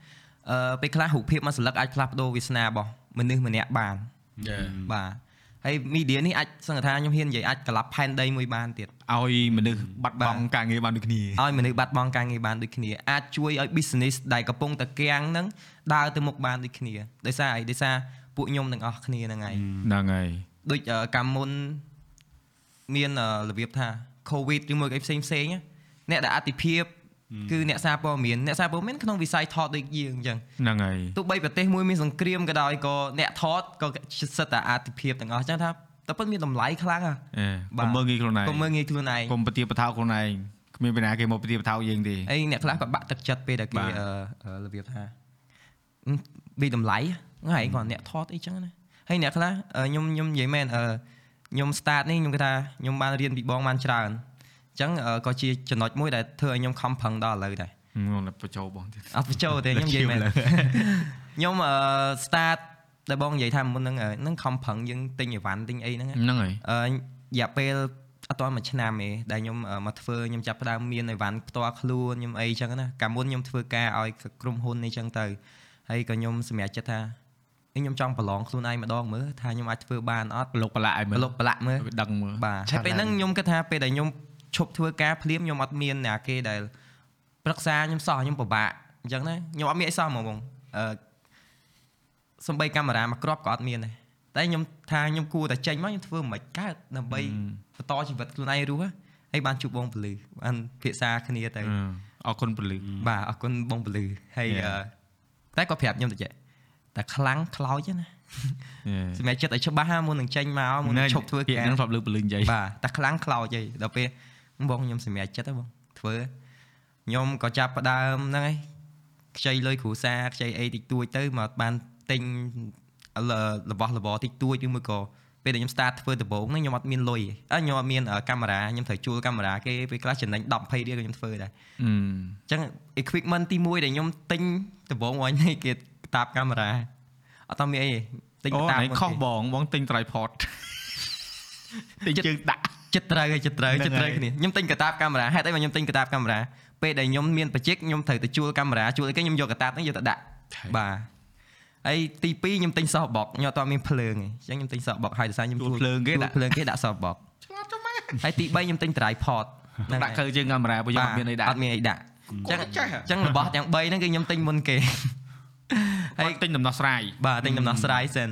អឺពេលខ្លះរូបភាពមួយសន្លឹកអាចផ្លាស់ប្ដូរវាសនារបស់មនុស្សម្នាក់បានយេបាទហើយ media នេះអាចសង្កត់ថាខ្ញុំហ៊ាននិយាយអាចក្លាប់ផែនដីមួយបានទៀតឲ្យមនុស្សបាត់បង់ការងារបានដូចគ្នាឲ្យមនុស្សបាត់បង់ការងារបានដូចគ្នាអាចជួយឲ្យ business ដែលកំពុងតែគាំងហ្នឹងដើរទៅមុខបានដូចគ្នាដោយសារអីដោយសារពួកខ្ញុំទាំងអស់គ្នាហ្នឹងហើយហ្នឹងហើយ ដូចអឺកម្មមុនមានអឺរបៀបថា covid ឬមួយអីផ្សេងផ្សេងៗណាអ្នកដែលអតិភិបគឺអ្នកសារព័ត៌មានអ្នកសារព័ត៌មានក្នុងវិស័យថតដូចយើងអញ្ចឹងហ្នឹងហើយទោះបីប្រទេសមួយមានសង្គ្រាមក៏ដោយក៏អ្នកថតក៏សិតតែអតិភិបទាំងអស់អញ្ចឹងថាតែពិតមានតម្លៃខ្លាំងហ่ะអេបាទកុំមើលងាយខ្លួនឯងកុំមើលងាយខ្លួនឯងកុំប្រទាបបថោខ្លួនឯងគ្មានពីណាគេមកប្រទាបបថោយើងទេហើយអ្នកខ្លះក៏បាក់ទឹកចិត្តពេលដែលគេបាទអឺអឺរបៀបថាអឺវាតម្លៃហ្នឹងហើយគាត់អ្នកថតអីចឹងណា ហើយអ្នកខ្លះអឺខ្ញុំខ្ញុំនិយាយមែនអឺខ្ញុំ start នេះខ្ញុំគិតថាខ្ញុំបានរៀនពីបងបានច្រើនអញ្ចឹងអឺក៏ជាចំណុចមួយដែលធ្វើឲ្យខ្ញុំខំប្រឹងដល់ឥឡូវដែរងងបញ្ចូលបងទៀតអត់បញ្ចូលទេខ្ញុំនិយាយមែនខ្ញុំអឺ start ដែលបងនិយាយថាមុនហ្នឹងអឺហ្នឹងខំប្រឹងយើងទិញអីវ៉ាន់ទិញអីហ្នឹងណាហ្នឹងហើយអឺរយៈពេលអត់ទាន់មួយឆ្នាំទេដែលខ្ញុំអឺមកធ្វើខ្ញុំចាប់ផ្ដើមមានអីវ៉ាន់ផ្ទាល់ខ្លួនខ្ញុំអីចឹងណាកាលមុនខ្ញុំធ្វើការឲ្យក្រុមហ៊ុននេះចឹងទៅហើយក៏ខ្ញុំសម្រេចចិត្តថាអី ខ្ញុំចង់ប្រឡងខ្លួនឯងម្ដងមើលថាខ្ញុំអាចធ្វើបានអត់ប្រឡុកប្រឡាក់ឲ្យមើប្រលឡុកប្រឡាក់មើលវាដឹងមើលបាទហើយពេលហ្នឹងខ្ញុំគិតថាពេលដែលខ្ញុំឈប់ធ្វើការភ្លាមខ្ញុំអត់មានអ្នកគេដែលប្រឹក្សាខ្ញុំសោះខ្ញុំពិបាកអញ្ចឹងណាខ្ញុំអត់មានអីសោះហ្មងបងអឺសំបីកាមេរ៉ាមកគ្រាប់ក៏អត់មានដែរតែខ្ញុំថាខ្ញុំគួរតែចេញមកខ្ញុំធ្វើមិនកើតដើម្បីបន្តជីវិតខ្លួនឯងរស់ហើយបានជួបបងពលឺបានភាសាគ្នាទៅអរគុណពលឺបាទអរគុណបងពលឺហើយ Yeah. អឺតែក៏ប្រាប់ខ្ញុំតិច តែខ្លាំងខ្លោចណាសម្រាប់ចិត្តឲ្យច្បាស់ណាមុននឹងចេញមកមុននឹងឈប់ធ្វើពាក្យការហ្នឹងធ្លាប់លើពលឺនិយាយបាទតែខ្លាំងខ្លោចហីដល់ពេលបងខ្ញុំសម្រេចចិត្តហ៎បងធ្វើខ្ញុំក៏ចាប់ផ្ដើមហ្នឹងឯងខ្ចីលុយគ្រួសារខ្ចីអីតិចតួចទៅមកបានទិញរបស់របរតិចតួចឬមួយក៏ពេលដែលខ្ញុំ start ធ្វើដំបូងហ្នឹងខ្ញុំអត់មានលុយអឺខ្ញុំអត់មានកាមេរ៉ាខ្ញុំត្រូវជួលកាមេរ៉ាគេពេលខ្លះចំណេញ10 20រៀលក៏ខ្ញុំធ្វើដែរអឺអញ្ចឹង equipment ទី1ដែលខ្ញុំទិញដំបូងមកនេះគេ តាបកាមេរ៉ាអត់តមានអីទេទិញអូតាបណៃមកខុសបងបងទិញ tripod ទិញជើងដាក់ចិត្តត្រូវហើយចិត្តត្រូវហ្នឹងចិត្តត្រូវហើយគ្នាខ្ញុំទិញកាតាបកាមេរ៉ាហេតុអីមកខ្ញុំទិញកាតាបកាមេរ៉ាពេលដែលខ្ញុំមានបច្ចេកខ្ញុំត្រូវទៅជួលកាមេរ៉ាជួលអីគេខ្ញុំយកកាតាបហ្នឹងយកទៅដាក់បាទហើយទី2ខ្ញុំទិញ softbox ខ្ញុំអត់ទាន់មានភ្លើងទេអញ្ចឹងខ្ញុំទិញ softbox ហើយដោយសារខ្ញុំជួលភ្លើងគេដាក់ភ្លើងគេដាក់ softbox ឆ្លាតទៅម៉ែហើយទី3ខ្ញុំទិញ tripod ដាក់កើជើងកាមេរ៉ាបើយើងអត់មានអីដាក់អត់មានអីដាក់អញ្ចឹងគាត់ចេះហ៎អញ្ចឹងរបស់ទាំង3ហ្នឹងគឺខ្ញុំទិញមុនគេ ហើយទិញដំណោះស្រាយបាទទិញដំណោះស្រាយសិន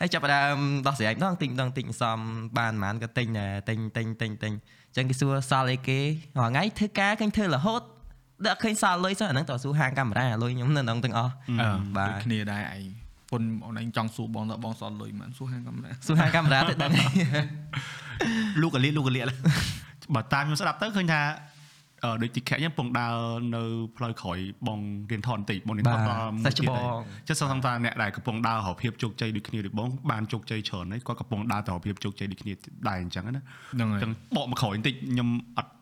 ហើយចាប់ផ្ដើមដោះស្រាយម្ដងទិញម្ដងទិញសំបានប៉ុន្មានក៏ទិញដែរទិញទិញទិញទិញអញ្ចឹងគេសួរសល់អីគេរាល់ថ្ងៃធ្វើការឃើញធ្វើរហូតដល់ឃើញសល់លុយសោះអាហ្នឹងតើសួរហាងកាមេរ៉ាលុយខ្ញុំនៅក្នុងទាំងអស់អឺបាទដូចគ្នាដែរឯងពុនអូនឯងចង់សួរបងតើបងសល់លុយមិនសួរហាងកាមេរ៉ាសួរហាងកាមេរ៉ាទៅដឹងលូកកលៀលូកកលៀលបើតាមខ្ញុំស្ដាប់ទៅឃើញថាអឺ ដូចទីខែខ្ញុំពងដើរនៅផ្លូវក្រោយបងរៀនថតបន្តិចបងរៀនថតដល់មួយសេះច្ទៀតបងហើយចិត្តសង្ឃឹមថាអ្នកដែលកំពុងដើររកភាពជោគជ័យដូចគ្នាដូចបងបានជោគជ័យច្រើនហើយគាត់កំពុងដើរទៅរកភាពជោគជ័យដូចគ្នាដែរអញ្ចឹងណាហ្នឹងហើយអញ្ចឹងបកមកក្រោយបន្តិចខ្ញុំអត់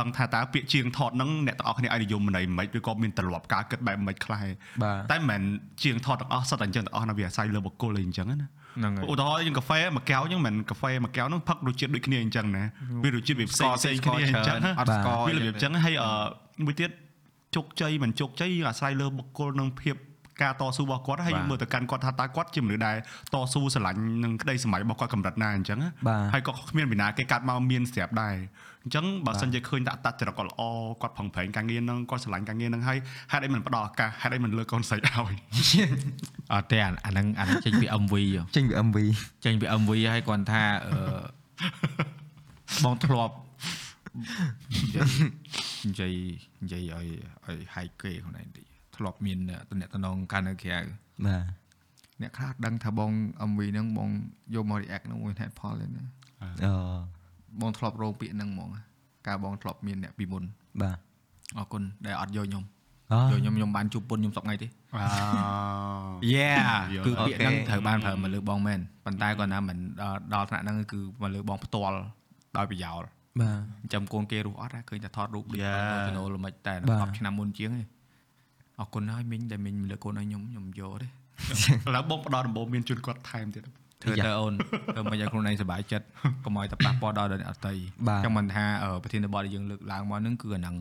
ដឹងថាតើពាក្យជាងថតហ្នឹងអ្នកទាំងអស់គ្នាឲ្យនិយមន័យមិនឬក៏មានទម្លាប់ការគិតបែបមិនខ្លះបាទតែមិនមែនជាងថតទាំងអស់សុទ្ធតែអញ្ចឹងទាំងអស់ណាវាអាស្រ័យលើបុគ្គលអីអញ្ចឹងណា ហ្នឹងហើយឧទាហរណ៍យើងកាហ្វេមួយកែវអញ្ចឹងមិនមែនកាហ្វេមួយកែវហ្នឹងផឹករសជាតិដូចគ្នាអញ្ចឹងណាវារសជាតិវាផ្សេងផ្សេងគ្នាអញ្ចឹងណាអត់ស្គាល់វារបៀបអញ្ចឹងហើយអឺមួយទៀតជោគជ័យមិនជោគជ័យយើងអាស្រ័យលើបុគ្គលនិងភាពការតស៊ូរបស់គាត់ហើយយើងមើលទៅកាន់គាត់ថាតើគាត់ជាមនុស្សដែលតស៊ូស្រឡាញ់នឹងក្តីសម័យរបស់គាត់កម្រិតណាអញ្ចឹងណាបាទហើយក៏គ្មានវិណាគេកាត់មកមានស្រាប់ដែរ អញ្ចឹងបើសិនជាឃើញតាក់តាត់ចរិតគាត់ល្អគាត់ប្រឹងប្រែងការងារហ្នឹងគាត់ស្រឡាញ់ការងារហ្នឹងហើយហេតុអីមិនផ្ដល់ឱកាសហេតុអីមិនលើកកូនស្រីឲ្យអត់ទេអាអាហ្នឹងអាហ្នឹងចេញពី MV ហ៎ចេញពី MV ចេញពី MV ហើយគាត់ថាអឺបងធ្លាប់និយាយនិយាយឲ្យឲ្យហែកគេខ្លួនឯងតិចធ្លាប់មានតំណែងកាលនៅក្រៅបាទអ្នកខ្លះដឹងថាបង MV ហ្នឹងបងយកមក react ហ្នឹងមួយហេតុផលទេណាអូ បងធ្លាប់រងពាក្យហ្នឹងហ្មងកាលបងធ្លាប់មានអ្នកពីមុនបាទអរគុណដែលអត់យកខ្ញុំអូយកខ្ញុំខ្ញុំបានជួបពុនខ្ញុំសប្ងៃទេអ Yeah យល់គឺពាក្យហ្នឹងអូខេត្រូវបានប្រើមកលើបងមែនប៉ុន្តែគាត់ណាមិនដល់ដល់ថ្នាក់ហ្នឹងគឺមកលើបងផ្ទាល់ដោយប្រយោលបាទចាំកូនគេរស់អត់ហ่ะឃើញតែថតរូបដូច Yeah. ចំណូលមិនតែបាទ10ឆ្នាំមុនជាងឯងអរគុណហើយមីងដែលមីងលើកកូនឲ្យខ្ញុំខ្ញុំយកទេឥឡូវបងផ្ដល់ដំបូងមានជូនគាត់ថែមទៀត ធ្វើទៅអូនធ្វើមិនឲ្យខ្លួនឯងសុបាយចិត្តកុំឲ្យតែប៉ះពាល់ដល់ដល់អ្នកអតីបាទចឹងមិនថាអឺប្រធានបទដែលយើងលើកឡើងមកហ្នឹងគឺអាហ្នឹង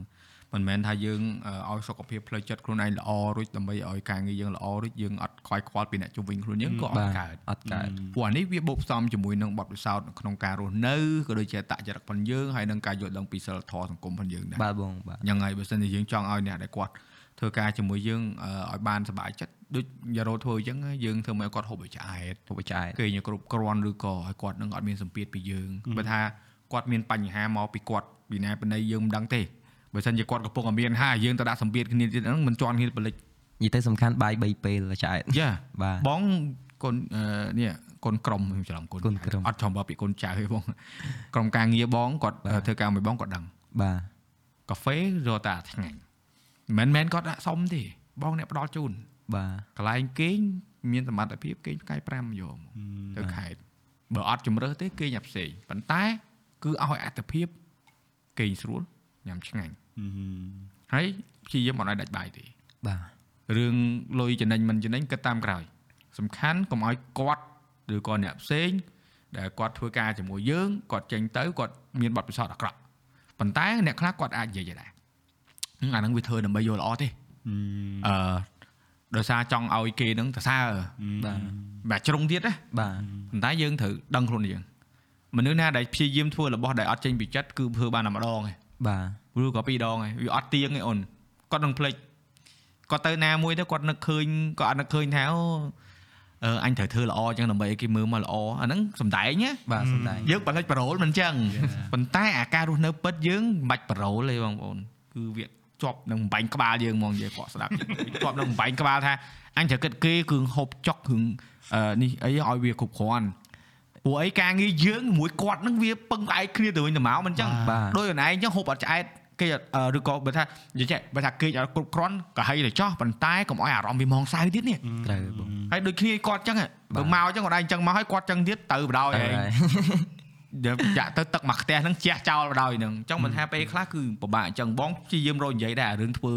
មិនមែនថាយើងអឺឲ្យសុខភាពផ្លូវចិត្តខ្លួនឯងល្អរួចដើម្បីឲ្យការងារយើងល្អរួចយើងអត់ខ្វាយខ្វល់ពីអ្នកជុំវិញខ្លួនយើងក៏អបាត់ទកើតអត់កើតព្រោះអានេះវាបូកផ្សំជាមួយនឹងបទពិសោធន៍ក្នុងការរស់នៅក៏ដូចជាអតចរិតផងយើងហើយនឹងការយល់ដឹងពីសិលធម៌សង្គមផងយើងដែរបាទបងបាទហ្នឹងហើយបើសិនជាយើងចង់ឲ្យអ្នកដែលគាត់ ធ្វើការជាមួយយើងអឺឲ្យបានសុបាយចិត្តដូចយ៉ារ៉ូធ្វើអញ្ចឹងយើងធ្វើមកឲ្យគាត់ហូបឲ្យឆ្អែតពុកចែកគេញគ្រប់គ្រាន់ឬក៏ឲ្យគាត់នឹងអត់មានសម្ពាធពីយើងបើថាគាត់មានបញ្ហាមកពីគាត់ពីណាពីណីយើងមិនដឹងទេបើសិនជាគាត់កំពុងតែមានហើយយើងទៅដាក់សម្ពាធគ្នាទៀតហ្នឹងមិនជន់គ្នាបលិចនិយាយទៅសំខាន់បាយ3ពេលចែកយ៉ាបាទបងកូនអឺនេះកូនក្រុមខ្ញុំច្រឡំកូនកូនក្រុមអត់ចំបើពីកូនចៅទេបងក្រុមការងារបងគាត់បាទធ្វើការមួយបងគាត់ដឹងបាទកាហ្វេរកតែអាថ្ងៃ មិនមែនគាត់ដាក់សុំទេបងអ្នកផ្ដល់ជូនបាទកន្លែងគេងមានសមត្ថភាពគេងផ្កាយ5យកមកទៅខេត្តបើអត់ជំរើសទេគេញ៉ាំផ្សេងប៉ុន្តែ គឺឲ្យអត្ថភាពគេងស្រួលញ៉ាំឆ្ងាញ់ហើយព្យាយាមអត់ឲ្យដាច់បាយទេបាទរឿងលុយចំណេញមិនចំណេញគិតតាមក្រោយ សំខាន់កុំឲ្យគាត់ឬក៏អ្នកផ្សេងដែលគាត់ធ្វើការជាមួយយើងគាត់ចេញទៅគាត់មានបទពិសោធន៍អាក្រក់ប៉ុន្តែអ្នកខ្លះគាត់អាចនិយាយដែរហឹម អាហ្នឹងវាធ្វើដើម្បីយកល្អទេអឺដោយសារចង់ឲ្យគេនឹងសរសើរបាទបាទជ្រុងទៀតណាបាទប៉ុន្តែយើងត្រូវដឹងខ្លួនយើងមនុស្សណាដែលព្យាយាមធ្វើរបស់ដែលអត់ចេញពីចិត្តគឺធ្វើបានតែម្ដងឯងបាទឬក៏ពីរដងឯងវាអត់ទៀងឯអូនគាត់នឹងភ្លេចគាត់ទៅណាមួយទៅគាត់នឹកឃើញគាត់អត់នឹកឃើញថាអូអឺអញត្រូវធ្វើល្អអញ្ចឹងដើម្បីឲ្យគេមើលមកល្អអាហ្នឹងសំដែងណាបាទសំដែងយើងបលិចប្រូលមិនអញ្ចឹងប៉ុន្តែអាការរស់នៅពិតយើងមិនបាច់ប្រូលទេបងប្អូនគឺវា ជាប់នឹងបំបែងក្បាលយើងហ្មងនិយាយគាត់ស្ដាប់ជាប់នឹងបំបែងក្បាលថាអញត្រូវគិតគេគឺហូបចុកគឺអឺនេះអីឲ្យវាគ្រប់គ្រាន់ព្រោះអីការងារយើងមួយគាត់នឹងវាពឹងផ្អែកគ្នាទៅវិញទៅមកមិនអញ្ចឹងបាទដោយខ្លួនឯងអញ្ចឹងហូបអត់ឆ្អែតគេអត់អឺឬក៏បើថានិយាយចេះបើថាគេអត់គ្រប់គ្រាន់ក៏ហីទៅចោះប៉ុន្តែកុំឲ្យអារម្មណ៍វាមងសៅទៀតនេះត្រូវបងអហើយដូចគ្នាគាត់ចឹងហ៎បើមកចឹងគាត់ឯងចឹងមកហើយគាត់ចឹងទៀតទៅបដ ாய் ទៅឯងហើយយក ចាក់ទៅទឹកមកខ្ទះហ្នឹងជះចោលបដ ாய் ហ្នឹងអញ្ចឹងមិនថាពេលខ្លះគឺពិបាកអញ្ចឹងបងព្យាយាមរកនិយាយដែរអារឿងធ្វើ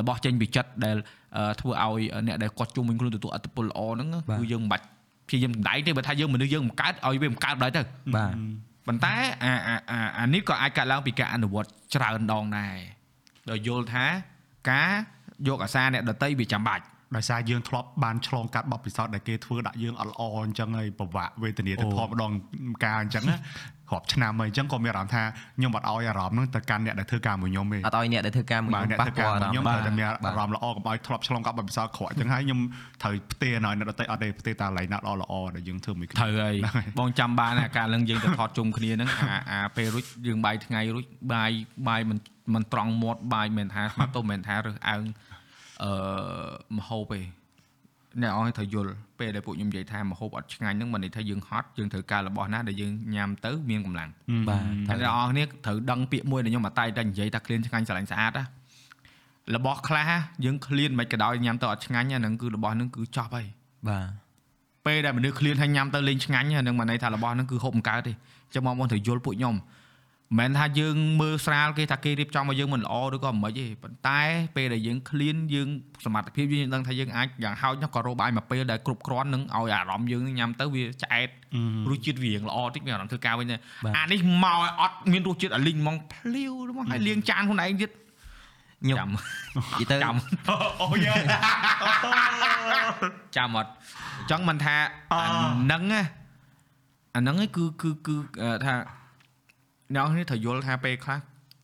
របស់ចេញពីចិត្តដែលអឺធ្វើឲ្យអ្នកដែលគាត់ជុំវិញខ្លួនទទួលអត្តពលល្អហ្នឹងគឺយើងមិនបាច់ព្យាយាមសម្ដែងទេបើថាយើងមនុស្សយើងមិនកើតឲ្យវាមិនកើតដែរទៅបាទប៉ុន្តែអាអាអាអានេះក៏អាចកើតឡើងពីការអនុវត្តច្រើនដងដែរដោយយល់ថាការយកអាសាអ្នកដតីវាចាំបាច់ ដោយសារយើងធ្លាប់បានឆ្លងកាត់បទពិសោធន៍ដែលគេធ្វើដាក់យើងអត់ល្អអញ្ចឹងហើយពិបាកវេទនាទៅធំម្ដងការអញ្ចឹងណារាប់ឆ្នាំហើយអញ្ចឹងក៏មានអារម្មណ៍ថាខ្ញុំអត់ឲ្យអារម្មណ៍ហ្នឹងទៅកាន់អ្នកដែលធ្វើការមួយខ្ញុំទេអត់ឲ្យអ្នកដែលធ្វើការមួយបាទអ្នកប៉ះធ្វើពាការល់អារខ្ញុំម្មណ៍ត្រូវតែមានបាទអារម្មណ៍ល្អកុំឲ្យធ្លាប់ឆ្លងកាត់បទពិសោធន៍ខកអញ្ចឹងហើយខ្ញុំត្រូវផ្ទេរឲ្យអ្នកដទៃអត់ទេផ្ទេរតាឡៃណាត់ល្អល្អដែលយើងធ្វើមួយគ្នាត្រូវហើយបងចាំបានអាការឡើងយើងទៅថតជុំគ្នាហ្នឹងអាអាពេលរួចយើងបាយថ្ងៃរួចបាយបាយមិនមិនត្រង់មាត់បាយមិនថាស្មាត់ទៅមិនថារើសអើង អឺមហូបទេអ្នកអងត្រូវយល់ពេលដែលពួកខ្ញុំនិយាយថាមហូបអត់ឆ្ងាញ់ហ្នឹងមិនន័យថាយើងហត់យើងត្រូវការរបស់ណាដែលយើងញ៉ាំទៅមានកម្លាំងបាទតែអ្នកនរគ្នាត្រូវដឹងពាក្យមួយដែលខ្ញុំអត់តែតែនិយាយថាក្លៀនឆ្ងាញ់ស្រឡាញ់ស្អាតណារបស់ខ្លះយើងក្លៀនមិនក៏ដោយញ៉ាំទៅអត់ឆ្ងាញ់ហ្នឹងគឺរបស់ហ្នឹងគឺចប់ហើយបាទពេលដែលមនុស្សក្លៀនហើយញ៉ាំទៅលេងឆ្ងាញ់ហ្នឹងមិនន័យថារបស់ហ្នឹងគឺហូបមិនកើតទេអញ្ចឹងបងប្អូនត្រូវយល់ពួកខ្ញុំ មិនមែនថាយើងមើលស្រាលគេថាគេរៀបចំឲ្យយើងមិនល្អឬក៏មិនទេប៉ុន្តែពេលដែលយើងក្លៀនយើងសមត្ថភាពយើងដឹងថាយើងអាចយ៉ាងហោចណាស់ក៏រកបាយមកពេលដែលគ្រប់គ្រាន់នឹងឲ្យអារម្មណ៍យើងញ៉ាំទៅវាឆ្អែតរសជាតិវារៀងល្អតិចមានអារម្មណ៍ធ្វើការវិញដែរអានេះមកឲ្យអត់មានរសជាតិអាលីងហ្មងភ្លាវហ្មងហើយលាងចានខ្លួនឯងទៀតខ្ញុំចាំនិយាយទៅចាំអូយចាំអត់អញ្ចឹងមិនថាអាហ្នឹងណាអាហ្នឹងឯងគឺគឺគឺអឺថា អ្នកនេះត្រូវយល់ថាពេលខ្លះ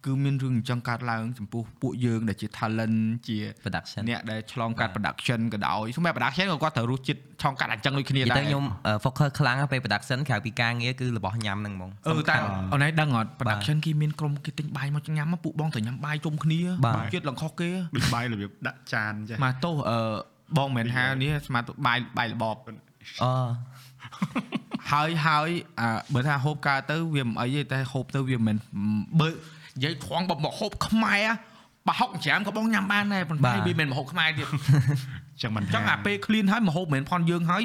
គឺមានរឿងអញ្ចឹងកើតឡើងចំពោះពួកយើងដែលជា talent ជា production អ្នកដែលឆ្លងកាត់ production ក៏ដោយសម្រាប់ production ក៏គាត់ត្រូវរសជាតិឆ្លងកាត់អញ្ចឹងដូចគ្នានិយាយដែរទៅខ្ញុំអឺ focus ខ្លាំងណាស់ពេល production ក្រៅពីការងារគឺរបស់ញ៉ាំហ្នឹងហ្មងអឺតែសំខាន់អូនឯងដឹងអត់ production គេមានក្រុមគេទិញបាយមកញ៉ាំមកពួកបងទៅញ៉ាំបាយជុំគ្នាបាទជាតិឡើងខុសគេដូចបាយរបៀបដាក់ចានចេះមកទោសអឺបងមិនមែនថានេះស្មាតបាយបាយរបបអ ហើយហើយអឺបើថាហូបកើតទៅវាមិនអីទេតែហូបទៅវាមិនបើនិយាយថងបើមកហូបខ្មែរបើហុកច្រាមក៏បងញ៉ាំបានដែរប៉ុន្តែវាមិនមកហូបខ្មែរទៀតអញ្ចឹងមិនអញ្ចឹងអាពេល clean ហើយមកហូបមិនមែនផនយើងហើយ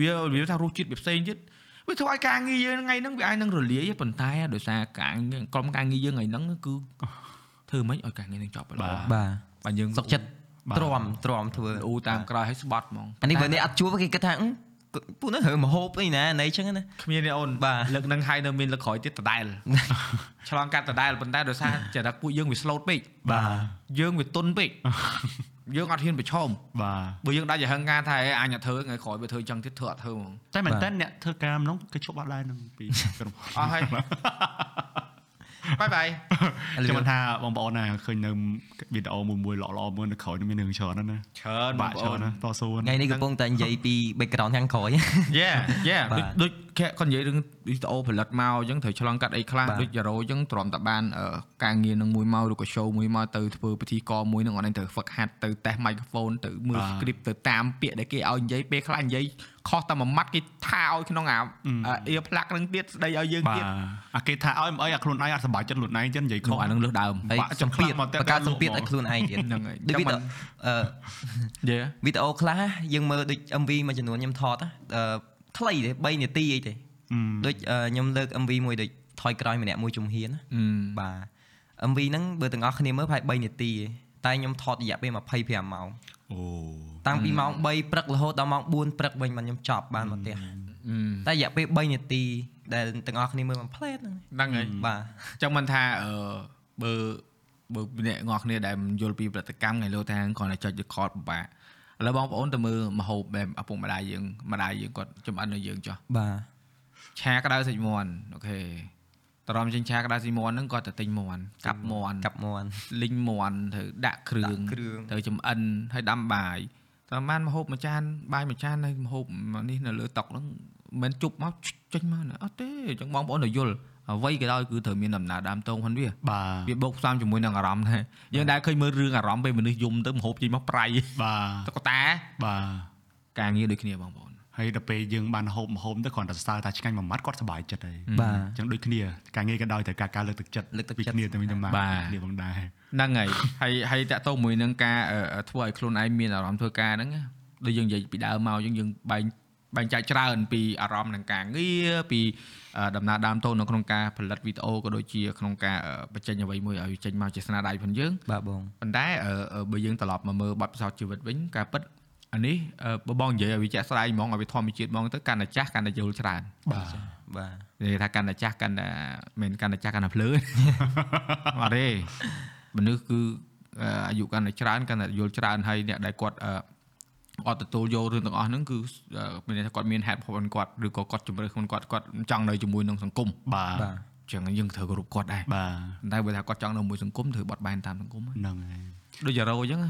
វាវាថារសជាតិវាផ្សេងទៀតវាធ្វើឲ្យការងារយើងថ្ងៃហ្នឹងវាអាចនឹងរលាយប៉ុន្តែដោយសារការងារក្រុមការងារយើងថ្ងៃហ្នឹងគឺធ្វើមិនឲ្យការងារនឹងចប់ល្អបាទបាទយើងសុកចិត្តទ្រាំទ្រាំធ្វើអ៊ូតាមក្រោយឲ្យស្បត់ហ្មងអានេះបើអ្នកអត់ជួបគេគិតថាអឺ ពួកនោះរើមហូបអីណាណៃចឹងណាគ្មានទេអូនបាទលើកនឹងហើយនៅមានលើកក្រោយទៀតដដែលឆ្លងកាត់ដដែលប៉ុន្តែដោយសារចរិតពួកយើងវា slow ពេកបាទយើងវាទុនពេកយើងអត់ហ៊ានប្រឈមបាទបើយើងដាច់ឲ្យហឹងការថាអេអញអត់ធ្វើថ្ងៃក្រោយវាធ្វើចឹងទៀតធ្វើអត់ធ្វើហ្មងតែមែនតើអ្នកធ្វើការក្នុងគេជប់អត់ដែរនឹងពីក្រុមអស់ហើយ បាយបាយចាំមិនថាបងប្អូនណាឃើញនៅវីដេអូមួយមួយល្អៗមួយនៅក្រោយនឹងមានរឿងច្រើនណាស់ណាច្រើនបាក់ច្រើនណាស់តស៊ូថ្ងៃនេះកំពុងតែនិយាយពី background ខាងក្រោយយេយេបាទដូចខែគាត់និយាយរឿងវីដេអូផលិតមកអញ្ចឹងត្រូវឆ្លងកាត់អីខ្លះបាទដូចយ៉ារ៉ូអញ្ចឹងទ្រាំតែបានអឺការងារនឹងមួយមកឬក៏ show មួយមកទៅធ្វើពិធីករមួយនឹងអត់ឯងត្រូវហ្វឹកហាត់ទៅតេស្ត microphone ទៅមើល script ទៅតាមពាក្យដែលគេឲ្យនិយាយពេលខ្លះនិយាយខុសតែមួយម៉ាត់គេថាឲ្យក្នុងអា ear plug នឹងទៀតស្ដីឲ្យយើងបាទទៀតអាគេថាឲ្យមិនអីអាខ្លួនឯងអត់សប្បាយចិត្តខ្លួនឯងចឹងនិយាយខុនោះសអានឹងលើសដើមហើយបាក់សម្ពាធចំខ្លាំងមកតែបកកើតតែលោកសម្ពាធហ្មងឲ្យខ្លួនឯងទៀតហ្នឹងហើយដូចចាំវីដេមិនអូអឺយេវីដេអូខ្លះយើងមើលដូច MV មួយចំនួនខ្ញុំថតណាអឺខ្លីទេ3នាទីអីទេអឺដូចអឺខ្ញុំលើក MV មួយដូចថយក្រោយម្នាក់មួយជំហានណាអឺបាទ MV ហ្នឹងបើទាំងអស់គ្នាមើលប្រហែល3នាទីឯងតែខ្ញុំថតរយៈពេល25ម៉ោង អូតាំងពីម៉ោង3ព្រឹករហូតដល់ម៉ោង4ព្រឹកវិញបានខ្ញុំចប់បានមកផ្ទះអឺតែរយៈពេល3នាទីដែលទាំងអស់គ្នាមើលមួយផ្លែតហ្នឹងហ្នឹងហើយបាទចឹងមិនថាអឺបើបើអ្នកងល់គ្នាដែលមិនយល់ពីប្រតិកម្មថ្ងៃលោកថាគ្រាន់តែចុច record ពិបាកឥឡូវបងប្អូនទៅមើលមហូបបែបឪពុកម្ដាយយើងម្ដាយយើងគាត់ចំអិនឲ្យយើងចុះបាទឆាក្តៅសាច់មាន់អូខេ តរំចេញឆាក្តៅសាច់មាន់ហ្នឹងគាត់ទៅទិញមាន់កាប់មាន់កាប់មាន់លីងមាន់ទៅដាក់គ្រឿងដាក់គ្រឿងទៅចំអិនហើយដាំបាយតែបានមហូបមួយចានបាយមួយចាននៅមហូបនេះនៅលើតុហ្នឹងមិនមែនជប់មកចេញមកណាអត់ទេអញ្ចឹងបងប្អូនទៅយល់អ្វីក៏ដោយគឺត្រូវមានដំណើរដើមតងហ្នឹងវាបាទវាបូកផ្សំជាមួយនឹងអារម្មណ៍ដែរយើងដែលឃើញមើលរឿងអារម្មណ៍ពេលមនុស្សយំទៅមហូបចេញមកប្រៃបាទតុកតាបាទការងារដូចគ្នាបងប្អូន ហើយដល់ពេលយើងបានហូបម្ហូបទៅគ្រាន់តែសរសើរថាឆ្ងាញ់មួយម៉ាត់គាត់សប្បាយចិត្តហើយបាទអញ្ចឹងដូចគ្នាការងារក៏ដោយតែការការលើកទឹកចិត្តលើកទឹកពីចិត្តគ្នាទៅវិញទៅមកបាទគ្នាផងដែរហ្នឹងហើយហើយហើយតាក់ទងមួយនឹងការអឺធ្វើឲ្យខ្លួនឯងមានអារម្មណ៍ធ្វើការហ្នឹងណាដូចយើងនិយាយពីដើមមកយើងយើងបែងបែងចែកច្រើនពីអារម្មណ៍នឹងការងារពីអឺដំណើរដើមតូននៅក្នុងការផលិតវីដេអូក៏ដូចជាក្នុងការអឺបញ្ចេញអ្វីមួយឲ្យចេញមកជាស្នាដៃផងយើងបាទបងប៉ុន្តែអឺអឺបើយើងត្រឡប់មកមើលបទពិសោធន៍ជីវិតវិញការពិត អានេះអឺបើបងនិយាយឲ្យវាជាក់ស្ដែងហ្មងឲ្យវាធម្មជាតិហ្មងទៅកាន់តែចាស់កាន់តែយល់ច្រើនបាទបាទនិយាយថាកាន់តែចាស់កាន់តែមិនកាន់តែចាស់កាន់តែភ្លើអត់ទេមនុស្សគឺអឺអាយុកាន់តែច្រើនកាន់តែយល់ច្រើនហើយអ្នកដែលគាត់អឺអត់ទទួលយករឿងទាំងអស់ហ្នឹងគឺអឺមានន័យថាគាត់មានហេតុផលរបស់គាត់ឬក៏គាត់ជំរឿខ្លួនគាត់គាត់ចង់នៅជាមួយនឹងសង្គមបាទបាទចឹងយើងត្រូវគោរពគាត់ដែរបាទប៉ុន្តែបើថាគាត់ចង់នៅមួយសង្គមត្រូវបត់បែនតាមសង្គមហើយហ្នឹងហើយដូចយ៉ារ៉ូអញ្ចឹង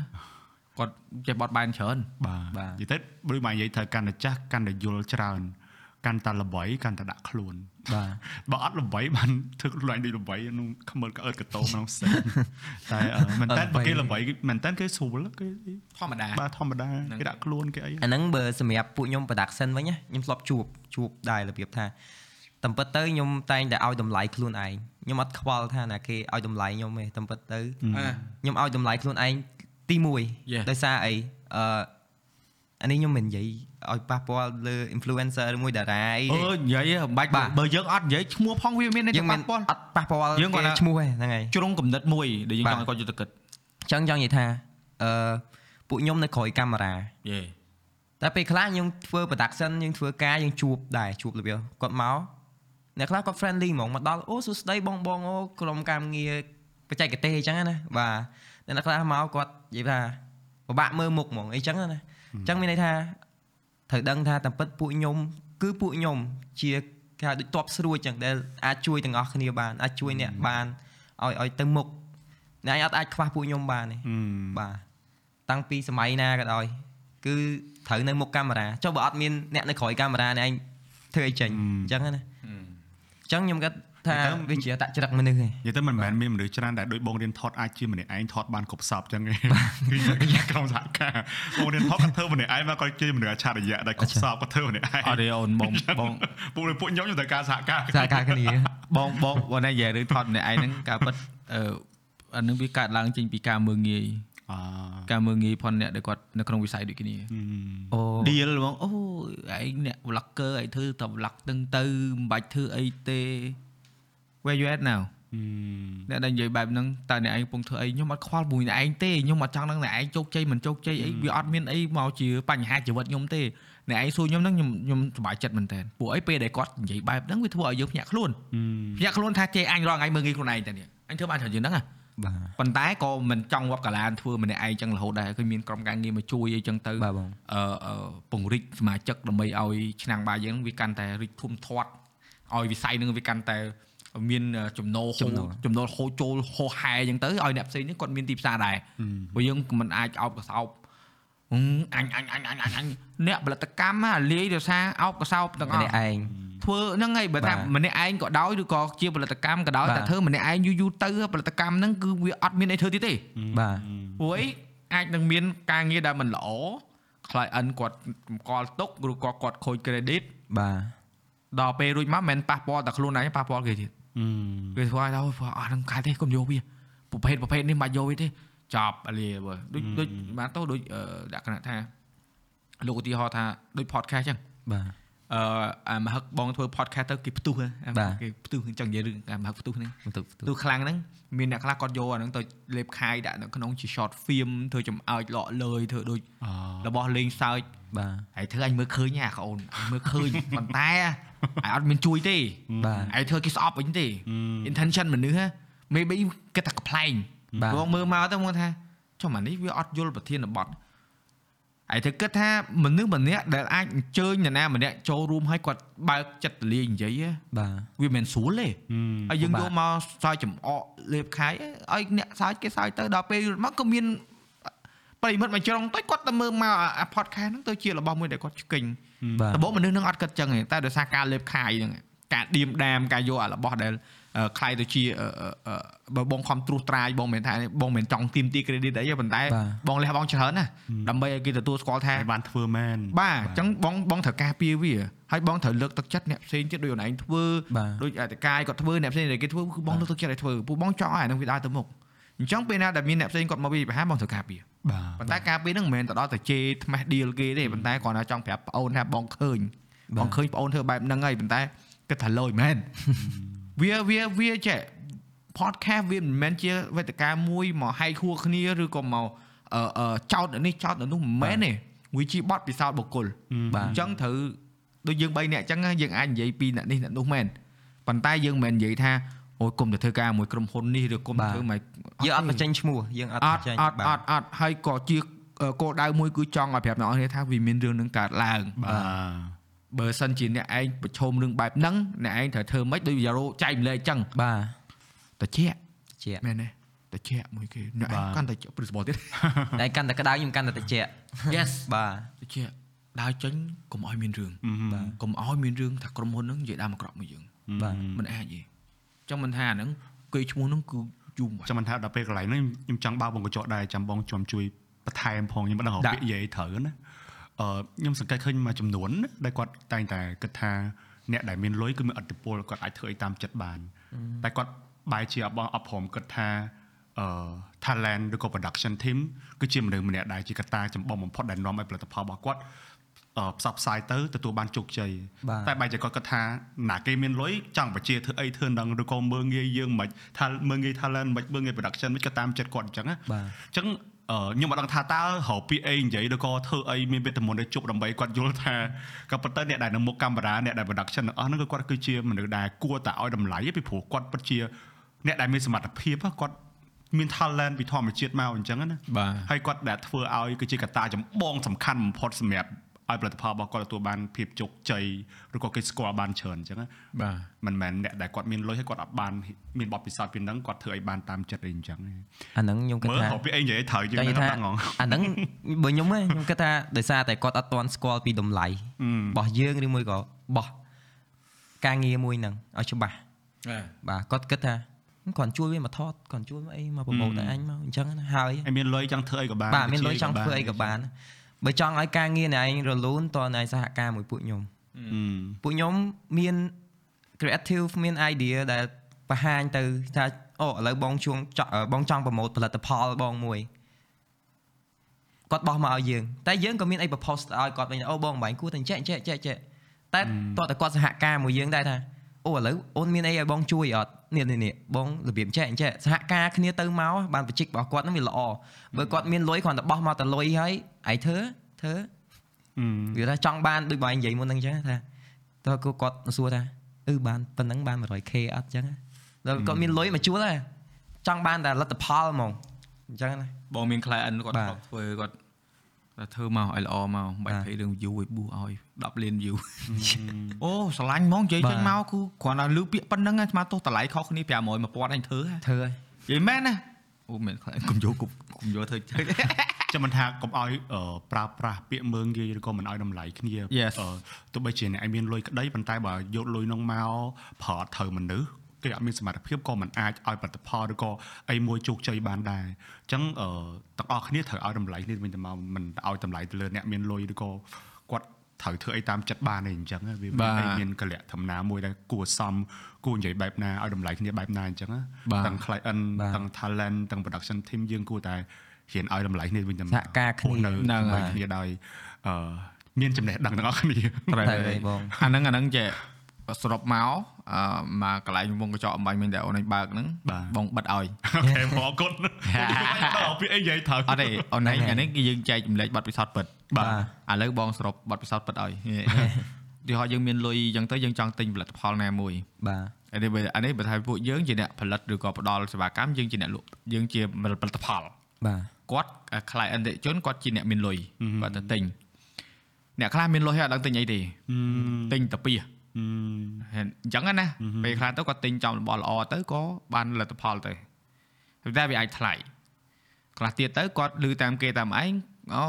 គាត់ចេះបត់បែនច្រើនបាទបាទនិយាយទៅដូចមកនិយាយថាកាន់តែចាស់កាន់តែយល់ច្រើនកាន់តែល្បីកាន់តែដាក់ខ្លួនបាទបើអត់ល្បីបានធ្វើខ្លួនឯងដូចល្បីក្នុងខ្មើលក្អើតកតោក្នុងផ្សេងតែអឺមែនតើបើគេល្បីមែនតើគេស្រួលគេធម្មតាបាទធម្មតាហ្នឹងគេដាក់ខ្លួនគេអីអាហ្នឹងបើសម្រាប់ពួកខ្ញុំ production វិញណាខ្ញុំធ្លាប់ជួបជួបដែររបៀបថាតាមពិតទៅខ្ញុំតែងតែឲ្យតម្លៃខ្លួនឯងខ្ញុំអត់ខ្វល់ថាណាគេឲ្យតម្លៃខ្ញុំទេតាមពិតទៅអាខ្ញុំឲ្យតម្លៃខ្លួនឯង ទី Yeah. 1ដោយសារអីអឺអានេះខ្ញុំមិននិយាយឲ្យប៉ះពាល់លើ influencer ឬមួយតារាអីអឺនិយាយហ៎មិនបាច់បាទបើយើងអត់និយាយឈ្មោះផងវាមានន័យយើងថាមិនប៉ះពាល់អត់ប៉ះពាល់យើងគាត់ថាគេឈ្មោះទេហ្នឹងហើយជ្រុងកំណត់មួយដែលយើងបាទចង់ឲ្យគាត់យកទៅគិតអញ្ចឹងចង់និយាយថាអឺពួកខ្ញុំនៅក្រោយកាមេរ៉ាយេតែពេលខ្លះយើងធ្វើ production យើងធ្វើការយើងជួបដែរជួបរបៀបគាត់មកអ្នកខ្លះគាត់ friendly ហ្មងមកដល់អូសួស្ដីបងបងអូក្រុមការងារបច្ចេកទេសអញ្ចឹងណាបាទ អ្នកខ្លះមកគាត់និយាយថាពិបាកមើលមុខហ្មងអីចឹងណាអញ្ចឹងមានន័យថាត្រូវដឹងថាតាមពិតពួកខ្ញុំគឺពួកខ្ញុំជាគេហៅដូចតបស្រួចចឹងដែលអាចជួយទាំងអស់គ្នាបានអាចជួយអ្នកបានឲ្យឲ្យទៅមុខអ្នកឯងអត់អាចខ្វះពួកខ្ញុំបានទេអឺបាទតាំងពីសម័យណាក៏ដោយគឺត្រូវនៅមុខកាមេរ៉ាចុះបើអត់មានអ្នកនៅក្រោយកាមេរ៉ានេះឯងធ្វើអីចេញអញ្ចឹងណាអញ្ចឹងខ្ញុំគាត់ ថាវាជាតច្រឹកមនុស្សឯងនិយាយទៅមិនមែនមានមនុស្សច្រើនដែលដូចបងរៀនថតអាចជាម្នាក់ឯងថតបានគ្រប់សពចឹងឯងគឺក្នុងសហការបងរៀនថតគាត់ធ្វើម្នាក់ឯងមកគាត់ជាមនុស្សអច្ឆរិយៈដែលគ្រប់សពគាត់ធ្វើម្នាក់ឯងអត់ទេអូនបងបងពួកពួកខ្ញុំខ្ញុំត្រូវការសហការសារការគ្នាបងបងបងណានិយាយរឿងថតម្នាក់ឯងហ្នឹងការពិតអឺអានឹងវាកើតឡើងចេញពីការមើងងាយអការមើងងាយផងអ្នកដែលគាត់នៅក្នុងវិស័យដូចគ្នាអូ deal ហ្មងអូឯងអ្នក vlogger ឯងធ្វើតែ vlog ហ្នឹងទៅមិនបាច់ធ្វើអីទេ where you at now អ្នកដែលនិយាយបែបហ្នឹងតើអ្នកឯងកំពុងធ្វើអីខ្ញុំអត់ខ្វល់មួយអ្នកឯងទេខ្ញុំអត់ចង់នឹងអ្នកឯងជោគជ័យមិនជោគជ័យអីវាអត់មានអីមកជាបញ្ហាជីវិតខ្ញុំទេអ្នកឯងសួរខ្ញុំហ្នឹងខ្ញុំខ្ញុំសប្បាយចិត្តមែនតើពួកអីពេលដែលគាត់និយាយបែបហ្នឹងវាធ្វើឲ្យយើងភ្ញាក់ខ្លួនភ្ញាក់ខ្លួនថាជេរអញរាល់ថ្ងៃមើងងាយខ្លួនឯងតែនេះអញធ្វើបានច្រើនជាងហ្នឹងហ៎បាទប៉ុន្តែក៏មិនចង់វត្តកាលានធ្វើម្នាក់ឯងចឹងរហូតដែរគឺមានក្រុមការងារមកជួយអីចឹងទៅបាទបងអឺអឺពង្រីកសមាជិកដើម្បីឲ្យឆ្នាំងបាយយើងវាកាន់តែរីកធំធាត់ឲ្យវិស័យនឹងវាកាន់តែ មានចំណូលហូរចំណូលហូរចូលហូរហែចឹងទៅឲ្យអ្នកផ្សេងនេះគាត់មានទីផ្សារដែរព្រោះយើងមិនអាចអោបកសោបអឺអញអញអញអញអញអញអ្នកផលិតកម្មអាលាយដោយសារអោបកសោបទាំងអម្ស់នាក់ឯងធ្វើហ្នឹងហើយបើថាបាទម្នាក់ឯងក៏ដោយឬក៏ជាផលិតកម្មក៏ដោយបាទតែធ្វើម្នាក់ឯងយូរយូរទៅផលិតកម្មហ្នឹងគឺវាអត់មានអីធ្វើទៀតទេបាទព្រោះអីអាចនឹងមានការងារដែលមិនល្អ client គាត់កម្កល់ទុកឬក៏គាត់ខូច credit បាទដល់ពេលរួចមកមិនមែនប៉ះពាល់តែខ្លួនឯងប៉ះពាល់គេទៀត គេធ្វើឲ្យដល់អស់ហ្នឹងខែទេកុំយកវាប្រភេទប្រភេទនេះមិនបាច់យកវាទេចប់អាលាបើដូចដូចបានទៅដូចអឺលក្ខណៈថាលោកឧទាហរណ៍ថាដូច podcast ចឹងបាទអឺអាមហឹកបងធ្វើ podcast ទៅគេផ្ទុះហ៎អាបាទគេផ្ទុះចង់និយាយរឿងអាមហឹកផ្ទុះហ្នឹងបន្ទុកផ្ទុះខ្លាំងហ្នឹងមានអ្នកខ្លះគាត់យកអាហ្នឹងទៅលេបខាយដាក់នៅក្នុងជា short film ធ្វើចំអើចលក់លើយធ្វើដូចរបស់លេងសើច បាទហើយធ្វើអញមើលឃើញហ่าបងអញមើលឃើញប៉ុន្តែហើយអត់មានជួយទេបាទហើយធ្វើគេស្អប់វិញទេ intention មនុស្សហ៎ maybe គេតែកំ pl ែងបាទបងមើលមកទៅមកថាចុះម៉ានេះវាអត់យល់ប្រធានបទហើយទៅគិតថាមនុស្សម្នាក់ដែលអាចអញ្ជើញនរណាម្នាក់ចូលរួមឲ្យគាត់បើកចិត្តទលាយនិយាយហ៎បាទវាមិនស្រួលទេហើយយើងពិបាយកកមកសើចចំអកលេបខាយឲ្យអ្នកសើចគេសើចទៅដល់ពេលមកក៏មាន ប្រិមិត្តមួយជ្រុងទៅគាត់ទៅមើលមកអា podcast ហ្នឹងទៅជារបស់មួយដែលគាត់ឆ្កិញបាទដំបូងមនុស្សនឹងអត់គិតចឹងទេតែដោយសារការលេបខាយហ្នឹងការឌៀមដាមការយកអារបស់ដែលអឺខ្លាយទៅជាអឺអឺអឺបើបងខំត្រួសត្រាយបងមិនមែនថាបងមិនមែនចង់ទីមទី credit អីទេប៉ុន្តែបាទបងលះបងច្រើនណាដើម្បីឲ្យគេទទួលស្គាល់ថាហើយបានធ្វើមែនបាទអញ្ចឹងបងបងត្រូវការពារវាហើយបងត្រូវលើកទឹកចិត្តអ្នកផ្សេងទៀតដូចអូនឯងធ្វើបាទដូចអតិកាយគាត់ធ្វើអ្នកផ្សេងដែលគេធ្វើគឺបងលើកទឹកចិត្តឲ្យធ្វើពួកបងចង់ឲ្យអានឹងវាដើរទៅមុខអញ្ចឹងពេលណាដែលមានអ្នកផ្សេងគាត់មកវាយប្រហារបងត្រូវការពារ បាទប៉ុន្តែការពេលហ្នឹងមិនមែនទៅដល់តែជេរថ្មេះ deal គេទេប៉ុន្តែគ្រាន់តែចង់ប្រាប់ប្អូនថាបងឃើញបងឃើញប្អូនធ្វើបែបហ្នឹងហើយប៉ុន្តែគិតថាលយមែនវាវាវាចេះ podcast វាមិនមែនជាវេទិកាមួយមកហែកហួរគ្នាឬក៏មកអឺអឺចោតនៅនេះចោតនៅនោះមិនមែនទេវាជាបទពិសោធន៍បុគ្គលបាទអញ្ចឹងត្រូវដូចយើង3នាក់អញ្ចឹងយើងអាចនិយាយពីអ្នកនេះអ្នកនោះមែនប៉ុន្តែយើងមិនមែននិយាយថាអូយគុំទៅធ្វើការមួយក្រុមហ៊ុននេះឬគុំទៅធ្វើមក យើងអត់បញ្ចេញឈ្មោះយើងអត់អបញ្ត់ចេញអត់អត់អត់ហើយក៏ជាគោលដៅមួយគឺចង់ឲ្យប្រាប់អ្នកនរគ្នាថាវាមានរឿងនឹងកើតឡើងបាទបើសិនជាអ្នកឯងប្រឈមរឿងបែបហ្នឹងអ្នកឯងត្រូវធ្វើម៉េចដូចយ៉ារ៉ូចែកម្លែកអញ្ចឹងបាទតិចជាមែនទេតិចមួយគេអ្នកឯងកាន់តែព្រឹសបោទៀតតែកាន់តែក្តៅខ្ញុំកាន់តែត្រជាក់ Yes បាទតិចដើរចេញកុំឲ្យមានរឿងបាទកុំឲ្យមានរឿងថាក្រុមហ៊ុនហ្នឹងនិយាយដើមអាក្រក់មួយយើងបាទមិនអាចទេអញ្ចឹងមិនថាអាហ្នឹងគេឈ្មោះហ្នឹងគឺ យូរចាំមិនថាដល់ពេលកន្លែងហ្នឹងខ្ញុំចង់បើកបងកញ្ចក់ដែរចាំបងជួយជួយបន្ថែមផងខ្ញុំមិនដឹងរកពាក្យនិយាយត្រូវណាអឺខ្ញុំសង្កេតឃើញមួយចំនួនណាដែលគាត់តែងតែគិតថាអ្នកដែលមានលុយគឺមានអត្តពលគាត់អាចធ្វើអីតាមចិត្តបានតែគាត់បែរជាអបអបព្រមគិតថាអឺ talent ឬក៏ production team គឺជាមនុស្សម្នាក់ដែលជាកត្តាចម្បងបំផុតដែលនាំឲ្យផលិតផលរបស់គាត់អឺ ផ្សព្វផ្សាយទៅទទួលបានជោគជ័យបាទតែបែរជាគាត់គិតថាណាគេមានលុយចង់បជាធ្វើអីធ្វើនឹងឬក៏មើងងាយយើងមិនថាមើងងាយ talent មិនមើងងាយ production មិនក៏តាមចិត្តគាត់អញ្ចឹងណាបាទអញ្ចឹងអឺខ្ញុំមិនដឹងថាតើរកពាក្យអីនិយាយឬក៏ធ្វើអីមានវេទមន្តឲ្យជប់ដើម្បីគាត់យល់ថាក៏ប៉ុន្តែអ្នកដែលនៅមុខកាមេរ៉ាអ្នកដែល production ទាំងអស់ហ្នឹងគឺគាត់គឺជាមនុស្សដែលគួរតែឲ្យតម្លៃពីព្រោះគាត់ពិតជាអ្នកដែលមានសមត្ថភាពគាត់មាន talent ពីធម្មជាតិមកអញ្ចឹងណាបាទហើយគាត់ដែលធ្វើឲ្យគឺជាកត្តាចម្បងសំខាន់បំផុតសម្រាប់ ឲ្យផលិតផលរបស់គាត់ទទួលបានភាពជោគជ័យឬក៏គេស្គាល់បានច្រើនអញ្ចឹងណាបាទមិនមែនអ្នកដែលគាត់មានលុយហើយគាត់អត់បានមានបទពិសោធន៍ពីហ្នឹងគាត់ធ្វើឲ្យបានតាមចិត្តអីអញ្ចឹងទេអាហ្នឹងខ្ញុំគិតមើលថាហៅពីអីនិយាយត្រូវយើងចង់និយាយនៅថាដឹងហងអាហ្នឹងបើខ្ញុំហ៎ខ្ញុំគិតថាដោយសារតែគាត់អត់ទាន់ស្គាល់ពីតម្លៃរបស់យើងឬមួយក៏របស់ការងារមួយហ្នឹងឲ្យច្បាស់បាទគាត់គិតថាគាត់ជួយវាមកថតគាត់ជួយមកអីមកប្រម៉ូទឲ្យអញមកអញ្ចឹងណាហើយឯមានលុយចង់ធ្វើអីក៏បានបាទមានលុយចង់ធ្វើអីក៏បាន បើចង់ឲ្យការងារនៃឯងរលូនតើឯងសហការមួយពួកខ្ញុំអឺពួកខ្ញុំមាន creative មាន idea ដែលបង្ហាញទៅថាអូឥឡូវបងជួងចង់បងចង់ប្រម៉ូទផលិតផលបងមួយគាត់បោះមកឲ្យយើងតែយើងក៏មានអី propose ទៅឲ្យគាត់វិញអូបងបាញ់គួរតែចេះចេះចេះចេះតែតោះតែគាត់សហការមួយយើងដែរថាអូឥឡូវអូនមានអីឲ្យបងជួយអត់ នេះនេះនេះបងរបៀបចេះចេះសហការគ្នាទៅមកបានបច្ចិករបស់គាត់ហ្នឹងវាល្អបើគាត់មានលុយគ្រាន់តែបោះមកតែលុយហើយឯងធ្វើធ្វើអឺវាថាចង់បានដូចបងនិយាយមុនហ្នឹងអញ្ចឹងថាតើគាត់សួរថាអឺបានប៉ុណ្ណឹងបាន 100k អត់អញ្ចឹងដល់គាត់មានលុយមកជួលហើយចង់បានតែលទ្ធផលហ្មងអញ្ចឹងណាបងមាន client គាត់បាទគាត់ធ្វើគាត់ តែធ្វើមកឲ្យល្អមកបាច់បាទភ័យរឿង view ឲ្យប៊ូឲ្យ10លាន view អូស្រឡាញ់ហ្មងនិយាយចេញមកគឺគ្រាន់តែលឺពាក្យប៉ុណ្្នឹងឯងស្មើទោះតម្លៃខុសគ្នា500 1000អញធ្វើហ៎ធ្វើហើយនិយាយមែនណាអូមែន client កុំយកកុំយកធ្វើចេះចាំមិនថាកុំឲ្យអឺប្រើប្រាស់ពាក្យមើងងាយឬក៏មិនឲ្យតម្លៃគ្នា Yes អឺទោះបីជាអ្នកឯងមានលុយក្តីប៉ុន្តែបើយកលុយនោះមកប្រើអត់ត្រូវមនុស្ស គេអត់មានសមត្ថភាពក៏មិនអាចឲ្យផលិតផលឬក៏អីមួយជោគជ័យបានដែរអញ្ចឹងអឺទាំងអស់គ្នាត្រូវឲ្យតម្លៃគ្នាវិញទៅមកមិនឲ្យតម្លៃទៅលើអ្នកមានលុយឬក៏គាត់ត្រូវធ្វើអីតាមចិត្តបានទេអញ្ចឹងវាបាទមានមានកលៈធម្មតាមួយដែលគួរសមគួរនិយាយបែបណាឲ្យតម្លៃគ្នាបែបណាអញ្ចឹងណាបាទទាំង client បាទទាំង talent ទាំង production team យើងគួរតែរៀនឲ្យតម្លៃគ្នាវិញទៅមកសហការគ្នារស់នៅហ្នឹងជាមួយហើយគ្នាដោយអឺមានចំណេះដឹងទាំងអស់គ្នាត្រូវត្រូវហើយបងអាហ្នឹងអាហ្នឹងចេះ សរុបមកអឺមកកន្លែងវងកញ្ចក់អំបញ្ញមិញដែលអូនឯងបើកហ្នឹងបាទបងបិទឲ្យអូខេបងអរគុណដល់ពីអីនិយាយត្រូវអត់ទេអូនឯងហ្នឹងហើយអានេះគឺយើងចែកចម្លែកបទពិសោធន៍ពិតបាទឥឡូវបងសរុបបទពិសោធន៍ពិតឲ្យទីហោយើងមានលុយអញ្ចឹងទៅយើងចង់ទិញផលិតផលណាមួយបាទអានេះបើអានេះបើថាពួកយើងជាអ្នកផលិតឬក៏ផ្ដល់សេវាកម្មយើងជាអ្នកលក់យើងជាផលិតផលបាទគាត់ client អតិថិជនគាត់ជាអ្នកមានលុយគាត់ទៅទិញអ្នកខ្លះមានលុយហើយអត់ដឹងទិញអីទេទិញតែពី អឺអញ្ចឹងណាពេលខ្លះទៅគាត់ទិញចំរបស់ល្អទៅក៏បានលទ្ធផលទៅប៉ុន្តែវាអាចថ្លៃខ្លះទៀតទៅគាត់លឺតាមគេតាមឯងអូ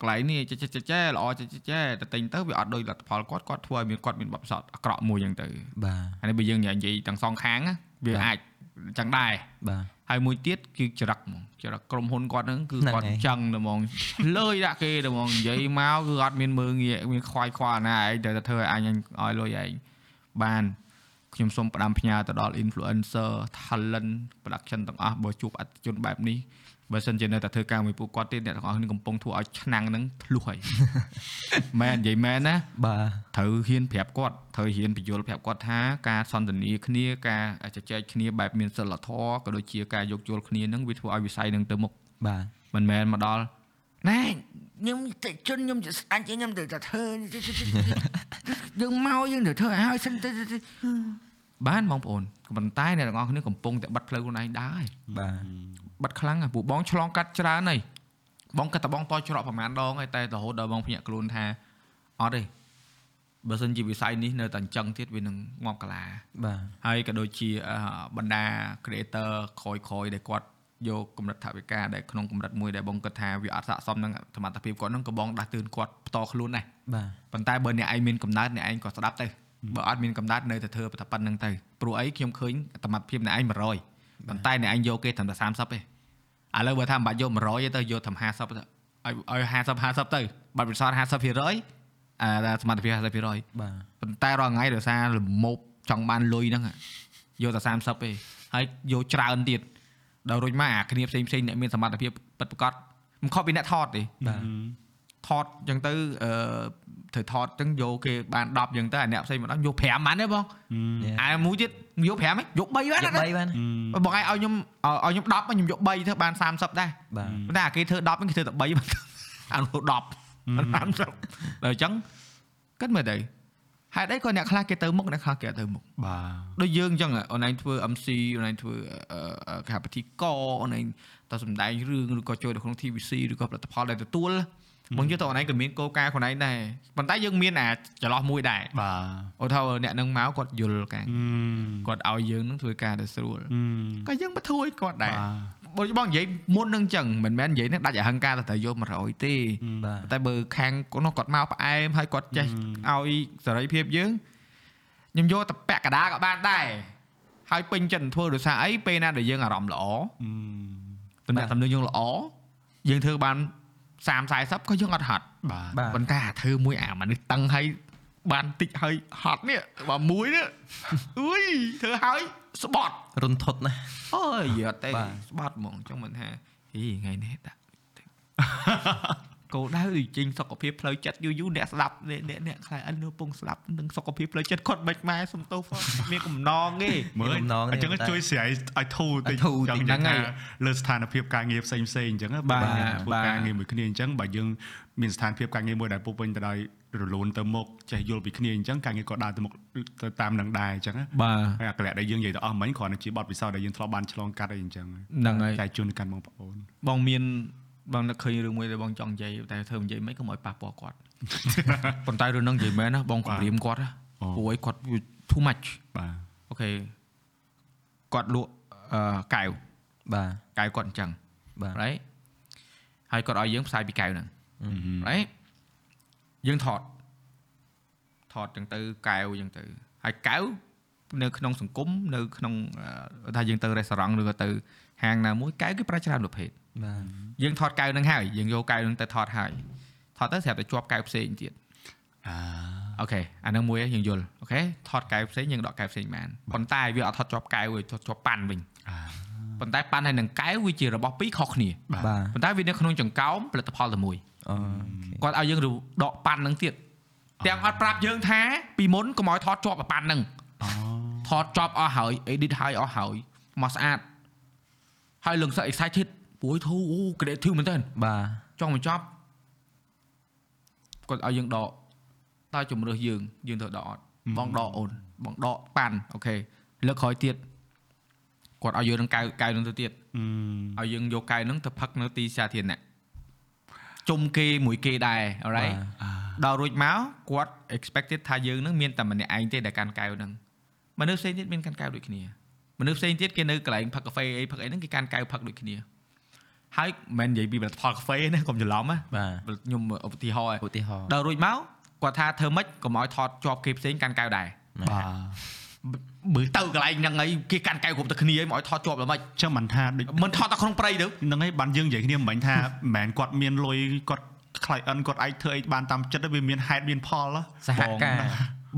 កន្លែងនេះចេះចេះចេះចេះល្អចេះចេះចេះតែទិញទៅវាអត់ដូចលទ្ធផលគាត់គាត់ធ្វើឲ្យមានគាត់មានបបផ្សោតអាក្រក់មួយអញ្ចឹងទៅបាទអានេះបើយើងនិយាយទាំងសងខាងណាវាបាទអាចអញ្ចឹងដែរបាទ ហើយមួយទៀតគឺចរិតហ្មងចរិតក្រុមហ៊ុនគាត់ហ្នឹងគឺហ្នឹងគាត់ហើយចឹងតែហ្មងលើយដាក់គេតែហ្មងនិយាយមកគឺអត់មានមើងងាកមានខ្វាយខ្វល់ណាឯងតែធ្វើឲ្យអញឲ្យលុយឯងបានខ្ញុំសូមផ្ដាំផ្ញើទៅដល់ influencer talent production ទាំងអស់បើជួបអតិថិជនបែបនេះ បើសិនជានៅតែធ្វើការមួយពួកគាត់ទៀតអ្នកទាំងអស់គ្នាកំពុងធ្វើឲ្យឆ្នាំងហ្នឹងធ្លុះហើយមែននិយាយមែនណាបាទត្រូវហ៊ានប្រាប់គាត់ត្រូវហ៊ានបញ្យល់ប្រាប់គាត់ថាការសន្ទនាគ្នាការជជែកគ្នាបែបមានសិលធម៌ក៏ដូចជាការយោគយល់គ្នាហ្នឹងវាធ្វើឲ្យវិស័យហ្នឹងទៅមុខបាទមិនមែនមកដល់ណែខ្ញុំតិជនខ្ញុំស្អាតខ្ញុំទៅតែធ្វើយើងមកយើងទៅធ្វើឲ្យហើយសិនទៅបានបងប្អូនក៏ប៉ុន្តែអ្នកទាំងអស់គ្នាកំពុងតែបិទផ្លូវខ្លួនឯងដែរបាទ បិទខ្លាំងហ្នឹងពួកបងឆ្លងកាត់ច្រើនហើយបងកាត់តបងតច្រកប្រហែលដងហើយតែរហូតដល់បងភ្ញាក់ខ្លួនថាអត់ទេបើសិនជាវិស័យនេះនៅតែអញ្ចឹងទៀតវានឹងងាប់កាឡាបាទហើយក៏ដូចជាអឺបណ្ដា creator ក្រោយក្រោយដែលគាត់យកកម្រិតថវិកាដែលក្នុងកម្រិតមួយដែលបងគិតថាវាអត់ស័ក្តិសមនឹងសមត្ថភាពគាត់ហ្នឹងក៏បងដាស់តឿនគាត់ផ្ទាល់ខ្លួនដែរបាទប៉ុន្តែបើអ្នកឯងមានកំណើតអ្នកឯងក៏ស្ដាប់ទៅបើអត់មានកំណើតនៅតែធ្វើតែប៉ុណ្្នឹងទៅព្រោះអីខ្ញុំឃើញសមត្ថភាពអ្នកឯង100ប៉ុន្តែអ្នកឯងយកគេត្រឹមតែ30ទេ ឥឡូវបើថាមិនបាច់យក100ទេទៅយកត្រឹម50ទៅឲ្យឲ្យ50 50ទៅបាត់ពិសោធន៍50%អាសមត្ថភាព50%បាទប៉ុន្តែរាល់ថ្ងៃដោយសារលមោបចង់បានលុយហ្នឹងយកតែ30ទេហើយយកច្រើនទៀតដល់រួចមកអាគ្នាផ្សេងផ្សេងអ្នកមានសមត្ថភាពពិតប្រាកដមិនខុសពីអ្នកថតទេបាទ ថតអញ្ចឹងទៅអឺត្រូវថតអញ្ចឹងយកគេបាន10អញ្ចឹងទៅអាអ្នកផ្សេងម្ដងយក5បានទេបងអាមួយទៀតយក5ហ៎យក3បានយកទេ3បានបងឯងឲ្យខ្ញុំឲ្យខ្ញុំ10ខ្ញុំយក3ទៅបាន30ដែរបាទប៉ុន្តែអាគេធ្វើ10ហ្នឹងគេធ្វើតែ3បានអានោះ10បាន30ដល់អញ្ចឹងគិតមើលទៅហេតុអីក៏អ្នកខ្លះគេទៅមុខអ្នកខ្លះគេអត់ទៅមុខបាទដូចយើងអញ្ចឹងអូនឯងធ្វើ MC អូនឯងធ្វើអឺអឺគេហៅពិធីកអូនឯងទៅសម្ដែងរឿងឬក៏ចូលទៅក្នុង TVC ឬក៏ផលិតផលដែលទទួល បងយល់ទៅអូនឯងក៏មានគោលការណ៍ខ្លួនឯងដែរប៉ុន្តែយើងមានអាចន្លោះមួយដែរបាទអូថាអ្នកនឹងមកគាត់យល់ការអឺគាត់ឲ្យយើងនឹងធ្វើការទៅស្រួលអឺក៏យើងមកធ្វើឲ្យគាត់ដែរបាទបងបងនិយាយមុននឹងអញ្ចឹងមិនមែននិយាយនឹងដាច់អហិង្ការទៅត្រូវយក100ទេបាទតែបើខាងនោះគាត់មកផ្អែមហើយគាត់ចេះឲ្យសេរីភាពយើងខ្ញុំយកតែពាក់កណ្ដាលក៏បានដែរហើយពេញចិត្តធ្វើដោយសារអីពេលណាដែលយើងអារម្មណ៍ល្អអឺតំណែងតំណែងយើងល្អយើងធ្វើបាន 30 40ក៏យើងអត់ហត់បាទបាទប៉ុន្តែអាធ្វើមួយអាមនុស្សតឹងហើយបានតិចហើយហត់នេះបើមួយនេះអុយធ្វើហើយស្បត់រុនថត់ណាស់អូយយកតែបាទស្បត់ហ្មងអញ្ចឹងមិនថាហីថ្ងៃនេះដាក់ គោលដៅដូចចេញសុខភាពផ្លូវចិត្តយូរយូរអ្នកស្ដាប់អ្នកអ្នកអ្នកខ្លាចអិននៅពងស្ដាប់នឹងសុខភាពផ្លូវចិត្តគាត់មិនម៉ែសំទោសផងមានកំណងទេមើលមានបំណងអញ្ចឹងទេតែជួយស្រាយឲ្យធូរតិចឲ្យធូរតិចចង់និយាយហ្នឹងថាហើយលើស្ថានភាពការងារផ្សេងផ្សេងអញ្ចឹងណាបាទបើយើងធ្វើបាទការងារមួយគ្នាអញ្ចឹងបើយើងមានស្ថានភាពការងារមួយដែលពុះពេញទៅដោយរលូនទៅមុខចេះយល់ពីគ្នាអញ្ចឹងការងារក៏ដើរទៅមុខទៅតាមនឹងដែរអញ្ចឹងណាបាទហើយអាកលៈដែលយើងនិយាយទៅអស់មិញគ្រាន់តែជាបទពិសោធន៍ដែលយើងធ្លាប់បានឆ្លងកាត់អីអញ្ចឹងហ្នឹងហើយចែកជូនទៅកាន់បងប្អូនបងមាន បងនឹកឃើញរឿងមួយដែលបងចង់និយាយតែធ្វើនិយាយមិនក៏មកប៉ះពាល់គាត់ប៉ុន្តែរឿងហ្នឹងនិយាយមែនណាបងគម្រាមគាត់ណាអូព្រោះអីគាត់វា too much បាទអូខេគាត់លក់អឺកែវបាទកែវគាត់អញ្ចឹងបាទ right ហើយគាត់ឲ្យយើងផ្សាយពីកែវហ្នឹងអឺ right យើងថតថតចឹងទៅកែវចឹងទៅហើយកែវនៅក្នុងសង្គមនៅក្នុងអឺថាយើងទៅរេស្តូរ៉ង់ឬក៏ទៅហាងណាមួយកែវគេប្រើច្រើនប្រភេទ បាទយើងថតកែវហ្នឹងហើយយើងយកកែវហ្នឹងទៅថតហើយថតទៅស្រាប់តែជាប់កែវផ្សេងទៀតអាអូខេអាហ្នឹងមួយយើងយល់អូខេថតកែវផ្សេងយើងដកកែវផ្សេងបានប៉ុន្តែវាអត់ថតជាប់កែវទេថតជាប់ប៉ាន់វិញអាប៉ុន្តែប៉ាន់ហើយនឹងកែវវាជារបស់ពីរខុសគ្នាបាទបាទប៉ុន្តែវានៅក្នុងចង្កោមផលិតផលតែមួយអូខេគាត់ឲ្យយើងដកប៉ាន់ហ្នឹងទៀតទាំងអត់ប្រាប់យើងថាពីមុនកុំឲ្យថតជាប់ប៉ាន់ហ្នឹងអូថតចប់អស់ហើយ edit ហើយអស់ហើយមកស្អាតហើយលឹងសឹក excited ព្រួយធូអូ creative មែនតើបាទចង់បញ្ចប់គាត់ឲ្យយើងដកតើជំរឿសយើងយើងទៅដកអត់បងដកអូនបងដកប៉ាន់អូខេលើកក្រោយទៀតគាត់ឲ្យយើងនឹងកៅកៅនឹងទៅទៀតអឺឲ្យយើងយកកៅនឹងទៅផឹកនៅទីសាធារណៈជុំគេមួយគេដែរ alright អាដល់រួចមកគាត់ expected ថាយើងនឹងមានតែម្នាក់ឯងទេដែលកាន់កៅនឹងមនុស្សផ្សេងទៀតមានកាន់កៅដូចគ្នាមនុស្សផ្សេងទៀតគេនៅកន្លែងផឹកកាហ្វេអីផឹកអីហ្នឹងគេកាន់កៅផឹកដូចគ្នា ហើយមិនមែននិយាយពីផលិតផលកាហ្វេណាកុំច្រឡំណាបាទខ្ញុំឧទាហរណ៍ឧទាហរណ៍ដល់រួចមកគាត់ថាធ្វើម៉េចកុំឲ្យថតជាប់គេផ្សេងកាន់កៅដែរបាទបើទៅកន្លែងហ្នឹងហើយគេកាន់កៅគ្រប់តែគ្នាហើយមកឲ្យថតជាប់ល្មិចចឹងមិនថាដូចមិនថតតែក្នុងព្រៃទៅហ្នឹងហើយបានយើងនិយាយគ្នាមិញថាមិនមែនគាត់មានលុយគាត់ client គាត់អាចធ្វើអីបានតាមចិត្តទេវាមានហេតុមានផលហ៎សហការ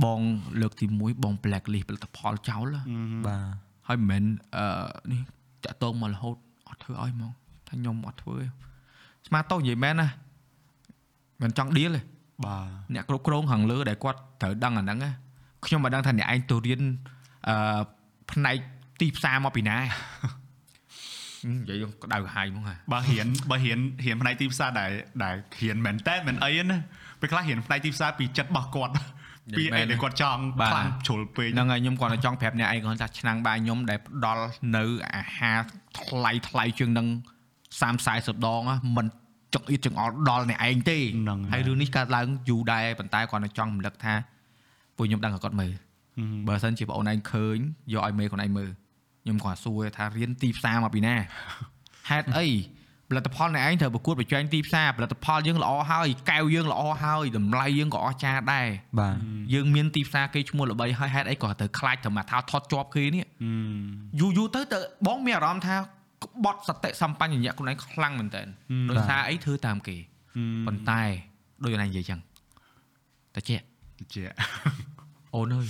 បងលើកទី1បង blacklist ផលិតផលចោលហ៎បាទហើយមិនមែនអឺនេះតាក់តងមករហូតអត់ធ្វើឲ្យហ្មងតែ ថាខ្ញុំអត់ធ្វើទេស្មាតោនិយាយមែនណាមិនចង់ឌីលទេបាទអ្នកគ្រប់គ្រងខាងលើដែលគាត់ត្រូវដឹងអាហ្នឹងណាខ្ញុំមិនដឹងថាអ្នកឯងទៅរៀនអឺផ្នែកទីផ្សារមកពីណាហឹមនិយាយក្តៅក្រហាយហ្មងហ่ะបើរៀនបើរៀនរៀនផ្នែកទីផ្សារដែលដែលរៀនមែនតែមិនអីណាពេលខ្លះរៀនផ្នែកទីផ្សារពីចិត្តរបស់គាត់ពីអីដែលគាត់ចង់ខ្លាំងជ្រុលពេកហ្នឹងហើយខ្ញុំគាត់តែចង់ប្រាប់អ្នកឯងគាត់ថាឆ្នាំងបាយខ្ញុំដែលផ្ដល់នៅអាហារថ្លៃថ្លៃជាងនឹង 30 40ដងណាមិនចង្អៀតចង្អល់ដល់អ្នកឯងទេហ្នឹងហើយរឿងនេះកើតឡើងយូរដែរប៉ុន្តែគាត់នៅចង់រំលឹកថាពួកខ្ញុំដឹងថាគាត់មើលបើសិនជាបងអូនឯងឃើញយកឲ្យមេខ្លួនឯងមើលខ្ញុំគាត់សួរថារៀនទីផ្សារមកពីណាហេតុអីផលិតផលអ្នកឯងត្រូវប្រកួតប្រជែងទីផ្សារផលិតផលយើងល្អហើយកែវយើងល្អហើយតម្លៃយើងក៏អស្ចារ្យដែរបាទយើងមានទីផ្សារគេឈ្មោះល្បីហើយហេតុអីក៏ទៅខ្លាចទៅមកថាថតជាប់គេនេះហឹមយូរយូរទៅទៅបងមានអារម្មណ៍ថា ក្បត់សតិសម្បញ្ញៈខ្លួនឯងខ្លាំងមែនតើដោយសារអីធ្វើតាមគេប៉ុន្តែដូចអូនឯងនិយាយចឹងតែជាជាអូនអើយ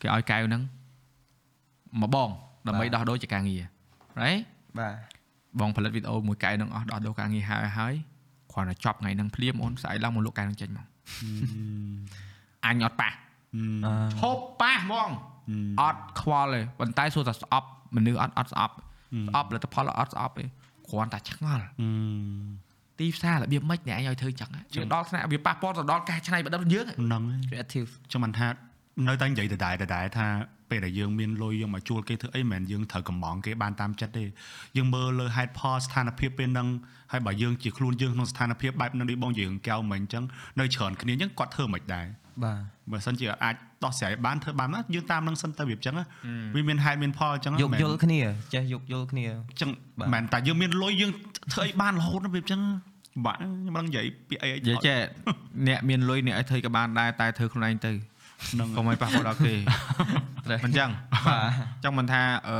គេឲ្យកែវហ្នឹងមកបងដើម្បីដោះដូរជាការងារ right បាទបងផលិតវីដេអូមួយកែវហ្នឹងអស់ដោះដូរការងារហើយហើយគ្រាន់តែចប់ថ្ងៃហ្នឹងភ្លាមអូនស្អែកឡើងមកលក់កែវហ្នឹងចេញមកអញអត់ប៉ះអឺហូបប៉ះហ្មងអត់ខ្វល់ទេប៉ុន្តែសួរថាស្អប់ មនុស្សអត់អត់ស្អប់ស្អប់ផលិតផលអត់ស្អប់ទេគ្រាន់តែឆ្ងល់ទីផ្សាររបៀបម៉េចអ្នកឯងឲ្យធ្វើចឹងជឿដល់ថ្នាក់វាប៉ះពាល់ទៅដល់ការច្នៃប្រឌិតរបស់យើងហ្នឹងហើយ creative ចាំមិនថានៅតែនិយាយដដែលដដែលថាពេលដែលយើងមានលុយយើងមកជួលគេធ្វើអីមិនមែនយើងត្រូវកំងគេបានតាមចិត្តទេយើងមើលលើហេតុផលស្ថានភាពពេលហ្នឹងហើយបើយើងជាខ្លួនយើងក្នុងស្ថានភាពបែបហ្នឹងដូចបងយើងកែវមិញអញ្ចឹងនៅច្រើនគ្នាអញ្ចឹងគាត់ធ្វើមិនដែរ បាទបើសិនជាអាចដោះស្រាយបានធ្វើបានណាយើងតាមនឹងសិនទៅវាអញ្ចឹងណាវាមានហេតុមានផលអញ្ចឹងណាយោគយល់គ្នាចេះយោគយល់គ្នាអញ្ចឹងបាទមិនមែនតែយើងមានលុយយើងធ្វើអីបានរហូតណាវាអញ្ចឹងបាទខ្ញុំមិនដឹងនិយាយពាក្យអីនិយាយចេះអ្នកមានលុយអ្នកឲ្យធ្វើក៏បានដែរតែធ្វើខ្លួនឯងទៅហ្នឹងកុំឲ្យប៉ះពាល់ដល់គេមិនចឹងបាទចង់មិនថាអឺ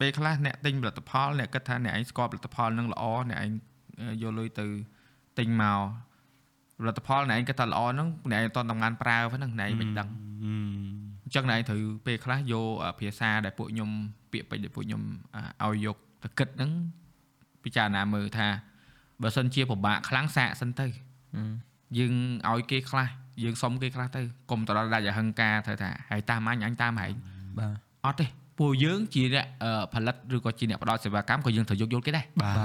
ពេលខ្លះអ្នកទិញផលិតផលអ្នកគិតថាអ្នកឯងស្គាល់ផលិតផលនឹងល្អអ្នកឯងយកលុយទៅទិញមក ផលិតផលអ្នកឯងគិតថាល្អហ្នឹងអ្នកឯងអត់តំងានប្រើហ្នឹងអ្នកឯងមិនដឹងអញ្ចឹងអ្នកឯងត្រូវពេលខ្លះយកភាសាដែលពួកខ្ញុំពាក្យពេចន៍ដែលពួកខ្ញុំឲ្យយកទៅគិតហ្នឹងពិចារណាមើលថាបើសិនជាពិបាកខ្លាំងសាកសិនទៅយើងឲ្យគេខ្លះយើងសុំគេខ្លះទៅកុំទៅដល់ដាច់អហិង្ការត្រូវថាហើយតាមអញអញតាមហែងបាទអត់ទេ ពួកយើងជាអ្នកអឺផលិតឬក៏ជាអ្នកផ្ដល់សេវាកម្មក៏យើងត្រូវយកយល់គេដែរបាទ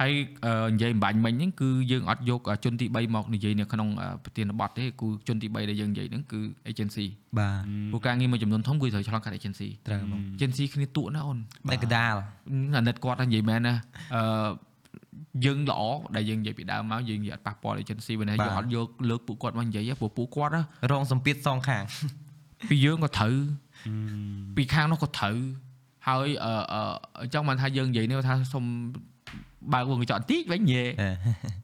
ហើយអឺនិយាយអំបញ្ញមិញហ្នឹងគឺយើងអត់យកជនទី3មកនិយាយនៅក្នុងអឺប្រធានបទទេគឺជនទី3ដែលយើងនិយាយហ្នឹងគឺ agency បាទព្រោះការងារមួយចំនួនធំគឺត្រូវឆ្លងកាត់ agency ត្រូវមក agency គ្នាតួណាអូនតែកដាលអាណិតគាត់ហ្នឹងនិយាយមែនណាអឺយើងល្អដែលយើងនិយាយពីដើមមកយើងនិយាយអត់ប៉ះពាល់ agency បើនេះយើងអត់យកលើកពួកគាត់មកនិយាយទេព្រោះពួកគាត់ណារងសម្ពាធសងខាងពីយើងក៏ត្រូវ ពីខាងនោះក៏ត្រូវហើយអឺអឺអញ្ចឹងមិនថាយើងនិយាយនេះថាសុំបើកវងកញ្ចក់បន្តិចវិញនិយាយ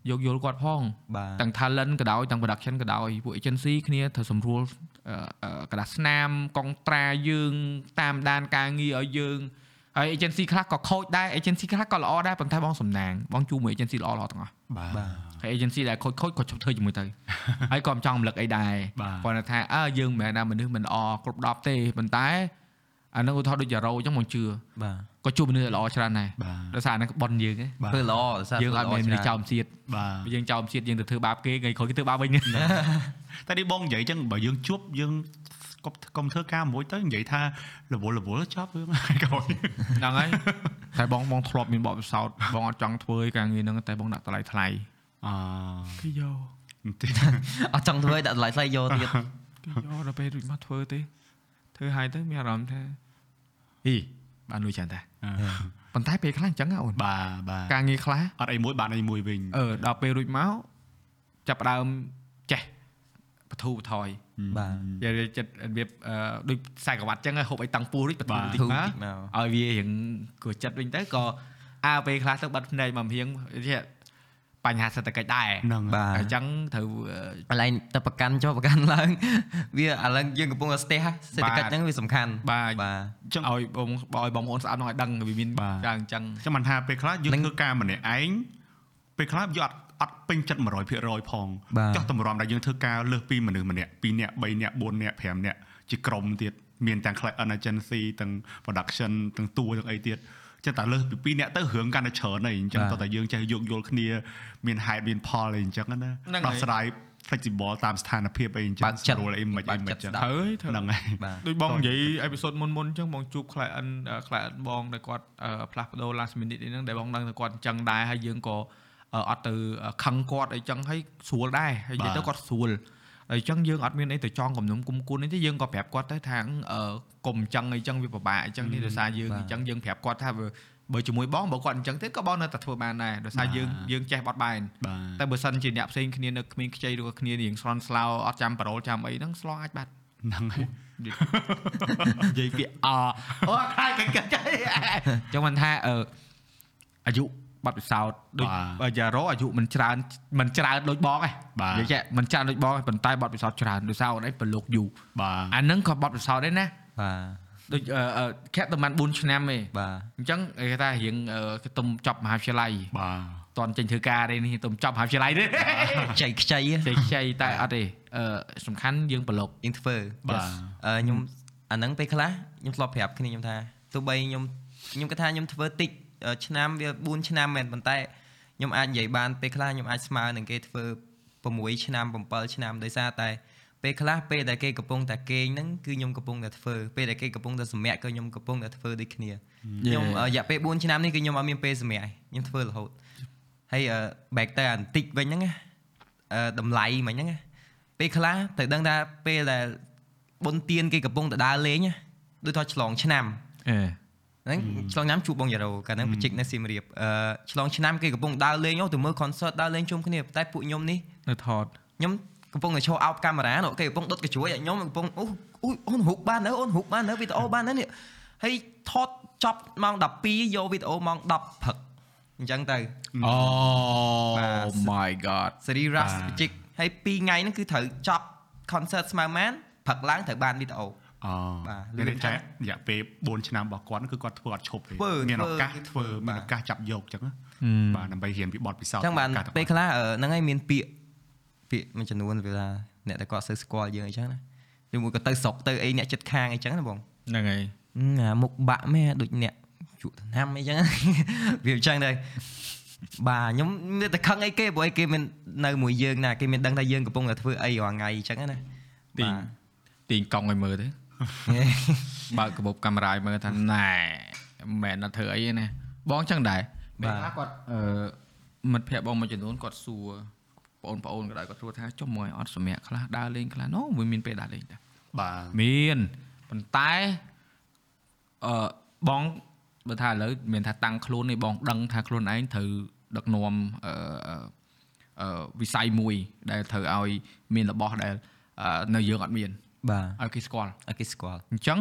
យកយល់គាត់ផង បាទ ទាំង talent ក៏ដោយទាំង production ក៏ដោយពួក agency គ្នាត្រូវសម្រួលអឺអឺกระดาษស្នាមកុងត្រាយើងតាមដានការងារឲ្យយើងហើយ agency ខ្លះក៏ខូចដែរ agency ខ្លះក៏ល្អដែរប៉ុន្តែបងសំណាងបងជួមួយ agency ល្អល្អទាំងអស់ បាទ បាទ ហើយ agency ដែលខូចខូចក៏ជប់ធ្វើជាមួយទៅហើយក៏មិនចង់រំលឹកអីដែរបាទគាត់ថាអើយើងមិនមែនថាមនុស្សមិនល្អគ្រប់10ទេប៉ុន្តែអានឹងឧទាហរណ៍ដូចយ៉ារ៉ូអញ្ចឹងមកជឿបាទក៏ជួបមនុស្សដែលល្អច្រើនដែរបាទដោយសារអានឹងបនយើងឯងបាទធ្វើល្អដោយសារយើងអត់មានមនុស្សចោលជាតិបាទយើងចោលជាតិយើងទៅធ្វើបាបគេថ្ងៃក្រោយគេធ្វើបាបវិញតែនេះបងនិយាយអញ្ចឹងបើយើងជួបយើងកុំកុំធ្វើការមួយទៅនិយាយថារវល់រវល់ចប់រឿងហើយក្រោយហ្នឹងហើយតែបងបងធ្លាប់មានបទពិសោធន៍បងអត់ចង់ធ្វើឯការងារហ្នឹងតែបងដាក់តម្លៃថ្លៃ អឺគេយកទីអត់ចង់ធ្វើឲ្យដាក់តម្លៃថ្លៃយកទៀតគេយកដល់ពេលរួចមកធ្វើទេធ្វើហើយទៅមានអារម្មណ៍ថាអីបានលុយច្រើនតាប៉ុន្តែពេលខ្លះអញ្ចឹងហ៎អូនបាទបាទការងារខ្លះអត់អីមួយបានអីមួយវិញអឺដល់ពេលរួចមកចាប់ផ្ដើមចេះបធូបថយបាទវាចិត្តវាអឺដូចខ្សែក្រវ៉ាត់អញ្ចឹងហូបអីតាំងពោះរួចបធូបបន្តិចធូបមកតិចមកឲ្យវារៀងគួរចិត្តវិញទៅក៏អើពេលខ្លះទៅបាត់ភ្នែកមករៀងវា បញ្ហាសេដ្ឋកិច្ចដែរហ្នឹងបាទអញ្ចឹងត្រូវអឺកន្លែងតែប្រកាន់ចុះប្រកាន់ឡើងវាឥឡូវយើងកំពុងតែស្ទះសេដ្ឋកិច្ចហ្នឹងវាសំខាន់បាទបាទអញ្ចឹងឲ្យបងឲ្យបងប្អូនស្ដាប់នោះឲ្យដឹងវាមានបាទយ៉ាងអញ្ចឹងចាំមិនថាពេលខ្លះយើងនឹងធ្វើការម្នាក់ឯងពេលខ្លះយើងអត់អត់ពេញចិត្ត100%ផងបាទចោះតម្រាំដែលយើងធ្វើការលើសពីមនុស្សម្នាក់2នាក់3នាក់4នាក់5នាក់ជាក្រុមទៀតមានទាំង client agency ទាំង production ទាំងតួទាំងអីទៀត ចិត្តតែលើសពីពីរអ្នកទៅរឿងកាន់តែច្រើនហើយអញ្ចឹងតោះតែយើងចេះយោគយល់គ្នាមានហេតុមានផលអីអញ្ចឹងណាដោះស្រាយ flexible តាមស្ថានភាពអីអញ្ចឹងស្រួលអីមិនអីមិនអញ្ចឹងត្រូវហើយត្រូវហ្នឹងហើយបាទដូចបងនិយាយអេពីសូតមុនមុនអញ្ចឹងបងជួប client client បងដែលគាត់ផ្លាស់ប្ដូរ last minute នេះហ្នឹងដែលបងដឹងថាគាត់អញ្ចឹងដែរហើយយើងក៏អត់ទៅខឹងគាត់អីចឹងហើយស្រួលដែរហើយនិយាយទៅគាត់ស្រួលហើយ អញ្ចឹងយើងអត់មានអីទៅចងគំនុំគុំគួននេះទេយើងក៏ប្រាប់គាត់ទៅថាកុំអញ្ចឹងអីចឹងវាពិបាកអញ្ចឹងនេះដោយសារយើងអញ្ចឹងយើងប្រាប់គាត់ថាបើជាមួយបងបើគាត់អញ្ចឹងទេក៏បងនៅតែធ្វើបានដែរដោយសារយើងយើងចេះបត់បែនបាទតែបើសិនជាអ្នកផ្សេងគ្នានៅគ្មានខ្ចីឬក៏គ្នារៀងស្រន់ស្លោអត់ចាំប្រូលចាំអីហ្នឹងស្លោអាចបាត់ហ្នឹងហើយនិយាយពាក្យអអូខ្លាចកិច្ចកិច្ចចឹងមិនថាអឺអាយុ បាត់ពិសោធន៍ដូចបើយ៉ារ៉ូអាយុមិនច្រើនមិនច្រើនដូចបងឯងបាទនិយាយចេះមិនច្រើនដូចបងឯងប៉ុន្តែបាត់ពិសោធន៍ច្រើនដោយសារអូនឯងប្រឡូកយូរបាទអាហ្នឹងក៏បាត់ពិសោធន៍ដែរណាបាទដូចអឺអឺខាក់តែមិន4ឆ្នាំទេបាទអញ្ចឹងគេថារៀងអឺគេទុំចប់មហាវិទ្យាល័យបាទតន់ចេញធ្វើការទេនេះទុំចប់មហាវិទ្យាល័យទេចៃខ្ចីចេះខ្ចីតែអត់ទេអឺសំខាន់យើងប្រឡូកយើងធ្វើបាទអឺខ្ញុំអាហ្នឹងពេលខ្លះខ្ញុំធ្លាប់ប្រាប់គ្នាខ្ញុំថាទោះបីខ្ញុំខ្ញុំគិតថាខ្ញុំធ្វើតិចអឺ ឆ្នាំវា4ឆ្នាំមែនប៉ុន្តែខ្ញុំអាចនិយាយបានពេលខ្លះខ្ញុំអាចស្មើនឹងគេធ្វើ6ឆ្នាំ7ឆ្នាំដោយសារតែពេលខ្លះពេលដែលគេកំពុងតែគេងហ្នឹងគឺខ្ញុំកំពុងតែធ្វើពេលដែលគេកំពុងតែសម្រាកក៏ខ្ញុំកំពុងតែធ្វើដូចគ្នាខ្ញុំអឺរយៈពេល4ឆ្នាំនេះគឺខ្ញុំអត់មានពេលសម្រាកឯងខ្ញុំធ្វើរហូតហើយអឺ back ទៅអាបន្តិចវិញហ្នឹងណាអឺតម្លៃមិញហ្នឹងណាពេលខ្លះទៅដឹងថាពេលដែលបុណ្យទានគេកំពុងតែដើរលេងណាដូចថាឆ្លងឆ្នាំអេ ហ្នឹងឆ្លងឆ្នាំជួបបងយ៉ារ៉ូកាលហ្នឹងបច្ចិកនៅសៀមរាបអឺឆ្លងឆ្នាំគេកំពុងដើរលេងអូទៅមើល concert ដើរលេងជុំគ្នាតែពួកខ្ញុំនេះនៅថតខ្ញុំកំពុងតែឈរអោបកាមេរ៉ានោះគេកំពុងដុតកញ្ជួយឲ្យខ្ញុំកំពុងអូអូអូនរូបបាននៅអូនរូបបាននៅវីដេអូបាននៅនេះហើយថតចប់ម៉ោង12យកវីដេអូម៉ោង10ព្រឹកអញ្ចឹងទៅអូបាទ my god សេរី Rush បច្ចិកហើយ2ថ្ងៃហ្នឹងគឺត្រូវចប់ concert ស្មើម៉ានព្រឹកឡើងត្រូវបានវីដេអូ អូបាទមានន័យថារយៈពេល4ឆ្នាំរបស់គាត់គឺគាត់ធ្វើអត់ឈប់ទេធ្វើមានឱកាសធ្វើធ្វើមានបាទឱកាសចាប់យកអញ្ចឹងណាបាទដើម្បីរៀនពីបទពិសោធន៍អញ្ចឹងបានឱកាសទាំងពេលខ្លះអឺហ្នឹងហើយមានពាក្យពាក្យមួយចំនួនវាថាអ្នកដែលគាត់សូវស្គាល់យើងអញ្ចឹងណាឬមួយក៏ទៅស្រុកទៅអីអ្នកចិត្តខាងអញ្ចឹងណាបងហ្នឹងហើយអឺអាមុខបាក់មែនដូចអ្នកជក់ថ្នាំអីចឹងវាអញ្ចឹងដែរបាទខ្ញុំមានតែខឹងអីគេព្រោះអីគេមាននៅមួយយើងណាគេមានដឹងថាយើងកំពុងតែធ្វើអីរាល់ថ្ងៃអញ្ចឹងណាទីងទីងកង់ឲ្យមើលទៅ បើកកាបូបកាមេរ៉ាឲ្យមើលថាណែមិនមែនដល់ធ្វើអីទេណាបងចឹងដែរបាពេលទខ្លះគាត់អឺមិត្តភ័ក្តិបងមួយចំនួនគាត់សួរបងប្អូនក៏ដែរគាត់សួរថាចុះមកឲ្យអត់សម្រាប់ខ្លះដើរលេងខ្លះណូវាមានពេលដើរលេងដែរបាទមានប៉ុន្តែអឺបងបើថាឥឡូវមានថាតាំងខ្លួននេះបងដឹងថាខ្លួនឯងត្រូវដឹកនាំអឺអឺវិស័យមួយដែលត្រូវឲ្យមានរបស់ដែលអឺនៅយើងអត់មាន បាទឲ្យគេស្គាល់ឲ្យគេស្គាល់អញ្ចឹង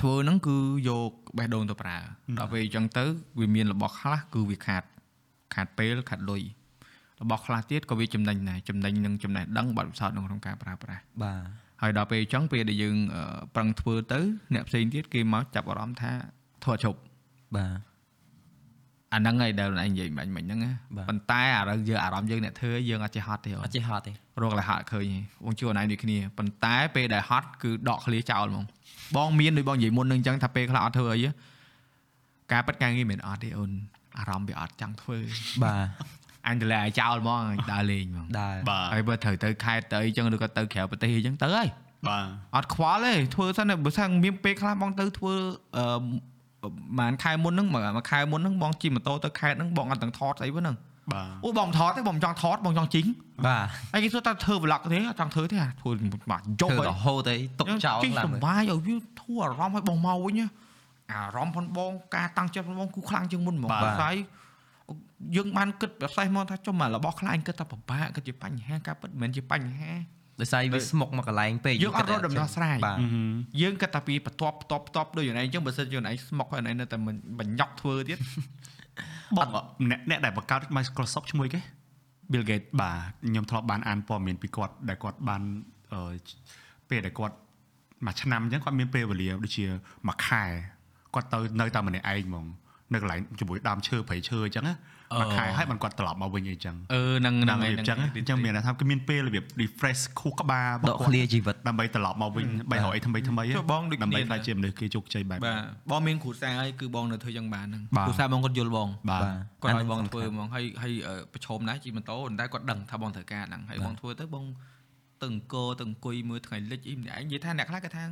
ធ្វើហ្នឹងគឺយកបេះដូងទៅប្រើដល់ពេលអញ្ចឹងទៅវាមានរបស់ខ្លះគឺវាខាតខាតពេលខាតលុយរបស់ខ្លះទៀតក៏វាចំណេញដែរចំណេញនឹងចំណេះដឹងបទពិសោធន៍នៅក្នុងការប្រើប្រាស់បាទហើយដល់ពេលអញ្ចឹងពេលដែលយើងអឺប្រឹងធ្វើទៅអ្នកផ្សេងទៀតគេមកចាប់អារម្មណ៍ថាធ្វើអត់ជប់បាទ អាហ្នឹងហើយដែលឯងនិយាយមិញមិញហ្នឹងណាបាទប៉ុន្តែអារឹងយើងអារម្មណ៍យើងអ្នកធ្វើយើងអត់ចេះហត់ទេអូនអត់ចេះហត់ទេរកលហៈឃើញទេបងជួអនឯងដូចគ្នាប៉ុន្តែពេលដែលហត់គឺដកឃ្លាចោលហ្មងបងមានដូចបងនិយាយមុននឹងអញ្ចឹងថាពេលខ្លះអត់ធ្វើអីហ៎ការប៉ັດការងារមិនអត់ទេអូនអារម្មណ៍វាអត់ចង់ធ្វើបាទអញទៅលែឲ្យចោលហ្មងដើរលេងហ្មងដែរបាទហើយបើត្រូវទៅខេត្តទៅអីចឹងឬក៏ទៅក្រៅប្រទេសអីចឹងទៅហើយបាទអត់ខ្វល់ទេធ្វើសិនទេបើថាមានពេលខ្លះបងទៅធ្វើអឺ ប្រហែលខែមុនហ្នឹងមួយខែមុនហ្នឹងបងជិះម៉ូតូទៅខេត្តហ្នឹងបងអត់ទាំងថតស្អីហ្នឹងបាទអូបងមិនថតទេបងមិនចង់ថតបងចង់ជីងបាទហើយគេសួរតើធ្វើ vlog ទេអត់ចង់ធ្វើទេអាធ្វើបាទយកធ្វើហើយរហូតអីទុកចោលជីងឡើងសុបាយឲ្យវាធួអារម្មណ៍ឲ្យបងមកវិញណាអារម្មណ៍ផងបងការតាំងចិត្តផងបងគូខ្លាំងជាងមុនហ្មងហើយយើងបានគិតប្រសេះមកថាចុះមករបស់ខ្លាញ់គិតថាពិបាកគិតជាបញ្ហាការពិតមិនមែនជាបញ្ហា ដោយសារវាស្មុកមកកន្លែងពេកយើងអត់រកដំណោះស្រាយបាទយើងគិតតែពីបន្ទាប់បន្ទាប់បន្ទាប់ដូចយ៉ាងណាអញ្ចឹងបើសិនជាណៃស្មុកហើយណៃនៅតែមិនបញ្ញក់ធ្វើទៀតបងអ្នកអ្នកដែលបង្កើត Microsoft ឈ្មោះអីគេ Bill Gates បាទខ្ញុំធ្លាប់បានអានព័ត៌មានពីគាត់ដែលគាត់បានអឺពេលដែលគាត់មួយឆ្នាំអញ្ចឹងគាត់មានពេលវេលាដូចជាមួយខែគាត់ទៅនៅតែម្នាក់ឯងហ្មងនៅកន្លែងជាមួយដើមឈើព្រៃឈើអញ្ចឹងណាអឺ មួយខែហើយมันគាត់ត្រឡប់មកវិញអីចឹងអឺនឹងនឹងហ្នឹងអញ្ចឹងអញ្ចឹងមានន័យថាគឺមានពេលរបៀប refresh ខួរក្បាលដកឃ្លាជីវិតដើម្បីត្រឡប់មកវិញបីរកអីថ្មីថ្មីចុះបងដូចដើម្បីគ្នាខ្លាចជាមនុស្សគេជោគជ័យបែបបាទបងមានគ្រូសាហើយគឺបងនៅធ្វើយ៉ាងបានហ្នឹងបាទគ្រូសាបងគាត់យល់បងបាទគាត់ឲ្យអាបងនឹងសំខាន់ធ្វើហ្មងហើយហើយអឺប្រឈមណាស់ជិះម៉ូតូប៉ុន្តែគាត់ដឹងថាបងត្រូវការហ្នឹងហើយបងធ្វើទៅបងទៅអង្គរទៅអង្គុយមើលថ្ងៃលិចអីម្នាក់ឯងនិយាយថាអ្នកខ្លះគាត់ថា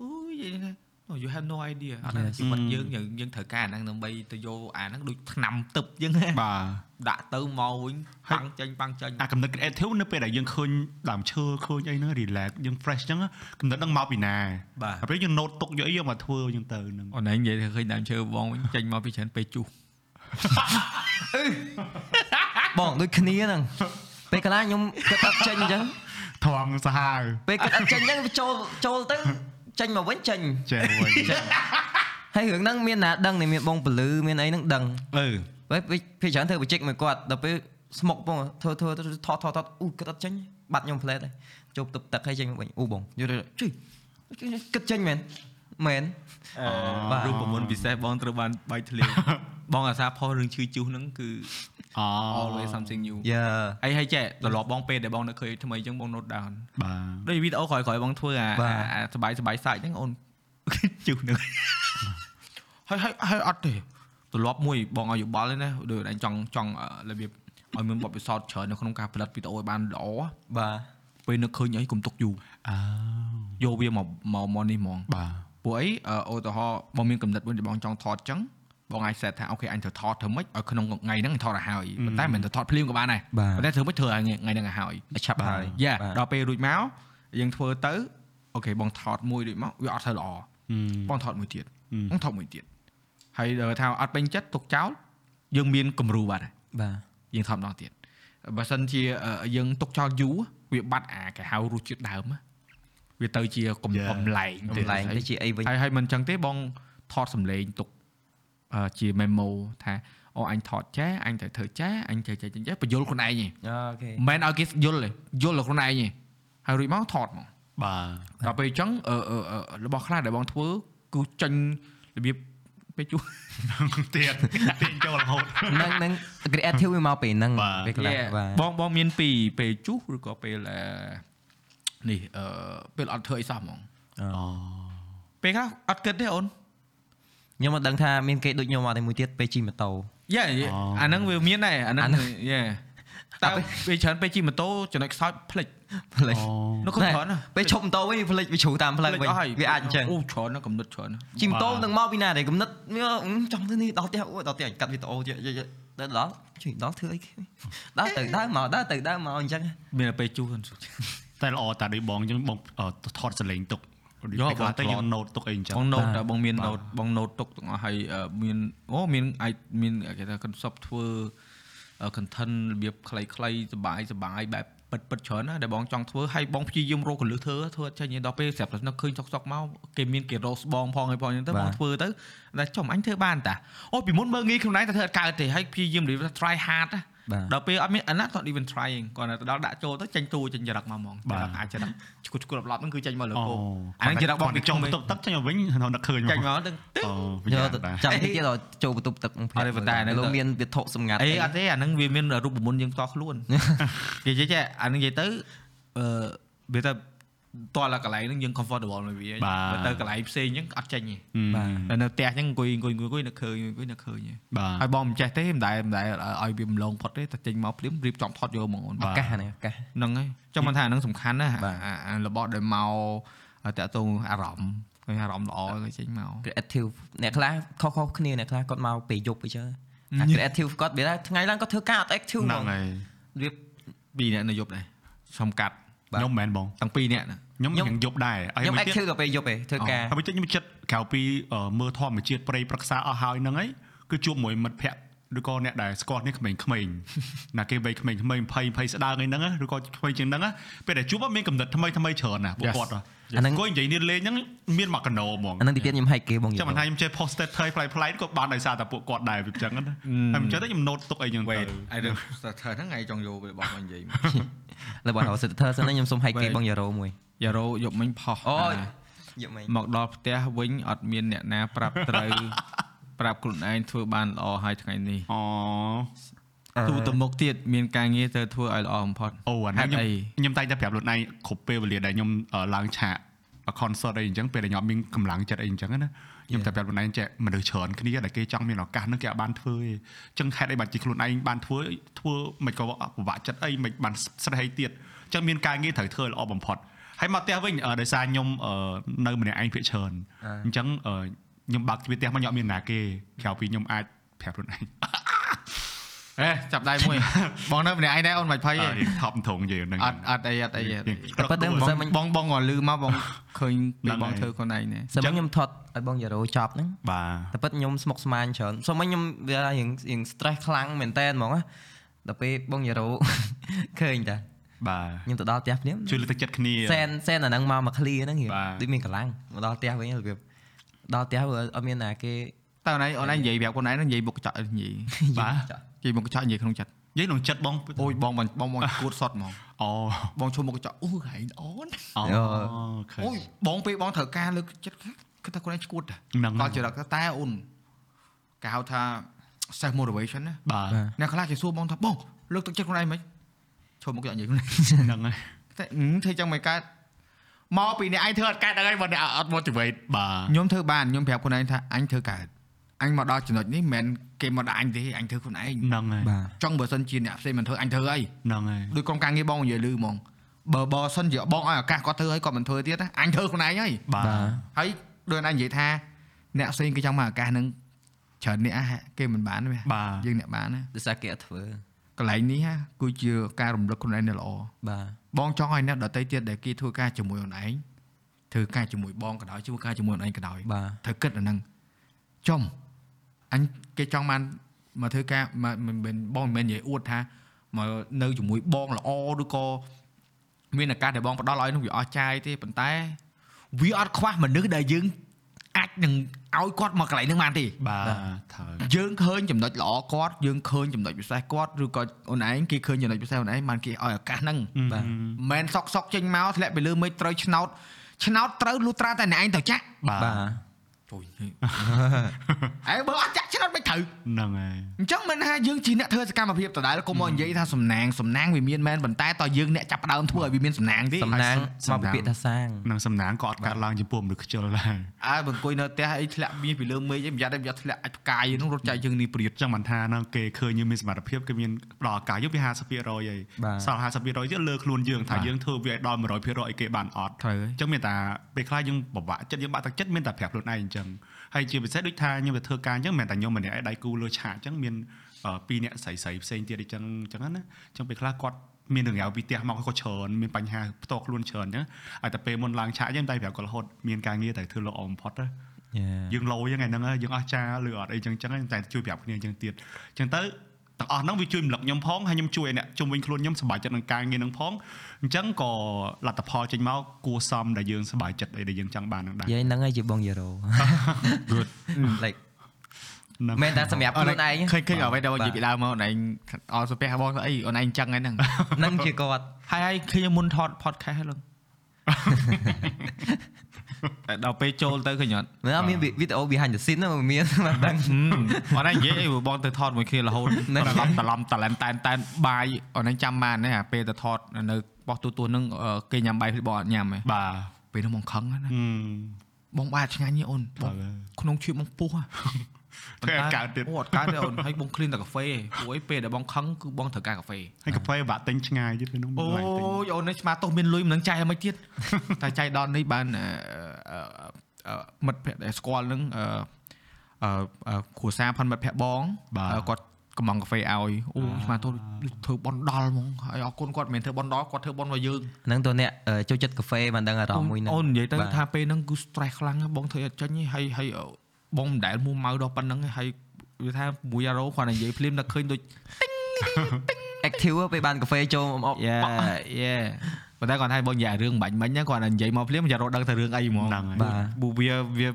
អូយនិយាយថា No you have no idea អត់ដឹងជីវិតយើងយើងយើងត្រូវការអាហ្នឹងដើម្បីទៅយកអាហ្នឹងដូចឆ្នាំទឹកអញ្ចឹងណាបាទដាក់ទៅមកវិញប៉ាំងចេញប៉ាំងចេញអាកំណត់ creative នៅពេលដែលយើងឃើញដើមឈើឃើញអីហ្នឹង relax យើង fresh អញ្ចឹងកំណត់ហ្នឹងមកពីណាបាទហើយពេលយើង note ទុកយកអីយកមកធ្វើអញ្ចឹងទៅហ្នឹងអូនឯងនិយាយថាឃើញដើមឈើបងវិញចេញមកពីច្រើនពេលជុះបងដូចគ្នាហ្នឹងពេលកន្លះខ្ញុំគិតអត់ចេញអញ្ចឹងថងសាហាវពេលគិតអត់ចេញអញ្ចឹងវាចូលចូលទៅ ចេញមកវិញចេញចេះវិញហើយរឿងហ្នឹងមានណាដឹងនេះមានបងពលឺមានអីហ្នឹងដឹងអឺពេលពេលពេលច្រើនធ្វើបច្ចេកមួយគាត់ដល់ពេលស្មុកបងធ្វើធ្វើទៅថតថតថតអូគិតអត់ចេញបាត់ខ្ញុំផ្លែតហើយជប់ទឹកទឹកហើយចេញមកវិញអូបងយល់ជុយគិតចេញមែនមែនបាទរូបមន្តពិសេសបងត្រូវបានបាយធ្លាយ បងអាសាផុសរឿងឈឺជុះហ្នឹងគឺអូ always something new យ៉ាអីហើយចេះត្រឡប់បងពេលដែលបងនៅឃើញថ្មីអញ្ចឹងបង note down បាទដូចវីដេអូក្រោយៗបងធ្វើអាបាទអាសបាយសបាយសាច់ហ្នឹងអូនជុះហ្នឹងហើយហើយហើយអត់ទេត្រឡប់មួយបងឲ្យយោបល់ទេណាដូចអញចង់ចង់អឺរបៀបឲ្យមានបទពិសោធន៍ច្រើននៅក្នុងការផលិតវីដេអូឲ្យបានល្អបាទពេលនឹកឃើញអីកុំទុកយូរអើយកវាមកមកមកនេះហ្មងបាទពួកអីអឺឧទាហរណ៍បងមានកំណត់មួយដែលបងចង់ថតអញ្ចឹង បងអាច set ថាអូខេអញត្រូវថតធ្វើម៉េចឲ្យក្នុងថ្ងៃហ្នឹងអញថតឲ្យហើយប៉ុន្តែមិនទៅថតភ្លាមក៏បានដែរបាទប៉ុន្តែធ្វើម៉េចធ្វើឲ្យថ្ងៃហ្នឹងឲ្យហើយឲ្យឆាប់ហើយយ៉ាបាទដល់ពេលរួចមកយើងធ្វើទៅអូខេបងថតមួយរួចមកវាអត់ទៅល្អហឹមបងថតមួយទៀតហឹមបងថតមួយទៀតហើយដល់ថាអត់ពេញចិត្តទុកចោលយើងមានគំរូបាត់ហើយបាទយើងថតម្ដងទៀតបើសិនជាអឺយើងទុកចោលយូរវាបាត់អាគេហៅរសជាតិដើមណាវាទៅជាកំ Yeah. កំឡែងកំឡែងទៅជាអីវិញហើយហើយមិនចឹងទេបងថតសំឡេងទុកអឺ ជា memo ថាអូអញថតចេះអញត្រូវធ្វើចេះអញចេះចេះចេះចេះបញ្យល់ខ្លួនឯងទេអូខេមិនមែនឲ្យគេយល់ទេយល់ដល់ខ្លួនឯងទេហើយរួចមកថតមកបាទដល់ពេលអញ្ចឹងអឺអឺអឺរបស់ខ្លះដែលបងធ្វើគឺចាញ់របៀបពេលជួសទៀតទាញចូលរហូតហ្នឹងហ្នឹង creative វាមកពីហ្នឹងបាទពេលកន្លះ Yeah. បាទបងបងមានពីពេលជួសឬក៏ពេលអឺនេះអឺពេលអត់ធ្វើអីសោះហ្មងអូពេលខ្លះអត់គិតទេអូន ខ្ញុំមិនដឹងថាមានគេដូចខ្ញុំមកតែមួយទៀតពេលជិះម៉ូតូយ៉ាអាហ្នឹងវាមានដែរអាហ្នឹងអាហ្នឹងយ៉ាតែពេលច្រើនពេលជិះម៉ូតូចំណុចខ្សោយផ្លិចផ្លេចនៅក្នុងច្រើនណាពេលឈប់ម៉ូតូវិញផ្លេចវាជ្រូតាមផ្លូវវិញវាអាចអញ្ចឹងអូច្រើនណាស់កំណត់ច្រើនណាស់ជិះម៉ូតូនឹងមកពីណាដែរកំណត់វាអឺចង់ទៅនេះដល់ផ្ទះអូដល់ផ្ទះកាត់វីដេអូទៀតយកយកដល់ដល់ជួយដល់ធ្វើអីគេដល់ទៅដើរមកដល់ទៅដើរមកអញ្ចឹងមានតែពេលជួសហ្នឹងតែល្អតាដូចបងអញ្ចឹងបងអឺថតសលេងទុក យកពេលខ្លះទៅបងថតយើង note ទុកអីអញ្ចឹងបង note បាទតែបងមានបាទ note បង note ទុកទាំងអស់ហើយអឺមានអូមានអាចមានគេថា concept ធ្វើអឺ content របៀបខ្លីៗសបាយសបាយបែបពិតពិតច្រើនណាដែលបងចង់ធ្វើហើយបងព្យាយាមរកកលឹះធ្វើធ្វើអត់ចេញទេដល់ពេលស្រាប់តែនឹកឃើញសុកសុកមកគេមានគេ roast បងផងហើយផងអញ្ចឹងទៅបាទបងធ្វើទៅតែចុះអញធ្វើបានតាអូពីមុនមើលងាយខ្លួនឯងតែធ្វើអត់កើតទេហើយព្យាយាម try hard ណាបាទ ដល់ពេលអត់មានអាណា not even trying គាត់ទៅដល់ដាក់ចូលទៅចេញតួចេញចរិតមកហ្មងចបាទរិតអាចចរិតឈុតឈុតឡប់ហ្នឹងគឺចេញមកលើអូគោអាហ្នឹងចរិតបងពីចចុុងងវិញទុកទឹកចេញមកវិញនៅនឹកឃើញចេញមកទៅអូយកយ៉ាទៅបាទចាំតិចទៀតដល់ចូលបន្ទប់ទឹកនឹងអត់ទេប៉ុន្តែអាហ្នឹងលោកមានវាថុសម្ងាត់អីអត់ទេអាហ្នឹងវាមានរូបមន្តយើងផ្ទាល់ខ្លួននិយាយចេះអាហ្នឹងនិយាយទៅអឺវាទៅ តលកន្លែងហ្នឹងយើង comfortable មួយវាបើទៅកន្លែងផ្សេងអញ្ចឹងអត់ចេញទេបាទតែនៅផ្ទះអញ្ចឹងអង្គុយអង្គុយអង្គុយនៅឃើញអង្គុយនៅឃើញទេបាទហើយបងមិនចេះទេមិនដែលមិនដែលឲ្យវាម្លងផុតទេតែចេញមកភ្លាមរៀបចំថតយកហ្មងអូនឱកាសហ្នឹងឱកាសហ្នឹងហើយចង់មិនថាអាហ្នឹងសំខាន់ណាបាទអាអារបស់ដែលមកតាក់ទងអារម្មណ៍ឃើញអារម្មណ៍ល្អក៏ចេញមក creative អ្នកខ្លះខុសៗគ្នាអ្នកខ្លះគាត់មកពេលយប់អញ្ចឹងអា creative គាត់វាថាថ្ងៃឡើងគាត់ធ្វើការអត់ active ហ្មហ្នឹងងហើយវាពីរអ្នកនៅយប់ដែរខ្ញុំកាត់បាទខ្ញុំមិនមែនបងទាំងពីរអ្នកណាខ្ញុំ ខ្ញុំនឹងយប់ដែរហើយខ្ញុំមួយទៀត active ដល់ពេលយប់ឯងធ្វើការហើយមួយទៀតខ្ញុំចិត្តក្រៅពីអឺមើលធម្មជាតិព្រៃប្រឹក្សាអស់ហើយហ្នឹងហើយគឺជួបមួយមិត្តភ័ក្តិឬក៏អ្នកដែលស្គាល់នេះក្មេងៗណាគេវ័យក្មេងៗ20 20ស្ដើងអីហ្នឹងណាឬក៏ក្មេងជាងហ្នឹងណាពេលដែលជួបមានកំណត់ថ្មីថ្មីច្រើនណាពួកគាត់ហ៎អាហ្នឹងគាត់និយាយនេះលេងហ្នឹងមានមកកណោហ្មងអាហ្នឹងទីទៀតខ្ញុំហែកគេបងយចាំមិនថាខ្ញុំចេះ post state ថ្លៃផ្លែផ្លែក៏បានដោយសារតែពួកគាត់ដែរវាអញ្ចឹងណាហើយមិនចេះទេខ្ញុំ note ទុកអីអញ្ចឹងទៅ wait អានេះស្ថិតហ្នឹងឯងចង់យកវារបស់មកនិយាយរបស់ Sitter សិនណាខ្ញុំសុំហែកគេ Wait. បងយ៉ារ៉ូមួយ យ៉ារ៉ូយកមិញផុសអូយអាយកមកមកដល់ផ្ទះវិញអត់មានអ្នកណាប្រាប់ត្រូវប្រាប់ខ្លួនឯងធ្វើបានល្អហើយថ្ងៃនេះអូទូទៅមុខទៀតមានការងារទៅធ្វើឲ្យល្អបំផុតអូអានេះខ្ញុំហេតុអីខ្ញុំតែងតែប្រាប់ខ្លួនឯងគ្រប់ពេលវេលាដែលខ្ញុំអឺឡើងឆាក concert អីអញ្ចឹងពេលដែលខ្ញុំអត់មានកម្លាំងចិត្តអីអញ្ចឹងណាខ្ញុំតែប្រាប់ខ្លួនឯងចេះមនុស្សច្រើនគ្នាដែលគេចង់មានឱកាសហ្នឹងគេអាចបានធ្វើទេអញ្ចឹងហេតុអីបាច់ជាខ្លួនឯងបានធ្វើធ្វើមិនក៏ពិបាកចិត្តអីមិនបានស្រេះអីទៀតអញ្ចឹងមានការងារត្រូវធ្វើឲ្យល្អបំផុត ហើយមកផ្ទះវិញអឺដោយសារខ្ញុំអឺនៅម្នាក់ឯងភាគច្រើនអញ្ចឹងអឺខ្ញុំបើកទ្វារផ្ទះមកខ្ញុំអត់មានណាគេក្រៅពីខ្ញុំអាចប្រាប់ខ្លួនឯងហេចាប់ដៃមួយបងនៅម្នាក់ឯងដែរអូនមិនភ័យទេអឺថប់ធងយើងហ្នឹងអត់អត់អីអត់អីអត់អីតែប៉ុន្តែមិនសិនបងបងក៏លឺមកបងឃើញពីហ្នឹងបងហើយធ្វើខ្លួនឯងនេះសិនមកខ្ញុំថត់ឲ្យបងយ៉ារ៉ូចប់ហ្នឹងបាទតែពិតខ្ញុំស្មុកស្មាញច្រើនសូមឲ្យខ្ញុំវារៀងរៀង stress ខ្លាំងមែនតើហ្មងណាដល់ពេលបងយ៉ារ៉ូឃើញតា បាទខ្ញុំទៅដល់ផ្ទះភ្លាមជួយលើកទឹកចិត្តគ្នាសែនសែនអាហ្នឹងមកមក clear ហ្នឹងរៀងបាទដូចមានកម្លាំងមកដល់ផ្ទះវិញរបៀបដល់ផ្ទះវាអត់មានណាគេតើអូនឯងអូនឯងនិយាយប្រាប់ខ្លួនឯងហ្នឹងនិយាយមុខកញ្ចក់និយាយបាទនិយាយមុខកញ្ចក់និយាយក្នុងចិត្តនិយាយក្នុងចិត្តបងអូយបងបងបងបងគួតសតហ្មងអូបងឈុំមុខកញ្ចក់អូហែងអូនអូយោឃើញអូយបងពេលបងត្រូវការលើកចិត្តគឺថាខ្លួនឯងឈួតតែហ្នឹងដល់ជារកតែអូនគេហៅថា self motivation ណាបាទអ្នកខ្លះគេសួរបងថាបងលើកទឹកចិត្តខ្លួនឯងមិន ឈុំមុខកញ្ចក់និយាយខ្លួនឯងហ្នឹងហើយតែអឺធ្វើចឹងមិនកើតមកពីអ្នកឯងធ្វើអត់កើតដល់ហើយបើអ្នកអត់ motivate បាទខ្ញុំធ្វើបានខ្ញុំប្រាប់ខ្លួនឯងថាអញធ្វើកើតអញមកដល់ចំណុចនេះមិនមែនគេមកដាក់អញទេអញធ្វើខ្លួនឯងហ្នឹងហើយបាទចង់បើសិនជាអ្នកផ្សេងមិនធ្វើអញធ្វើអីហ្នឹងហើយដោយក្រុមការងារបងនិយាយលឺហ្មងបើបើសិនជាបងឲ្យឱកាសគាត់ធ្វើឲ្យគាត់មិនធ្វើទៀតណាអញធ្វើខ្លួនឯងហើយបាទហើយដូចអញនិយាយថាអ្នកផ្សេងគេចង់មកឱកាសហ្នឹងច្រើនអ្នកហ่ะគេមិនបានទេបាទយើងអ្នកបានណាដោយសារគេអត់ធ្វើ កន្លែងនេះហ่ะគឺជាការរំលឹកខ្លួនឯងនៅល្អបាទបងចង់ឲ្យអ្នកដទៃទៀតដែលគេធ្វើការជាមួយខ្លួនឯងធ្វើការជាមួយបងក៏ដោយធ្វើការជាមួយខ្លួនឯងក៏ដោយបាទត្រូវគិតអាហ្នឹងចំអញគេចង់បានមកធ្វើការមកមិនមែនបងមិនមែននិយាយអួតថាមកនៅជាមួយបងល្អឬក៏មានឱកាសដែលបងផ្ដល់ឲ្យនោះវាអស់ចាយទេប៉ុន្តែវាអត់ខ្វះមនុស្សដែលយើង អាចនឹងឲ្យគាត់មកកន្លែងហ្នឹងបានទេបាទត្រូវយើងឃើញចំណុចល្អគាត់យើងឃើញចំណុចពិសេសគាត់ឬក៏អូនឯងគេឃើញចំណុចពិសេសអូនឯងបានគេឲ្យឱកាសហ្នឹងបាទមិនមែនសុកសុកចេញមកធ្លាក់ពីលើមេឃត្រូវឆ្នោតឆ្នោតត្រូវលុះត្រាតែអ្នកឯងទៅចាក់បាទ បាទជួយអើបើអត់ចាក់ឆ្នោតមិនត្រូវហ្នឹងហើយអញ្ចឹងមិនថាយើងជាអ្នកធ្វើសកម្មភាពដដែលកុំមកនិយាយថាសំណាងសំណាងវាមានមែនប៉ុន្តែតើយើងអ្នកចាប់ផ្ដើមធ្វើឲ្យវាមានសំណាងទេសំណាងសំមកណាងពីពាក្យថាសាងនឹងសំណាងក៏អត់កាត់ឡើងចំពោះមនុស្សខ្ជិលដែរអើបើអង្គុយនៅផ្ទះអីធ្លាក់មាសពីលើមេឃអីប្រយ័ត្នតែប្រយ័ត្នធ្លាក់អាចផ្កាយនោះរត់ចែកយើងនេះព្រាតចឹងមិនថាហ្នឹងគេឃើញយើងមានសមត្ថភាពគេមានផ្ដល់ឱកាសយើងវា50%ហើយបាទសល់50%ទៀតលើខ្លួនយើងថាយើងធ្វើវាឲ្យដល់100%ឲ្យគេបានអត់ត្រូវហើយអញ្ចឹងមានតែពេលខ្លះយើងពិបាកចិត្តយើងបាក់ទឹកចិត្តមានតែប្រាប់ខ្លួនឯងអញ្ចឹងហើយជាពិសេសដូចថាខ្ញុំទៅធ្វើការអញ្ចឹងមិនតែខ្ញុំម្នាក់ឯងដៃគូលើឆាកអញ្ចឹងមានអឺពីរអ្នកស្រីស្រីផ្សេងទៀតអញ្ចឹងអញ្ចឹងណាអញ្ចឹងពេលខ្លះគាត់មានរឿងរ៉ាវពីផ្ទះមកគាត់ច្រើនមានបញ្ហាផ្ទាល់ខ្លួនច្រើនអញ្ចឹងហើយតែពេលមុនឡើងឆាកអញ្ចឹងតែប្រាប់គាត់រហូតមានការងារតែធ្វើល្អបំផុតណាយ៉ាយើងលោយើងថ្ងៃហ្នឹងហើយយើងអស់ចាឬអត់អីចឹងចឹងហើយតែជួយប្រាប់គ្នាអញ្ចឹងទៀតអញ្ចឹងទៅ ទាំងអស់ហ្នឹងវាជួយរំលឹកខ្ញុំផងហើយខ្ញុំជួយឲ្យអ្នកជុំវិញខ្លួនខ្ញុំសប្បាយចិត្តនឹងការងារហ្នឹងផងអញ្ចឹងក៏លទ្ធផលចេញមកគួរសមដែលយើងសប្បាយចិត្តអីដែលយើងចង់បានហ្នឹងដែរយាយហ្នឹងហើយជាបងយ៉ារ៉ូ good like ហ្នឹងមែនតែសម្រាប់ខ្លួនឯងឃើញឃើញអ្វីដែលបងនិយាយពីដើមមកអូនឯងអត់សុភ័ក្របងអីអូនឯងអញ្ចឹងហ្នឹងហ្នឹងជាគាត់ហើយហើយឃើញមុនថត podcast ហ្នឹង តែដល់ពេលចូលទៅឃើញអត់មិនអត់មានវីដេអូ behind the scene ហ្នឹងមិនមានមិនដឹងអូនឯងនិយាយអីបងទៅថតមួយគ្នារហូតហ្នឹងត្រឡប់ត្រឡំតឡែនតែនតែនបាយអូនឯងចាំបានទេអាពេលទៅថតនៅបោះទូទួហ្នឹងអឺគេញ៉ាំបាយភ្លេចបងអត់ញ៉ាំទេបាទពេលហ្នឹងបងខឹងណាហឹមបងបាយអត់ឆ្ងាញ់ទេអូនបហើងយក្នុងឈៀបបងពុះ ហ៎ធ្វើឲ្យកើតទៀតអូអត់កើតទេអូនហើយបងឃ្លីនតែកាហ្វេព្រោះអីពេលដែលបងខឹងគឺបងត្រូវការកាហ្វេហើយកាហ្វេបាក់ទិញឆ្ងាយទៀតពេលហ្នឹងអូបាក់ទិញយអូននេះស្មាតោះមានលុយមិននឹងចាយឲ្យមិនទៀតតែចាយដល់នេះបានអឺអឺអឺមិត្តភក្តិដែលស្គាល់នឹងអឺអឺអឺគ្រួសារផាន់មិត្តភក្តិបងអឺគាត់កំងកាហ្វេឲ្យអូស្មាតោះធ្វើបនដល់ហ្មងហើយអរគុណគាត់មិនមែនធ្វើបនដល់គាត់ធ្វើបនមកយើងហ្នឹងតើអ្នកអឺចូលចិត្តកាហ្វេបានដឹងអារម្មណ៍មួយហ្នឹងអូននិយាយទៅបាទថាពេលហ្នឹងគឺ stress ខ្លាំងណាស់បងធ្វើអត់ចាញ់ទេហើយហើយអឺ បងមិនដែលមួម៉ៅដល់ប៉ុណ្្នឹងទេហើយវាថាមួយយ៉ារ៉ូគាត់និយាយភ្លាមតែឃើញដូច active ពេលបានកាហ្វេចូលមកយេយេប៉ុន្តែគាត់ថាបងនិយាយរឿងបាញ់មិញហ្នឹងគាត់និយាយមកភ្លាមយ៉ារ៉ូដឹងថារឿងអីហ្មងហ្នឹងហើយបាទប៊ូវាវា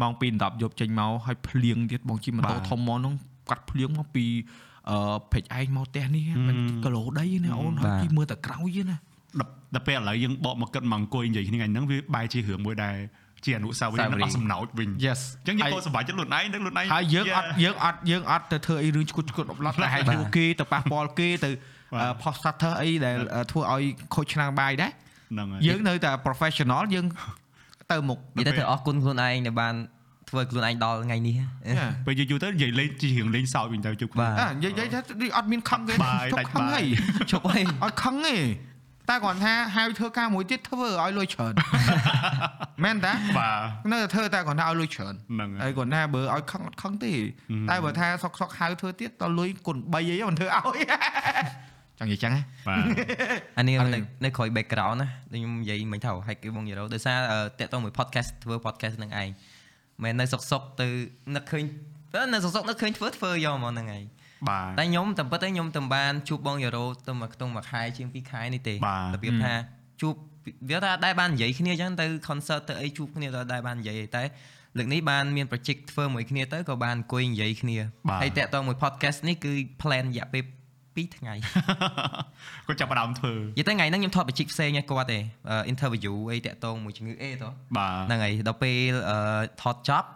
ម៉ោង2 10យប់ចេញមកហើយភ្លៀងទៀតបងជិះម៉ូតូបាទធំមកហ្នឹងកាត់ភ្លៀងមកពីអឺពេជ្រឯងមកផ្ទះនេះហឹមមិនគីឡូដីណាអូនហើយជិះមើលតែក្រោយទេណាដល់ដល់ពេលឥឡូវយើងបកមកគិតមកអង្គុយនិយាយគ្នាថ្ងៃហ្នឹងវាបែរជារឿងមួយដែល ជាអនុស្សាវរីយ៍និងអស់សំណោចវិញ Yes អញ្ចឹងយើងក៏សប្បាយចិត្តខ្លួនឯងនឹងខ្លួនឯងហើយយើងអត់យើងអត់យើងអត់ទៅធ្វើអីរឿងឈួតឈួតអបឡត់តែឲ្យយូគេទៅប៉ះពាល់គេទៅបាទផុសសាត់ធ្វើអីដែលធ្វើឲ្យខូចឆ្នាំងបាយដែរហ្នឹងហើយយើងនៅតែ professional យើងទៅមុខនិយាយទៅត្រូវអរគុណខ្លួនឯងដែលបានធ្វើខ្លួនឯងដល់ថ្ងៃនេះពេលយូរៗទៅនិយាយលេងជារឿងលេងសើចវិញទៅជប់គ្នាបាទអានិយាយនិយាយថានេះអត់មានខឹងទេបាយជប់ដាច់ខឹងបាយហីជប់អីអត់ខឹងទេ តែគាត់ថាហៅធ្វើការមួយទៀតធ្វើឲ្យលុយច្រើនមែនតាបាទនៅតែធ្វើតែគាត់ថាឲ្យលុយច្រើនហ្នឹងហើយហើយគាត់ថាបើឲ្យខឹងអត់ខឹងទេតែបើថាសុកសុកហៅធ្វើទៀតដល់លុយគុណ3អីមិនធ្វើឲ្យចង់និយាយចឹងហ៎បាទអានេះអត់ទេនៅនៅក្រោយ background ណាដូចខ្ញុំនិយាយមិញទៅហែកគឺបងយូរ៉ូដោយសារអឺតាក់ទងមួយ podcast ធ្វើ podcast នឹងឯងមិននៅសុកសុកទៅនឹកឃើញទៅនៅសុកសុកនឹកឃើញធ្វើធ្វើយកមកហ្នឹងឯង បាទតែខ្ញុំតាមពិតទៅខ្ញុំតាមបានជួបបងយូរ៉ូទៅមកខ្ទង់មួយខែជាង2ខែនេះទេបាទរបៀបថាជួបវាថាដែរបាននិយាយគ្នាអញ្ចឹងទៅ concert ទៅអីជួបគ្នាទៅដែរបាននិយាយអីតែលើកនេះបានមាន project ធ្វើមួយគ្នាទៅក៏បានអង្គុយនិយាយគ្នាបាទហើយតាក់ទងមួយ podcast នេះគឺ plan រយៈពេល2ថ្ងៃគាត់ចាប់ផ្ដើមធ្វើនិយាយទៅថ្ងៃហ្នឹងខ្ញុំថតបច្ចិកផ្សេងឲ្យគាត់ទេអឺ interview អីតាក់ទងមួយជំងឺ A តោះបាទហ្នឹងហើយដល់ពេលអឺថតចប់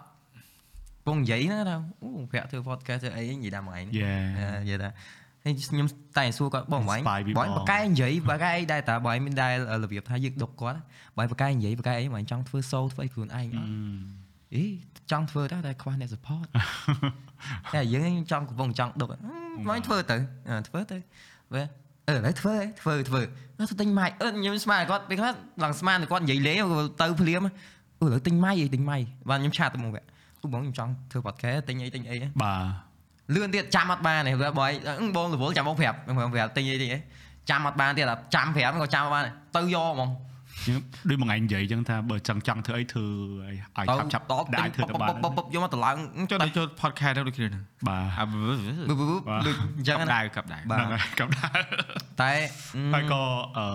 ពងនិយាយហ្នឹងថាអូប្រាក់ធ្វើ podcast ធ្វើអីនិយាយដល់មួយថ្ងៃនេះយេអឺនិយាយថាហើយខ្ញុំតែសួរគាត់បងបង Inspire ពីបងបងបកែនិយាយបកែអីដែរតាបងមានដែររបៀបថាយើងដុកគាត់បងបកែនិយាយបកែអីបងចង់ធ្វើ show ធ្វើអីខ្លួនឯងអត់អីចង់ធ្វើដែរតែខ្វះអ្នក support តែយើងចង់កំពុងចង់ដុកបងធ្វើទៅអឺធ្វើទៅបើអឺឥឡូវធ្វើឯងធ្វើធ្វើទៅទិញម៉ាយអឺខ្ញុំស្មានគាត់ពេលខ្លះឡើងស្មានតែគាត់និយាយលេងទៅភ្លាមអឺឥឡូវទិញម៉ាយអីទិញម៉ាយបានខ្ញុំឆាតទៅមកវាអូ បងខ្ញុំចង់ធ្វើ podcast ទិញអីទិញអីបាទលឿនទៀតចាំអត់បានទេព្រោះបងអឺបងរវល់ចាំបងប្រាប់បងប្រាប់ទិញអីទិញអីចាំអត់បានទៀតតែចាំប្រាប់ក៏ចាំអត់បានដែរទៅយកហ្មងយើងដូចមួយថ្ងៃនិយាយអញ្ចឹងថាបើចង់ចង់ធ្វើអីធ្វើឲ្យឲ្យឆាប់ឆាប់តដែលធ្វើទៅបានបុបយកមកតម្លើងចុះទៅចូល podcast ទៅដូចគ្នាហ្នឹងបាទអាបឺបឺដូចអញ្ចឹងកាប់ណាដៅកាប់ដៅបាទហ្នឹងហើយកំដៅតែហើយក៏អឺ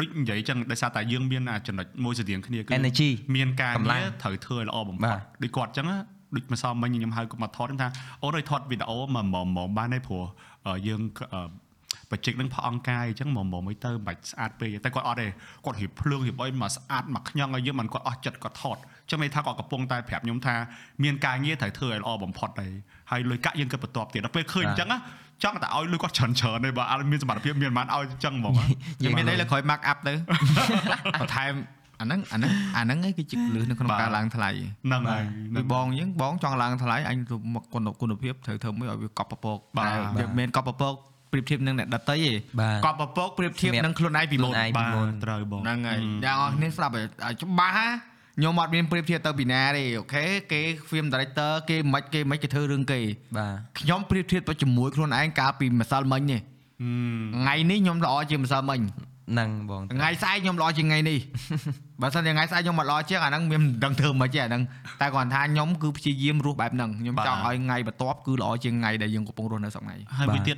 ដូចនិយាយចឹងដោយសារតែយើងមានអាចំណុចមួយស្តៀងគ្នាគឺ energy មានការកម្លាំងងារត្រូវធ្វើឲ្យល្អបំផុបាតទដូចគាត់ចឹងណាដូចម្សិលមិញខ្ញុំហៅគាត់មកថតខ្ញុំថាអូនឲ្យថតវីដេអូមកមកមកបានទេព្រោះអឺយើងអឺបច្ចេកនឹងផអង្កាយអញ្ចឹងមកមកមិនទៅមិនបាច់ស្អាតពេកតែគាត់អត់ទេគាត់រៀបភ្លើងរៀបអីមកស្អាតមកខ្ញងឲ្យយើងមិនគាត់អស់ចិត្តគាត់ថតអញ្ចឹងន័យថាគាត់កំពុងតែប្រាប់ខ្ញុំថាមានការងារត្រូវធ្វើឲ្យល្អបំផុតដែរហើយលុយកាក់យើងគិតបន្ទាប់ទៀតដល់ពេលឃើញអញ្ចឹងណា ចង់តែឲ្យលុយគាត់ច្រើនច្រើនទេបើអត់មានសមត្ថភាពមានមិនឲ្យអញ្ចឹងហ្មងណាយើងមានអីលើក្រោយ mark up ទៅបន្ថែមអាហ្នឹងអាហ្នឹងអាហ្នឹងឯងគឺជាលឺនៅក្នុងបាទការឡើងថ្លៃហ្នឹងហើយដូចបងយើងបងចង់ឡើងថ្លៃអញទៅមកគុណគុណភាពត្រូវធ្វើមួយឲ្យវាកប់ពពកបាទតែវាមិនកប់ពពកប្រៀបធៀបនឹងអ្នកដតីទេបាទកប់ពពកប្រៀបធៀបនឹងខ្លួនឯងពីមុនខ្លួនឯងបាទត្រូវបងហ្នឹងហើយយ៉ាងអស់គ្នាស្ដាប់ឲ្យឲ្យច្បាស់ណា ខ្ញុំអត់មានប្រៀបធៀបទៅពីណាទេអូខេគេ film director គេមិនគេមិនគេធ្វើរឿងគេបាទខ្ញុំប្រៀបធៀបទៅជាមួយខ្លួនឯងកាលពីម្សិលមិញនេះហឹមថ្ងៃនេះខ្ញុំល្អជាងម្សិលមិញហ្នឹងបងថ្ងៃស្អែកខ្ញុំល្អជាងថ្ងៃនេះបើសិនជាថ្ងៃស្អែកខ្ញុំមិនល្អជាងអាហ្នឹងមានមិនដឹងធ្វើមិនទេអាហ្នឹងតែគាត់ថាខ្ញុំគឺព្យាយាមរស់បែបហ្នឹងខ្ញុំចង់ឲ្យថ្ងៃបន្ទាប់គឺល្អជាងថ្ងៃដែលយើងកំពុងរស់នៅសប្តាហ៍ថ្ងៃហើយមួយទៀត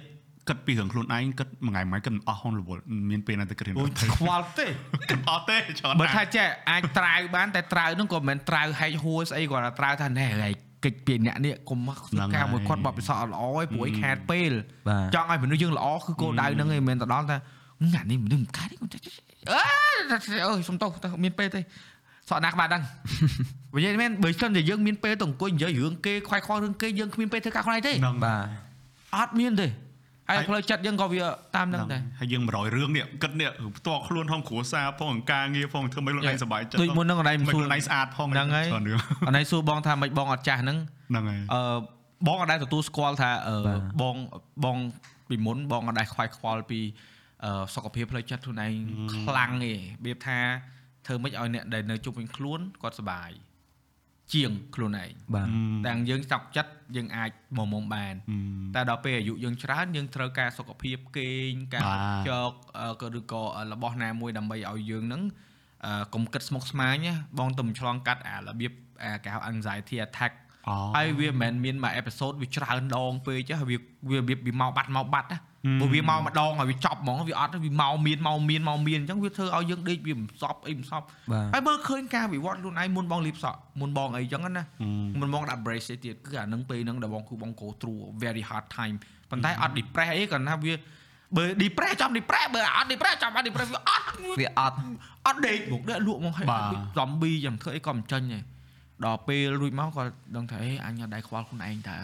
គិតពីរឿងខ្លួនឯងគិតមួយថ្ងៃមួយគិតមិនអស់ហនរវល់មានពេលណាទៅគិតរឿងអូអូយខ្វល់ទេគិតអត់ទេច្រើនបើថាណាស់ចេះអាចត្រាវបានតែត្រាវហ្នឹងក៏មិនមែនត្រាវហែកហួរស្អីគាត់ថាត្រាវថាណែហែកកិច្ចពីអ្នកនេះកុំមកការមួយគាត់បបិសអត់ល្អឯងព្រោះឯងខាតពេលបាទចង់ឲ្យមនុស្សយើងល្អគឺគោលដៅហ្នឹងឯងមិនមែនទៅដល់ថាញ៉ានេះមនុស្សមិនខាតទេគាត់អើអើយសុំទោសទៅមានពេលទេសក់ណាក្បាលដឹងនិយាយមែនបើសិនតែយើងមានពេលទៅអង្គុយនិយាយរឿងគេខ្វាយខ្វល់រឿងគេយើងគ្មានពេលធ្វើការខ្លួនឯងទេហ្នឹងបាទអត់មានទេ ហើយផ្លូវចិត្តយើងក៏វាតាមហ្នឹងដែរហើយយើង100រឿងនេះគិតនេះផ្ទាល់ខ្លួនផងគ្រួសារផងការងារផងធ្វើឲ្យខ្លួនឯងសុបាយចិត្តដូចមុនហ្នឹងអនឡាញមិនសួខ្លួនរឯងស្អាតផងហ្នឹងហើយច្រើនរឿងអនឡាញសួរបងថាមិនបងអត់ចាស់ហ្នឹងហ្នឹងហើយអឺបងអត់ដែលទទួលស្គាល់ថាអឺបាទបងបងពីមុនបងអត់ដែលខ្វាយខ្វល់ពីអឺសុខភាពផ្លូវចិត្តខ្លួនឯងខ្លាំងទេរបៀបថាធ្វើម៉េចឲ្យអ្នកដែលនៅជុំវិញខ្លួនគាត់សុបាយ ជាងខ្លួនឯងបាទតែយើងសោកចិត្តយើងអាចមកមុំបាន តែដល់ពេលអាយុយើងច្រើនយើងត្រូវការសុខភាពគេងការបាទចកអឺក៏ឬក៏របស់ណាមួយដើម្បីឲ្យយើងហ្នឹងអឺកុំគិតស្មុគស្មាញណាបងទៅមិនឆ្លងកាត់អារបៀបអាគេហៅ anxiety attack អូហើយវាមិនមែនមានមួយអេពីសូតវាច្រើនដងពេកចឹងហើយវាវាវាមកបាត់មកបាត់ណាហឹម ព្រោះវាមកម្ដងហើយវាចប់ហ្មងវាអត់វាមកមានមកមានមកមានអញ្ចឹងវាធ្វើឲ្យយើងដេកវាមិនសប់អីមិនសប់បាទហើយមើលឃើញការវិវត្តខ្លួនឯងមុនបងលីបសក់មុនបងអីចឹងណាមុនបងដាក់ brace ឯទៀតគឺអានឹងពេលហ្នឹងដែលបងគឺបង go through a very hard time ប៉ុន្តែអត់ depress អីគាត់ថាវាបើ depress ចំ depress បើអត់ depress ចំអត់ depress វាអត់វាអត់អត់ដេកមកដេកលក់មកឲ្យបាទ zombie យ៉ាងធ្វើអីក៏មិនចាញ់ដែរដល់ពេលរួចមកក៏ដឹងថាអេអញអត់ដែរខ្វល់ខ្លួនឯងតើ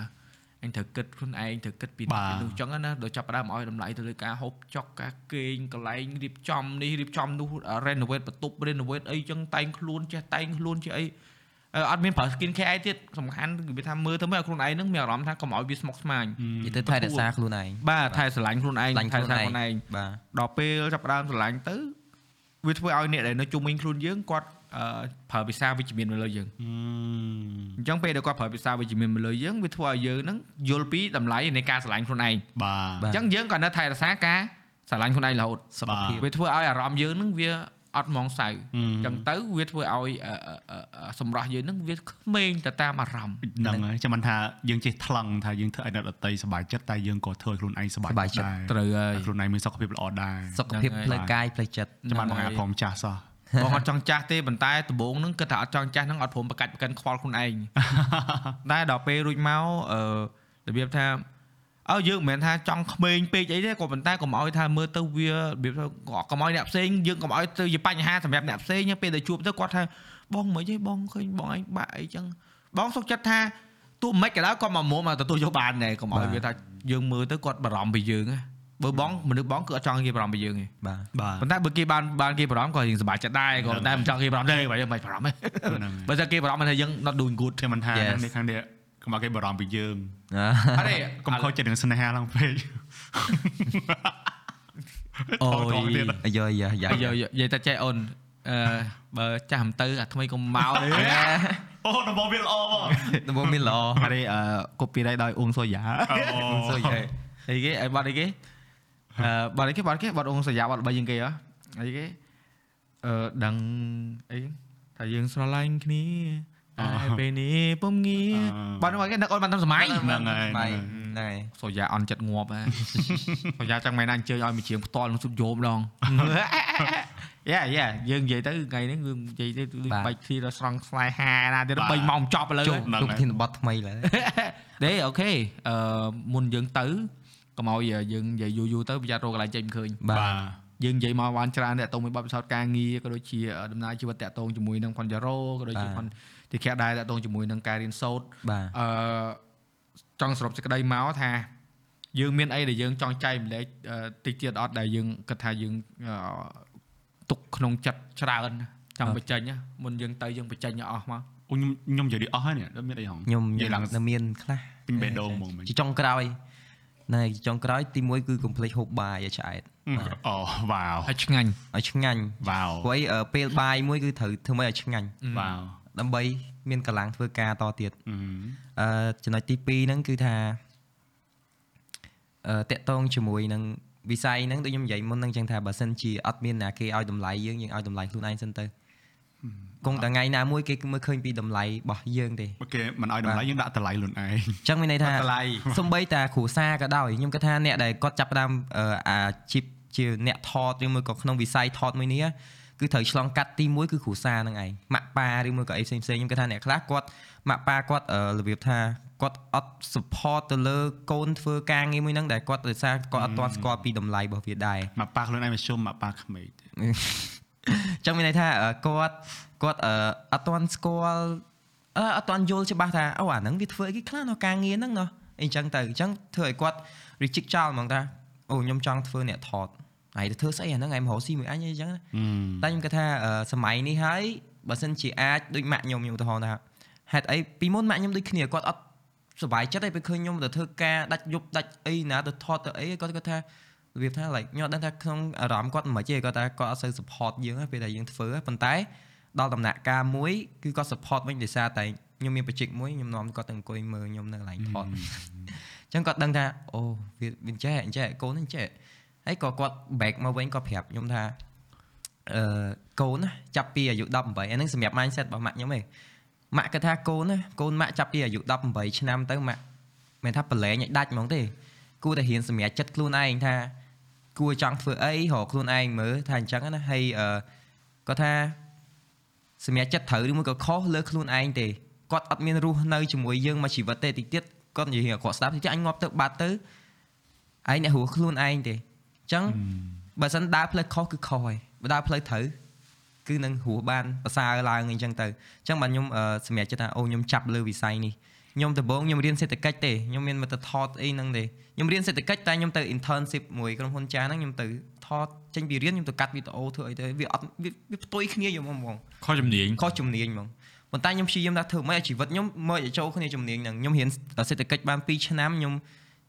អញត្រូវគិតខ្លួនឯងត្រូវគិតពីបាទពីនោះអញ្ចឹងណាដល់ចាប់ផ្ដើមឲ្យតម្លៃទៅលើការហូបចុកការគេងកន្លែងរៀបចំនេះរៀបចំនោះ renovate បន្ទប់ renovate អីចឹងតែងខ្លួនចេះតែងខ្លួនចេះអីអឺអត់មានប្រើ skin care អីទៀតសំខាន់គឺវាថាមើលទៅមើលឲ្យខ្លួនឯងហ្នឹងមានអារម្មណ៍ថាកុំឲ្យវាស្មុគស្មាញនិយាយទៅថែរក្សាខ្លួនឯងបាទថែស្រឡាញ់ខ្លួនឯងស្រឡាញ់ថែខ្លួនស្រឡាញ់ឯងខ្លួនឯងបាទដល់ពេលចាប់ផ្ដើមស្រឡាញ់ទៅវាធ្វើឲ្យអ្នកដែលនៅជុំវិញខ្លួនយើងគាត់អឺ ប្រើភាសាវិជ្ជមានមកលើយើងអឺអញ្ចឹងពេលដែលគាត់ប្រើភាសាវិជ្ជមានមកលើយើងវាធ្វើឲ្យយើងហ្នឹងយល់ពីតម្លៃនៃការស្រឡាញ់ខ្លួនឯងបាទបាទអញ្ចឹងយើងក៏នៅថែរក្សាការស្រឡាញ់ខ្លួនឯងរហូតសុខភាពវាធ្វើឲ្យអារម្មណ៍យើងហ្នឹងវាអត់ហ្មងសៅអអឺញ្ចឹងទៅវាធ្វើឲ្យអឺអឺអឺអឺសម្រស់យើងហ្នឹងវាក្មេងទៅតាមអារម្មណ៍ហ្នឹងហើយចាំមិនថាយើងចេះថ្លឹងថាយើងធ្វើឲ្យអ្នកដតីសប្បាយចិត្តតែយើងក៏ធ្វើឲ្យខ្លួនឯងសប្បាយសប្បាយចិត្តដែរត្រូវហើយឲ្យខ្លួនឯងមានសុខភាពល្អដែរសុខភាពហ្នឹងហើយផ្លូវកាយផ្លូវចិត្តចាំបានបងអាផងចាស់សោះ បងអត់ចង់ចាស់ទេប៉ុន្តែដំបូងហ្នឹងគិតថាអត់ចង់ចាស់ហ្នឹងអត់ព្រមប្រកាច់ប្រកិនខ្វល់ខ្លួនឯងតែដល់ពេលរួចមកអឺរបៀបថាអើយើងមិនមែនថាចង់ក្មេងពេកអីទេក៏ប៉ុន្តែកុំឲ្យថាមើលទៅវារបៀបថាកុំឲ្យអ្នកផ្សេងយើងកុំឲ្យទៅជាបញ្ហាសម្រាប់អ្នកផ្សេងទេពេលដែលជួបទៅគាត់ថាបងមិនអីបងឃើញបងឯងបាក់អីចឹងបងសុខចិត្តថាទោះមិនក៏ដោយគាត់មកមុំមកទទួលយកបានដែរកុំឲ្យវាថាយើងមើលទៅគាត់បារម្ភពីយើងណា បើបងមនុស្សបងគឺអត់ចង់គេបារម្ភពីយើងទេបាទបាទប៉ុន្តែបើគេបានបានគេបារម្ភក៏យើងសប្បាយចិត្តដែរក៏ប៉ុន្តែមិនចង់គេបារម្ភទេបើយើងមិនបារម្ភទេហ្នឹងបើតែគេបារម្ភថាយើង not doing good ចាំមិនថា Yes នេះខាងនេះកុំឲ្យគេបារម្ភពីយើងអត់ទេកុំខូចចិត្តនឹងស្នេហាឡើងពេកអូថតៗទៀតយអាយយ៉ាយ៉ាយកនិយាយតែចេះអូនអឺបើចាស់មិនទៅអាថ្មីកុំមកទេអូដំបងវាល្អបងដំបូងមានល្អអត់ទេអឺ copyright ដោយអ៊ុងសូយ៉ាអូសូយហេអីគេអីបាត់អីគេ អឺបាត់អីគេបាត់គេបាត់អ៊ុងសូយ៉ាបាត់បីជាងគេហ៎អីគេអឺដឹងអីថាយើងស្រឡាញ់គ្នាតែពេលនេះពុំងារបាត់ហ្នឹងគេនឹកអូនបានតាមសម័យហ្នឹងហើយបាយហ្នឹងហើយសូយ៉ាអន់ចិត្តងាប់ហ៎សូយ៉ាចង់មែនណាអញ្ជើញឲ្យមកជាងផ្ទាល់នឹងស៊ុបយោមដងយ៉ាយ៉ាយើងនិយាយទៅថ្ងៃនេះគឺនិយាយទៅដូចបាច់គ្នាដល់ស្រង់ស្លាយហាណាទៅ3ម៉ោងចប់ឥឡូវជួបជួបធានបត់ថ្មីឡើយទេអូខេអឺមុនយើងទៅ កុំឲ្យយើងនិយាយយូរយូរទៅប្រយ័ត្នរកកន្លែងចេញមិនឃើញបាទបាទយើងនិយាយមកបានច្រើនតាក់ទងមួយបទពិសោធន៍ការងារក៏ដូចជាដំណើរជីវិតតាក់ទងជាមួយនឹងផនយ៉ារ៉ូក៏ដូចជាផនទីខែដែរតាក់ទងជាមួយនឹងការរៀនសូត្របាទអឺចង់សរុបសេចក្តីមកថាយើងមានអីដែលយើងចង់ចែកម្លែកអឺតិចទៀតអត់ដែលយើងគិតថាយើងអឺទុកក្នុងចិត្តច្រើនចង់បញ្ចេញណាមុនយើងទៅយើងបញ្ចេញឲ្យអស់មកអូខ្ញុំខ្ញុំនិយាយអស់ហើយនេះអត់មានអីហងខ្ញុំនិយាយឡើងនៅមានខ្លះពេញបេះដូងហ្មងមិញជាចុងក្រោយ ណែចុងក្រោយទី1គឺកុំភ្លេចហូបបាយឲ្យឆ្អែតអូវ៉ាវហើយឆ្ងាញ់ឲ្យឆ្ងាញ់វ៉ាវព្រោះអីអឺពេលបាយមួយគឺត្រូវធ្វើម៉េចឲ្យឆ្ងាញ់វ៉ាវដើម្បីមានកម្លាំងធ្វើការតទៀតអឺអឺចំណុចទី2ហ្នឹងគឺថាអឺតកតងជាមួយនឹងវិស័យហ្នឹងដូចខ្ញុំនិយាយមុនហ្នឹងចឹងថាបើសិនជាអត់មានណាគេឲ្យតម្លៃយើងយើងឲ្យតម្លៃខ្លួនឯងសិនទៅ គង់តែថ្ងៃណាមួយគេមើលឃើញពីតម្លៃរបស់យើងទេបើគេមិនឲ្យតម្លៃយើងដាក់តម្លៃខ្លួនឯងអញ្ចឹងមានន័យថាតម្លៃសំបីតាគ្រូសាក៏ដោយខ្ញុំគិតថាអ្នកដែលគាត់ចាប់ផ្ដើមអឺអាជីពជាអ្នកថតឬមួយក៏ក្នុងវិស័យថតមួយនេះគឺត្រូវឆ្លងកាត់ទី1គឺគ្រូសាហ្នឹងឯងម៉ាក់ប៉ាឬមួយក៏អីផ្សេងផ្សេងខ្ញុំគិតថាអ្នកខ្លះគាត់ម៉ាក់ប៉ាគាត់អឺរបៀបថាគាត់អត់ support ទៅលើកូនធ្វើការងារមួយហ្នឹងដែលគាត់ដោយសារគាត់អត់ទាន់ស្គាល់ពីតម្លៃរបស់វាដែរមកប៉ាខ្លួនឯងមកជុំមកប៉ាក្មេកទេអញ្ចឹងមានន័យថាអឺគាត់ គាត់អឺអត់ទាន់ស្គាល់អឺអត់ទាន់យល់ច្បាស់ថាអូអាហ្នឹងវាធ្វើអីគេខ្លះនៅការងារហ្នឹងណោះអីអញ្ចឹងទៅអញ្ចឹងធ្វើឲ្យគាត់ reject ចោលហ្មងថាអូខ្ញុំចង់ធ្វើអ្នកថតហើយទៅធ្វើស្អីអាហ្នឹងឯងមករកស៊ីមួយអញអីអញ្ចឹងណាតែខ្ញុំគិតថាអឺសម័យនេះហើយបើសិនជាអាចដូចម៉ាក់ខ្ញុំខ្ញុំឧទាហរណ៍ថាហេតុអីពីមុនម៉ាក់ខ្ញុំដូចគ្នាគាត់អត់សុបាយចិត្តទេពេលឃើញខ្ញុំទៅធ្វើការដាច់យប់ដាច់អីណាទៅថតទៅអីគាត់គាត់ថារបៀបថា like ខ្ញុំអត់ដឹងថាក្នុងអារម្មណ៍គាត់មិនទេគាត់ថាគាត់អត់សូវ support យើងទេពេលដែលយើងធ្វើប៉ុន្តែ ដល់ដំណាក់កាលមួយគឺគាត់ support វិញដោយសារតែខ្ញុំមានបច្ចេកមួយខ្ញុំនាំគាត់ទៅអង្គុយមើលខ្ញុំនៅកន្លែងថតអញ្ចឹងគាត់ដឹងថាអូវាវាចេះអញ្ចេះកូននេះចេះហើយក៏គាត់ back មកវិញគាត់ប្រាប់ខ្ញុំថាអឺកូនណាចាប់ពីអាយុ18អាហ្នឹងសម្រាប់ mindset របស់ម៉ាក់ខ្ញុំឯងម៉ាក់គាត់ថាកូនណាកូនម៉ាក់ចាប់ពីអាយុ18ឆ្នាំទៅម៉ាក់មិនថាប្រឡែងឲ្យដាច់ហ្មងទេគួរតែរៀនសម្រាប់ចិត្តខ្លួនឯងថាគួរចង់ធ្វើអីរកខ្លួនឯងមើលថាអញ្ចឹងណាហើយអឺគាត់ថា សម្រាប់ចិត្តត្រូវឬមួយក៏ខុសលើខ្លួនឯងទេគាត់អត់មានរស់នៅជាមួយយើងមួយជីវិតទេតិចទៀតគាត់និយាយគាត់ស្ដាប់តិចទៀតអញងាប់ទៅបាត់ទៅឯងអ្នករស់ខ្លួនឯងទេចឹងបើសិនដើរផ្លូវខុសគឺខុសហើយបើដើរផ្លូវត្រូវគឺនឹងរស់បានប្រសើរឡើងអីចឹងទៅអញ្ចឹងបាទខ្ញុំអឺសម្រាប់ចិត្តថាអូខ្ញុំចាប់លើវិស័យនេះខ្ញុំដំបូងខ្ញុំរៀនសេដ្ឋកិច្ចទេខ្ញុំមានមកទៅថតអីហ្នឹងទេខ្ញុំរៀនសេដ្ឋកិច្ចតែខ្ញុំទៅ internship មួយក្រុមហ៊ុនចាស់ហ្នឹងខ្ញុំទៅថត ចេញពីរៀនខ្ញុំទៅកាត់វីដេអូធ្វើអីទៅវាអត់វាវាផ្ទុយគ្នាយល់ហ្មងខុសជំនាញខុសជំនាញហ្មងប៉ុន្តែខ្ញុំព្យាយាមថាធ្វើម៉េចឲ្យជីវិតខ្ញុំមើលឲ្យចូលគ្នាជំនាញហ្នឹងខ្ញុំរៀនសេដ្ឋកិច្ចបាន2ឆ្នាំខ្ញុំ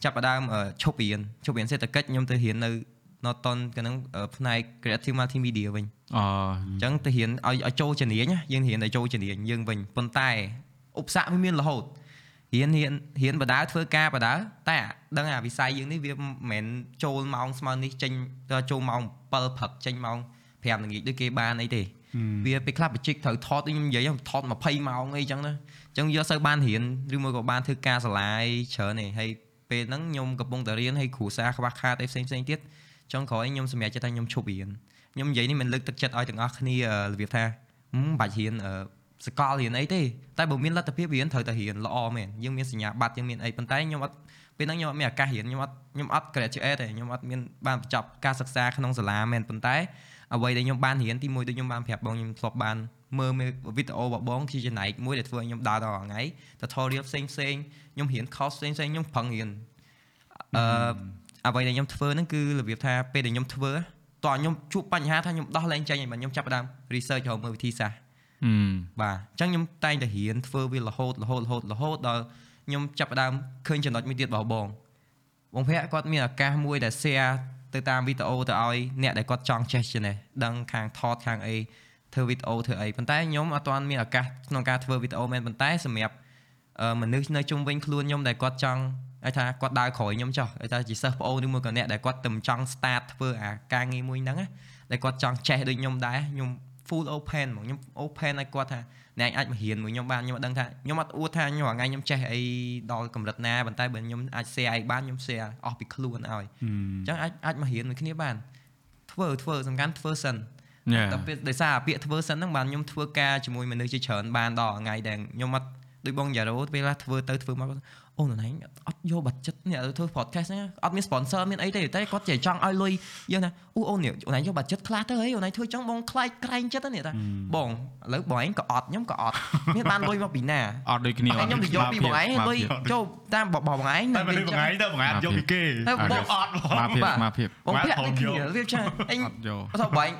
ចាប់ផ្ដើមអឺឈប់រៀនឈប់រៀនសេដ្ឋកិច្ចខ្ញុំទៅរៀននៅ Norton កាលហ្នឹងអឺផ្នែក Creative Multimedia វិញអអញ្ចឹងទៅរៀនឲ្យឲ្យចូលជំនាញណាយើងរៀនឲ្យចូលជំនាញយើងវិញប៉ុន្តែឧបសគ្គវាមានរហូត រៀនរៀនរៀនបដាធ្វើការបដាតែដឹងអាវិស័យយើងនេះវាមិនមែនចូលម៉ោងស្មើនេះចេញទៅចូលម៉ោង7ព្រឹកចេញម៉ោង5ល្ងាចដូចគេបានអីទេវាពេលខ្លះបច្ចិកត្រូវថតដូចខ្ញុំនិយាយថត20ម៉ោងអីចឹងណាអញ្ចឹងយកសូវបានរៀនឬមួយក៏បានធ្វើការសាលាអីច្រើនទេហើយពេលហ្នឹងខ្ញុំកំពុងតែរៀនហើយគ្រូសាខ្វះខាតអីផ្សេងផ្សេងៗទៀតចុងក្រោយខ្ញុំសម្រេចចិត្តថាខ្ញុំឈប់រៀនខ្ញុំនិយាយនេះមិនលើកទឹកចិត្តឲ្យទាំងអស់គ្នាអឺរបៀបថាហឹមបាច់រៀនអឺ សកលរៀនអីទេតែបើមានលទ្ធភាពរៀនត្រូវតែរៀនល្អមែនយើងមានសញ្ញាបត្រយើងមានអីប៉ុន្តែខ្ញុំអត់ពេលហ្នឹងខ្ញុំអត់មានឱកាសរៀនខ្ញុំអត់ខ្ញុំអត់ graduate ទេខ្ញុំអត់មានបានបញ្ចប់ការសិក្សាក្នុងសាលាមែនប៉ុន្តែអ្វីដែលខ្ញុំបានរៀនទីមួយដូចខ្ញុំបានប្រាប់បងខ្ញុំធ្លាប់បានមើលវីដេអូរបស់បងជាចំណែកមួយដែលធ្វើឲ្យខ្ញុំដើរដល់ថ្ងៃ tutorial ផ្សេងផ្សេងខ្ញុំរៀន course ផ្សេងផ្សេងខ្ញុំប្រឹងរៀនអឺអ្វីដែលខ្ញុំធ្វើហ្នឹងគឺរបៀបថាពេលដែលខ្ញុំធ្វើតោះខ្ញុំជួបបញ្ហាថាខ្ញុំដោះលែងចេញហើយបាទខ្ញុំចាប់ផ្ដើម research រកមើលវិធីសាស្ត្រអឺ បាទអញ្ចឹងខ្ញុំតែងតែរៀនធ្វើវារហូតរហូតរហូតរហូតដល់ខ្ញុំចាប់ផ្ដើមឃើញចំណុចមួយទៀតរបស់បងបងភ័ក្រគាត់មានឱកាសមួយដែល share ទៅតាមវីដេអូទៅឲ្យអ្នកដែលគាត់ចង់ចេះចំណេះដឹងខាងថតខាងអីធ្វើវីដេអូធ្វើអីប៉ុន្តែខ្ញុំអត់ទាន់មានឱកាសក្នុងការធ្វើវីដេអូមែនប៉ុន្តែសម្រាប់អឺមនុស្សនៅជុំវិញខ្លួនខ្ញុំដែលគាត់ចង់ឲ្យថាគាត់ដើរក្រោយខ្ញុំចុះឲ្យថាជាសិស្សប្អូនឬមួយក៏អ្នកដែលគាត់ទៅចង់ start ធ្វើអាការងារមួយហ្នឹងណាដែលគាត់ចង់ចេះដូចខ្ញុំដែរខ្ញុំ full open ហ្មងខ្ញុំ open ឲ្យគាត់ថាអ្នកអាចមករៀនមួយខ្ញុំបានខ្ញុំអត់ដឹងថាខ្ញុំអត់អួតថាខ្ញុំថ្ងៃខ្ញុំចេះអីដល់កម្រិតណាប៉ុន្តែបើខ្ញុំអាច share អីបានខ្ញុំ share អស់ពីខ្លួនឲ្យអញ្ចឹងអាចអាចមករៀនមួយគ្នាបានធ្វើធ្វើសំខាន់ធ្វើសិនញ៉ាតែពេលដោយសារអាពាក្យធ្វើសិនហ្នឹងបានខ្ញុំធ្វើការជាមួយមនុស្សជាច្រើនបានដល់ថ្ងៃដែលខ្ញុំអត់ដូចបងយ៉ារ៉ូពេលខ្លះធ្វើទៅធ្វើមកគាត់អូនណៃអត់យកបាត់ចិត្តនេះធ្វើ podcast ហ្នឹងអត់មាន sponsor មានអីទេតែគាត់ចេះចង់ឲ្យលុយយើងណាអូអូននេះអូនណៃយកបាត់ចិត្តខ្លះទៅហីអូនណៃធ្វើចង់បងខ្លាចក្រែងចិត្តហ្នឹងតាបងឥឡូវបងឯងក៏អត់ខ្ញុំក៏អត់មានបានលុយមកពីណាអត់ដូចគ្នាហើយខ្ញុំទៅយកពីបងឯងលុយចូលតាមបងបងឯងតែបើនេះបងឯងទៅបងឯងយកពីគេតែបងអត់មកភាពមកភាពបងប្រាក់ដូចគ្នាវាចាអញអត់យកអត់បង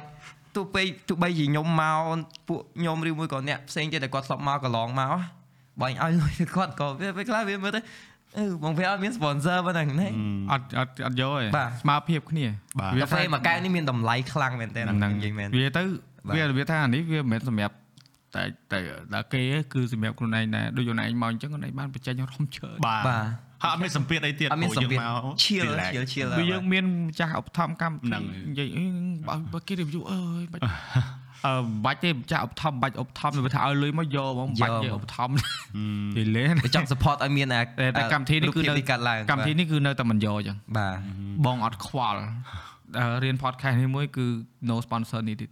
ទោះបីទោះបីជាខ្ញុំមកពួកខ្ញុំឬមួយក៏អ្នកផ្សេងទៀតដែលគាត់ធ្លាប់មកកន្លងមក បងឲ្យលុយទៅគាត់ក៏វាពេលខ្លះវាមើលទៅអឺបងវាអត់មាន sponsor ប៉ុណ្ណឹងណាអត់អត់អត់យកទេបាទស្មើភាពគ្នាបាទកាហ្វេមួយកែវនេះមានតម្លៃខ្លាំងមែនទែនហ្នឹងនិយាយមែនវាទៅបាទវាវាថាអានេះវាមិនមែនសម្រាប់តែតែដល់គេទេគឺសម្រាប់ខ្លួនឯងដែរដូចខ្លួនឯងមកអញ្ចឹងខ្លួនឯងបានបញ្ចេញរំជើញបាទបាទហើយអត់មានសម្ពាធអីទៀតអត់មានសម្ពាធព្រោះយើងមកឈៀល relax ឈៀលឈៀលវាយើងមានម្ចាស់ឧបត្ថម្ភកម្មហ្នឹងនិយាយអឺបើបើគេ review អើយបាច់ អឺបាច់ទេម្ចាស់ឧបត្ថម្ភបាច់ឧបត្ថម្ភវាថាឲ្យលុយមកយកហ្មងបាច់ទេឧបត្ថម្ភនិយាយលេងវាចង់ support ឲ្យមានអាតែតែកម្មវិធីនេះគឺនៅរូបភាពកាត់ឡើងកម្មវិធីនេះគឺនៅតែមិនយកអញ្ចឹងបាទបងអត់ខ្វល់តែរៀន podcast នេះមួយគឺ no sponsor នេះទៀត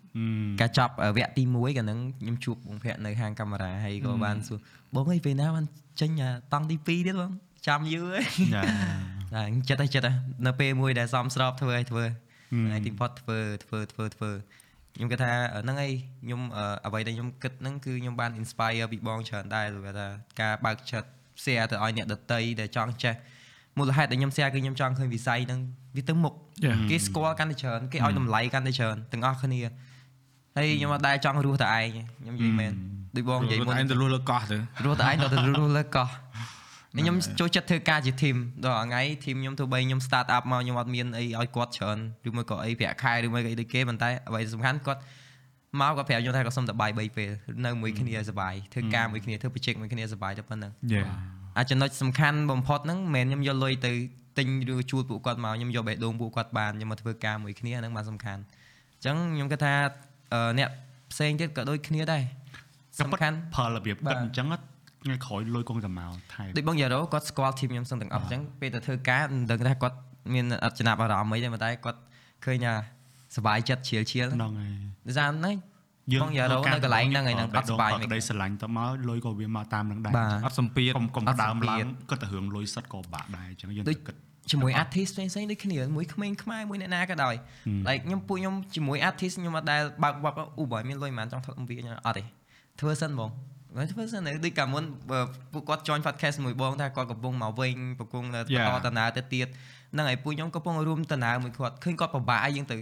ការចប់វគ្គទី1ក៏នឹងខ្ញុំជួបបងភ័ក្រនៅហាងកាមេរ៉ាហើយក៏បានសួរបងអីពេលណាបានចេញអាតង់ទី2ទៀតបងចាំយូរហើយចាតែចិត្តហើយចិត្តហើយនៅពេលមួយដែលសំស្របធ្វើឲ្យធ្វើហើយទីផុតធ្វើធ្វើធ្វើធ្វើ ខ្ញុំគិតថាហ្នឹងហើយខ្ញុំអឺអ្វីដែលខ្ញុំគិតហ្នឹងគឺខ្ញុំបាន inspire ពីបងច្រើនដែរគឺថាការបើកចិត្ត share ទៅឲ្យអ្នកដតីដែលចង់ចេះមូលហេតុដែលខ្ញុំ share គឺខ្ញុំចង់ឃើញវិស័យហ្នឹងវាទៅមុខ Yeah. គេស្គាល់កាន់តែច្រើនគេឲ្យតម្លៃកាន់តែច្រើនទាំងអស់គ្នាហើយខ្ញុំអត់ដែរចង់រស់តែឯងខ្ញុំនិយាយមែនដូចបងនិយាយមុនឯងទៅលុះលើកោះទៅរស់តែឯងដល់ទៅរស់លើកោះហើយ ខ្ញុំចូលចិត្តធ្វើការជា team ដល់ថ្ងៃ team ខ្ញុំទោះបីខ្ញុំ start up មកខ្ញុំអត់មានអីឲ្យគាត់ច្រើនឬមួយក៏អីប្រាក់ខែឬមួយក៏អីដូចគេប៉ុន្តែអ្វីសំខាន់គាត់មកគាត់ប្រាប់ខ្ញុំថាគាត់សុំតែបាយ3ពេលនៅមួយគ្នាឲ្យសុបាយធ្វើការមួយគ្នាធ្វើ project មួយគ្នាសុបាយតែប៉ុណ្្នឹងយេអាចំណុចសំខាន់បំផុតហ្នឹងមិនមែនខ្ញុំយកលុយទៅទិញឬជួលពួកគាត់មកខ្ញុំយកបេះដូងពួកគាត់បានខ្ញុំមកធ្វើការមួយគ្នាអាហ្នឹងបានសំខាន់អញ្ចឹងខ្ញុំគិតថាអឺអ្នកផ្សេងទៀតក៏ដូចគ្នាដែរសំខាន់ផលរបៀបបាគិទតអញ្ចឹង ថ្ងៃក្រោយលុយគង់តែមកថៃដូចបងយ៉ារ៉ូគាត់ស្គាល់ធីមខ្ញុំសឹងទាំងអស់អញ្ចឹងពេលទៅធ្វើការមិនដឹងថាគាត់មានអត់ចំណាប់អារម្មណ៍អីទេប៉ុន្តែគាត់ឃើញថាសុបាយចិត្តជ្រាលជ្រាលហ្នឹងហើយដោយសារហ្នឹងបងយ៉ារ៉ូនៅកន្លែងហ្នឹងឯងហ្នឹងអត់សុបាយមិនមិនក្តីស្រឡាញ់ទៅមកលុយក៏វាមកតាមនឹងដែរបាទអត់សំពីតកុំកុំអត់ដើមសម្ពាឡើងធគិតតែរឿងលុយសិតក៏បាក់ដែរអញ្ចឹងយើងដូចគិតជាមួយ artist ផ្សេងៗដូចគ្នាមួយក្មេងខ្មែរមួយអ្នកណាក៏ដោយ like ខ្ញុំពួកខ្ញុំជាមួយ artist ខ្ញុំអត់ដែលបើកវត្តអូបើមានលុយប៉ុន្មានចង់ថត MV ខ្ញុំអត់ទេធ្វើសិនបង ហើយធ្វើសិនទៅដូចកាលមុនបើពួកគាត់ join podcast មួយបងថាគាត់កំពុងមកវិញកំពុងនៅ Yeah. បន្តដំណើរទៅទៀតហ្នឹងហើយពួកខ្ញុំកំពុងរួមដំណើរមួយគាត់ឃើញគាត់ពិបាកហើយយើងទៅ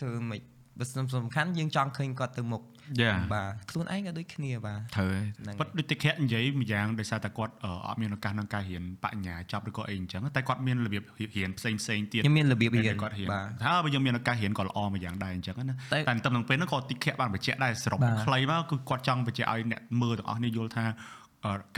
ធ្វើមិនបើសំខាន់យើងចង់ឃើញគាត់ទៅមុខ យ៉ាបាទខ្លួនឯងក៏ដូចគ្នាបាទត្រូវហើយហ្នឹងប៉ិតដូចតែខៈនិយាយម្យ៉ាងដោយសារតែគាត់អឺអត់មានឱកាសក្នុងការរៀនបញ្ញាចប់ឬក៏អីអញ្ចឹងតែគាត់មានរបៀបរៀនផ្សេងផ្សេងៗទៀតខ្ញុំមានរបៀបរៀនគាត់រៀនបាទថាបើយើងមានឱកាសរៀនក៏ល្អម្យ៉ាងដែរអញ្ចឹងណាតែតែតាមនឹងពេលហ្នឹងក៏តិចខៈបានបញ្ជាក់ដែរសរុបបាទខ្លីមកគឺគាត់ចង់បញ្ជាក់ឲ្យអ្នកមើលទាំងអស់គ្នាយល់ថាអឺ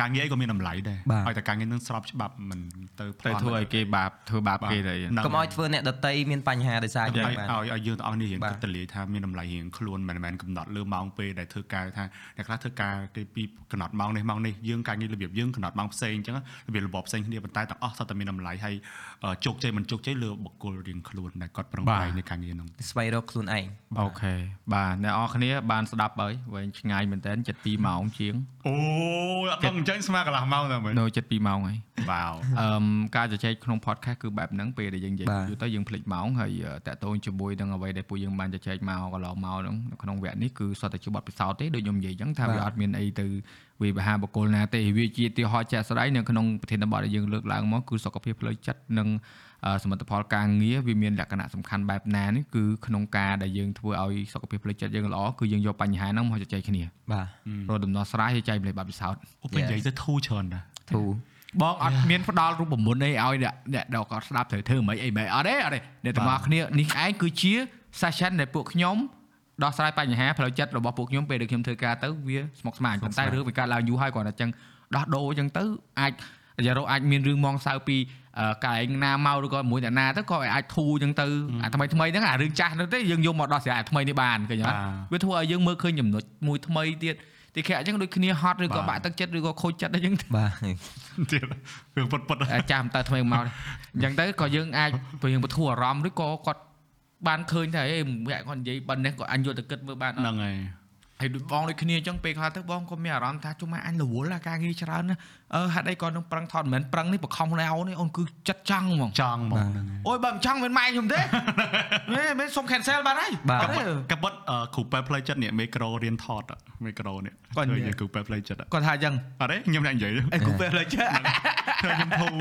ការងារអីក៏មានតម្លៃដែរបាទឲ្យតែការងារនឹងស្របច្បាប់មិនទៅប្លទៅន់ធ្វើឲ្យគេបាបធ្វើបាបគេទៅហ្នឹងកុំឲ្យធ្វើអ្នកដតីមានបញ្ហាដោយសារឲ្យយើងឲ្យបាទឲ្យយើងទាំងអស់នេះរៀនបាទគិតតលាយថាមានតម្លៃរៀងខ្លួនមិនមែនកំណត់លើម៉ោងពេលដែលធ្វើការថាអ្នកខ្លះធ្វើការគេពីកំណត់ម៉ោងនេះម៉ោងនេះយើងការងាររបៀបយើងកំណត់ម៉ោងផ្សេងអញ្ចឹងរបៀបរបបផ្សេងគ្នាប៉ុន្តែទាំងអស់សុទ្ធតែមានតម្លៃហើយអឺជោគជ័យមិនជោគជ័យលើបុគ្គលរៀងខ្លួនដែលគាត់ប្រឹងប្រែងនៃការងារហ្នឹងស្វែងរកខ្លួនឯងអូខេបាទអ្នកនរគ្នាបានស្ដាប់ហើយវែងឆ្ងាយមែនតើ72ម៉ោងជាងអូយអត់ដឹងអញ្ចឹងស្មើកន្លះម៉ោងតែមិននៅ72ម៉ោងហើយវ៉ាវអឺមការជជែកក្នុង podcast គឺបែបហ្នឹងពេលដែលយើងនិយាយបាទយូរទៅយើងភ្លេចម៉ោងហើយអឺតាក់ទងជាមួយនឹងអ្វីដែលពួកយើងបានជជែកមកកន្លងមកហ្នឹងនៅក្នុងវគ្គនេះគឺសុទ្ធតែជាបទពិសោធន៍ទេដូចខ្ញុំនិយាយអញ្ចឹងថាបាទវាអត់មានអីទៅវិបហាបុគ្គលណាទេវាជាទីហោជាក់ស្ដែងនៅក្នុងប្រធានបទដែលយើងលើកឡើងមកគឺសុខភាពផ្លូវចិត្តនិងអឺ សមិទ្ធផលការងារវាមានលក្ខណៈសំខាន់បែបណានេះគឺក្នុងការដែលយើងធ្វើឲ្យសុខភាពផ្លូវចិត្តយើងល្អគឺយើងយកបញ្ហាហ្នឹងមកជជែកគ្នាបាទរកដំណោះស្រាយហើយចែកម្លែកបទពិសោធន៍អូពេលនិយាយទៅធូរច្រើនដែរធូបងអត់មានផ្ដល់រូបមន្តអីឲ្យអ្នកអ្នកដែលគាត់ស្ដាប់ត្រូវធ្វើមិនអីមិនអត់ទេអត់ទេអ្នកទាំងអស់គ្នានេះឯងគឺជា session ដែលពួកខ្ញុំដោះស្រាយបញ្ហាផ្លូវចិត្តរបស់ពួកខ្ញុំពេលដែលខ្ញុំធ្វើការទៅវាស្មុគស្មាញប៉ុន្តែរឿងវាកើតឡើងយូរហើយគាត់តែចឹងដោះដូរចឹងទៅអាចយារោអាចមានរឿងមងសៅពីអឺ កែងណាមកឬក៏មួយអ្នកណាទៅក៏អាចធូរចឹងទៅអាថ្មីថ្មីហ្នឹងអារឿងចាស់ហ្នឹងទេយើងយកមកដោះស្រាយអាថ្មីនេះបានឃើញអត់វាធ្វើឲ្យយើងមើលឃើញចំណុចមួយថ្មីទៀតទីខែអញ្ចឹងដូចគ្នាហត់ឬក៏បាទបាក់ទឹកចិត្តឬក៏ខូចចិត្តអីចឹងបាទទៀតរឿងពុតពុតអាចចាំតើថ្មីមកអញ្ចឹងទៅក៏យើងអាចព្រោះយើងបធូរអារម្មណ៍ឬក៏គាត់បានឃើញថាអេវគ្គគាត់និយាយប៉ុណ្ណេះក៏អញយកទៅគិតមើលបានអត់ហ្នឹងហើយ ហើយដូចបងដូចគ្នាអញ្ចឹងពេលខ្លះទៅបងក៏មានអារម្មណ៍ថាជុំមកអញរវល់អាការងារច្រើនណាអឺហេតុអីក៏នឹងប្រឹងថតមិនមែនប្រឹងនេះបខំខ្លួនឯងនេះអូនគឺចិត្តចង់ហ្មងចង់ហ្មងហ្នឹងហើយអូយបើមិនចង់មិនម៉ែខ្ញុំទេមែនមែនសុំ cancel បានហើយបាទក៏មិនកបិតអឺគ្រូប៉ែផ្លេចចិត្តនេះមេក្រូរៀនថតមេក្រូនេះគាត់និយាយឃើញគ្រូប៉ែផ្លេចចិត្តគាត់ថាអញ្ចឹងអត់ទេខ្ញុំអ្នកនិយាយអីគូពេលលើចេះខ្ញុំធូរ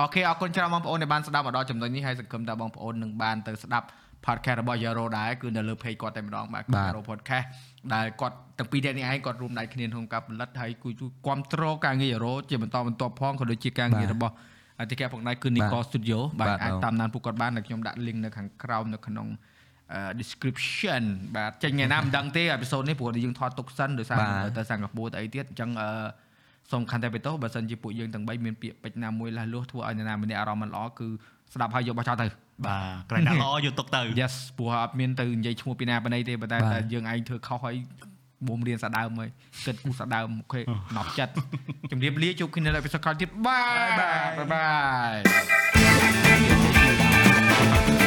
អូខេអរគុណច្រើនបងប្អូនដែលបានស្ដាប់មកដល់ចំណុចនេះហើយសង្ឃឹមថាបងប្អូននឹងបានទៅស្ដាប់ podcast របស់ Yaro ដែរគឺនៅលើ page គាត់តែម្ដងបាទគឺបាទ Yaro podcast ដែលគាត់ទាំងពីរនាក់នេះឯងគាត់រួមដៃគ្នាក្នុងការផលិតហើយគូជួយគ្រប់គ្រងការងារ Yaro ជាបន្តបន្ទាប់ផងក៏ដូចជាការងាររបស់អតិថិជនផងដែរគឺ Nico Studio បាទបាទអាចបងតាមដានពួកគាត់បានដែលខ្ញុំដាក់ link នៅខាងក្រោមនៅក្នុងអឺ description បាទចេញថ្ងៃណាមិនដឹងទេអេពីសូតនេះព្រោះយើងថតទុកសិនដោយសារបាទទៅទៅសិង្ហបុរីទៅអីទៀតអញ្ចឹងអឺសូមខន្តីបេតោបើសិនជាពួកយើងទាំង3មានពាក្យពេចន៍ណាមួយលះលួសធ្វើឲ្យនរណាម្នាក់អារម្មណ៍មិនល្អគឺស្ដាប់ហើយយកបោះចោលទៅ បាទក្រែងដាក់ល្អយកទុកទៅ Yes ព្រោះអត់មានទៅនិយាយឈ្មោះពីណាពីណីទេប៉ុន្តែបាទតែយើងឯងធ្វើខុសហើយបូមរៀនសាដើមហើយគិតគូសាដើមអូខេណប់ចិត្តជំរាបលាជួបគ្នានៅអេពីសូតក្រោយទៀតបាយបាយបាយ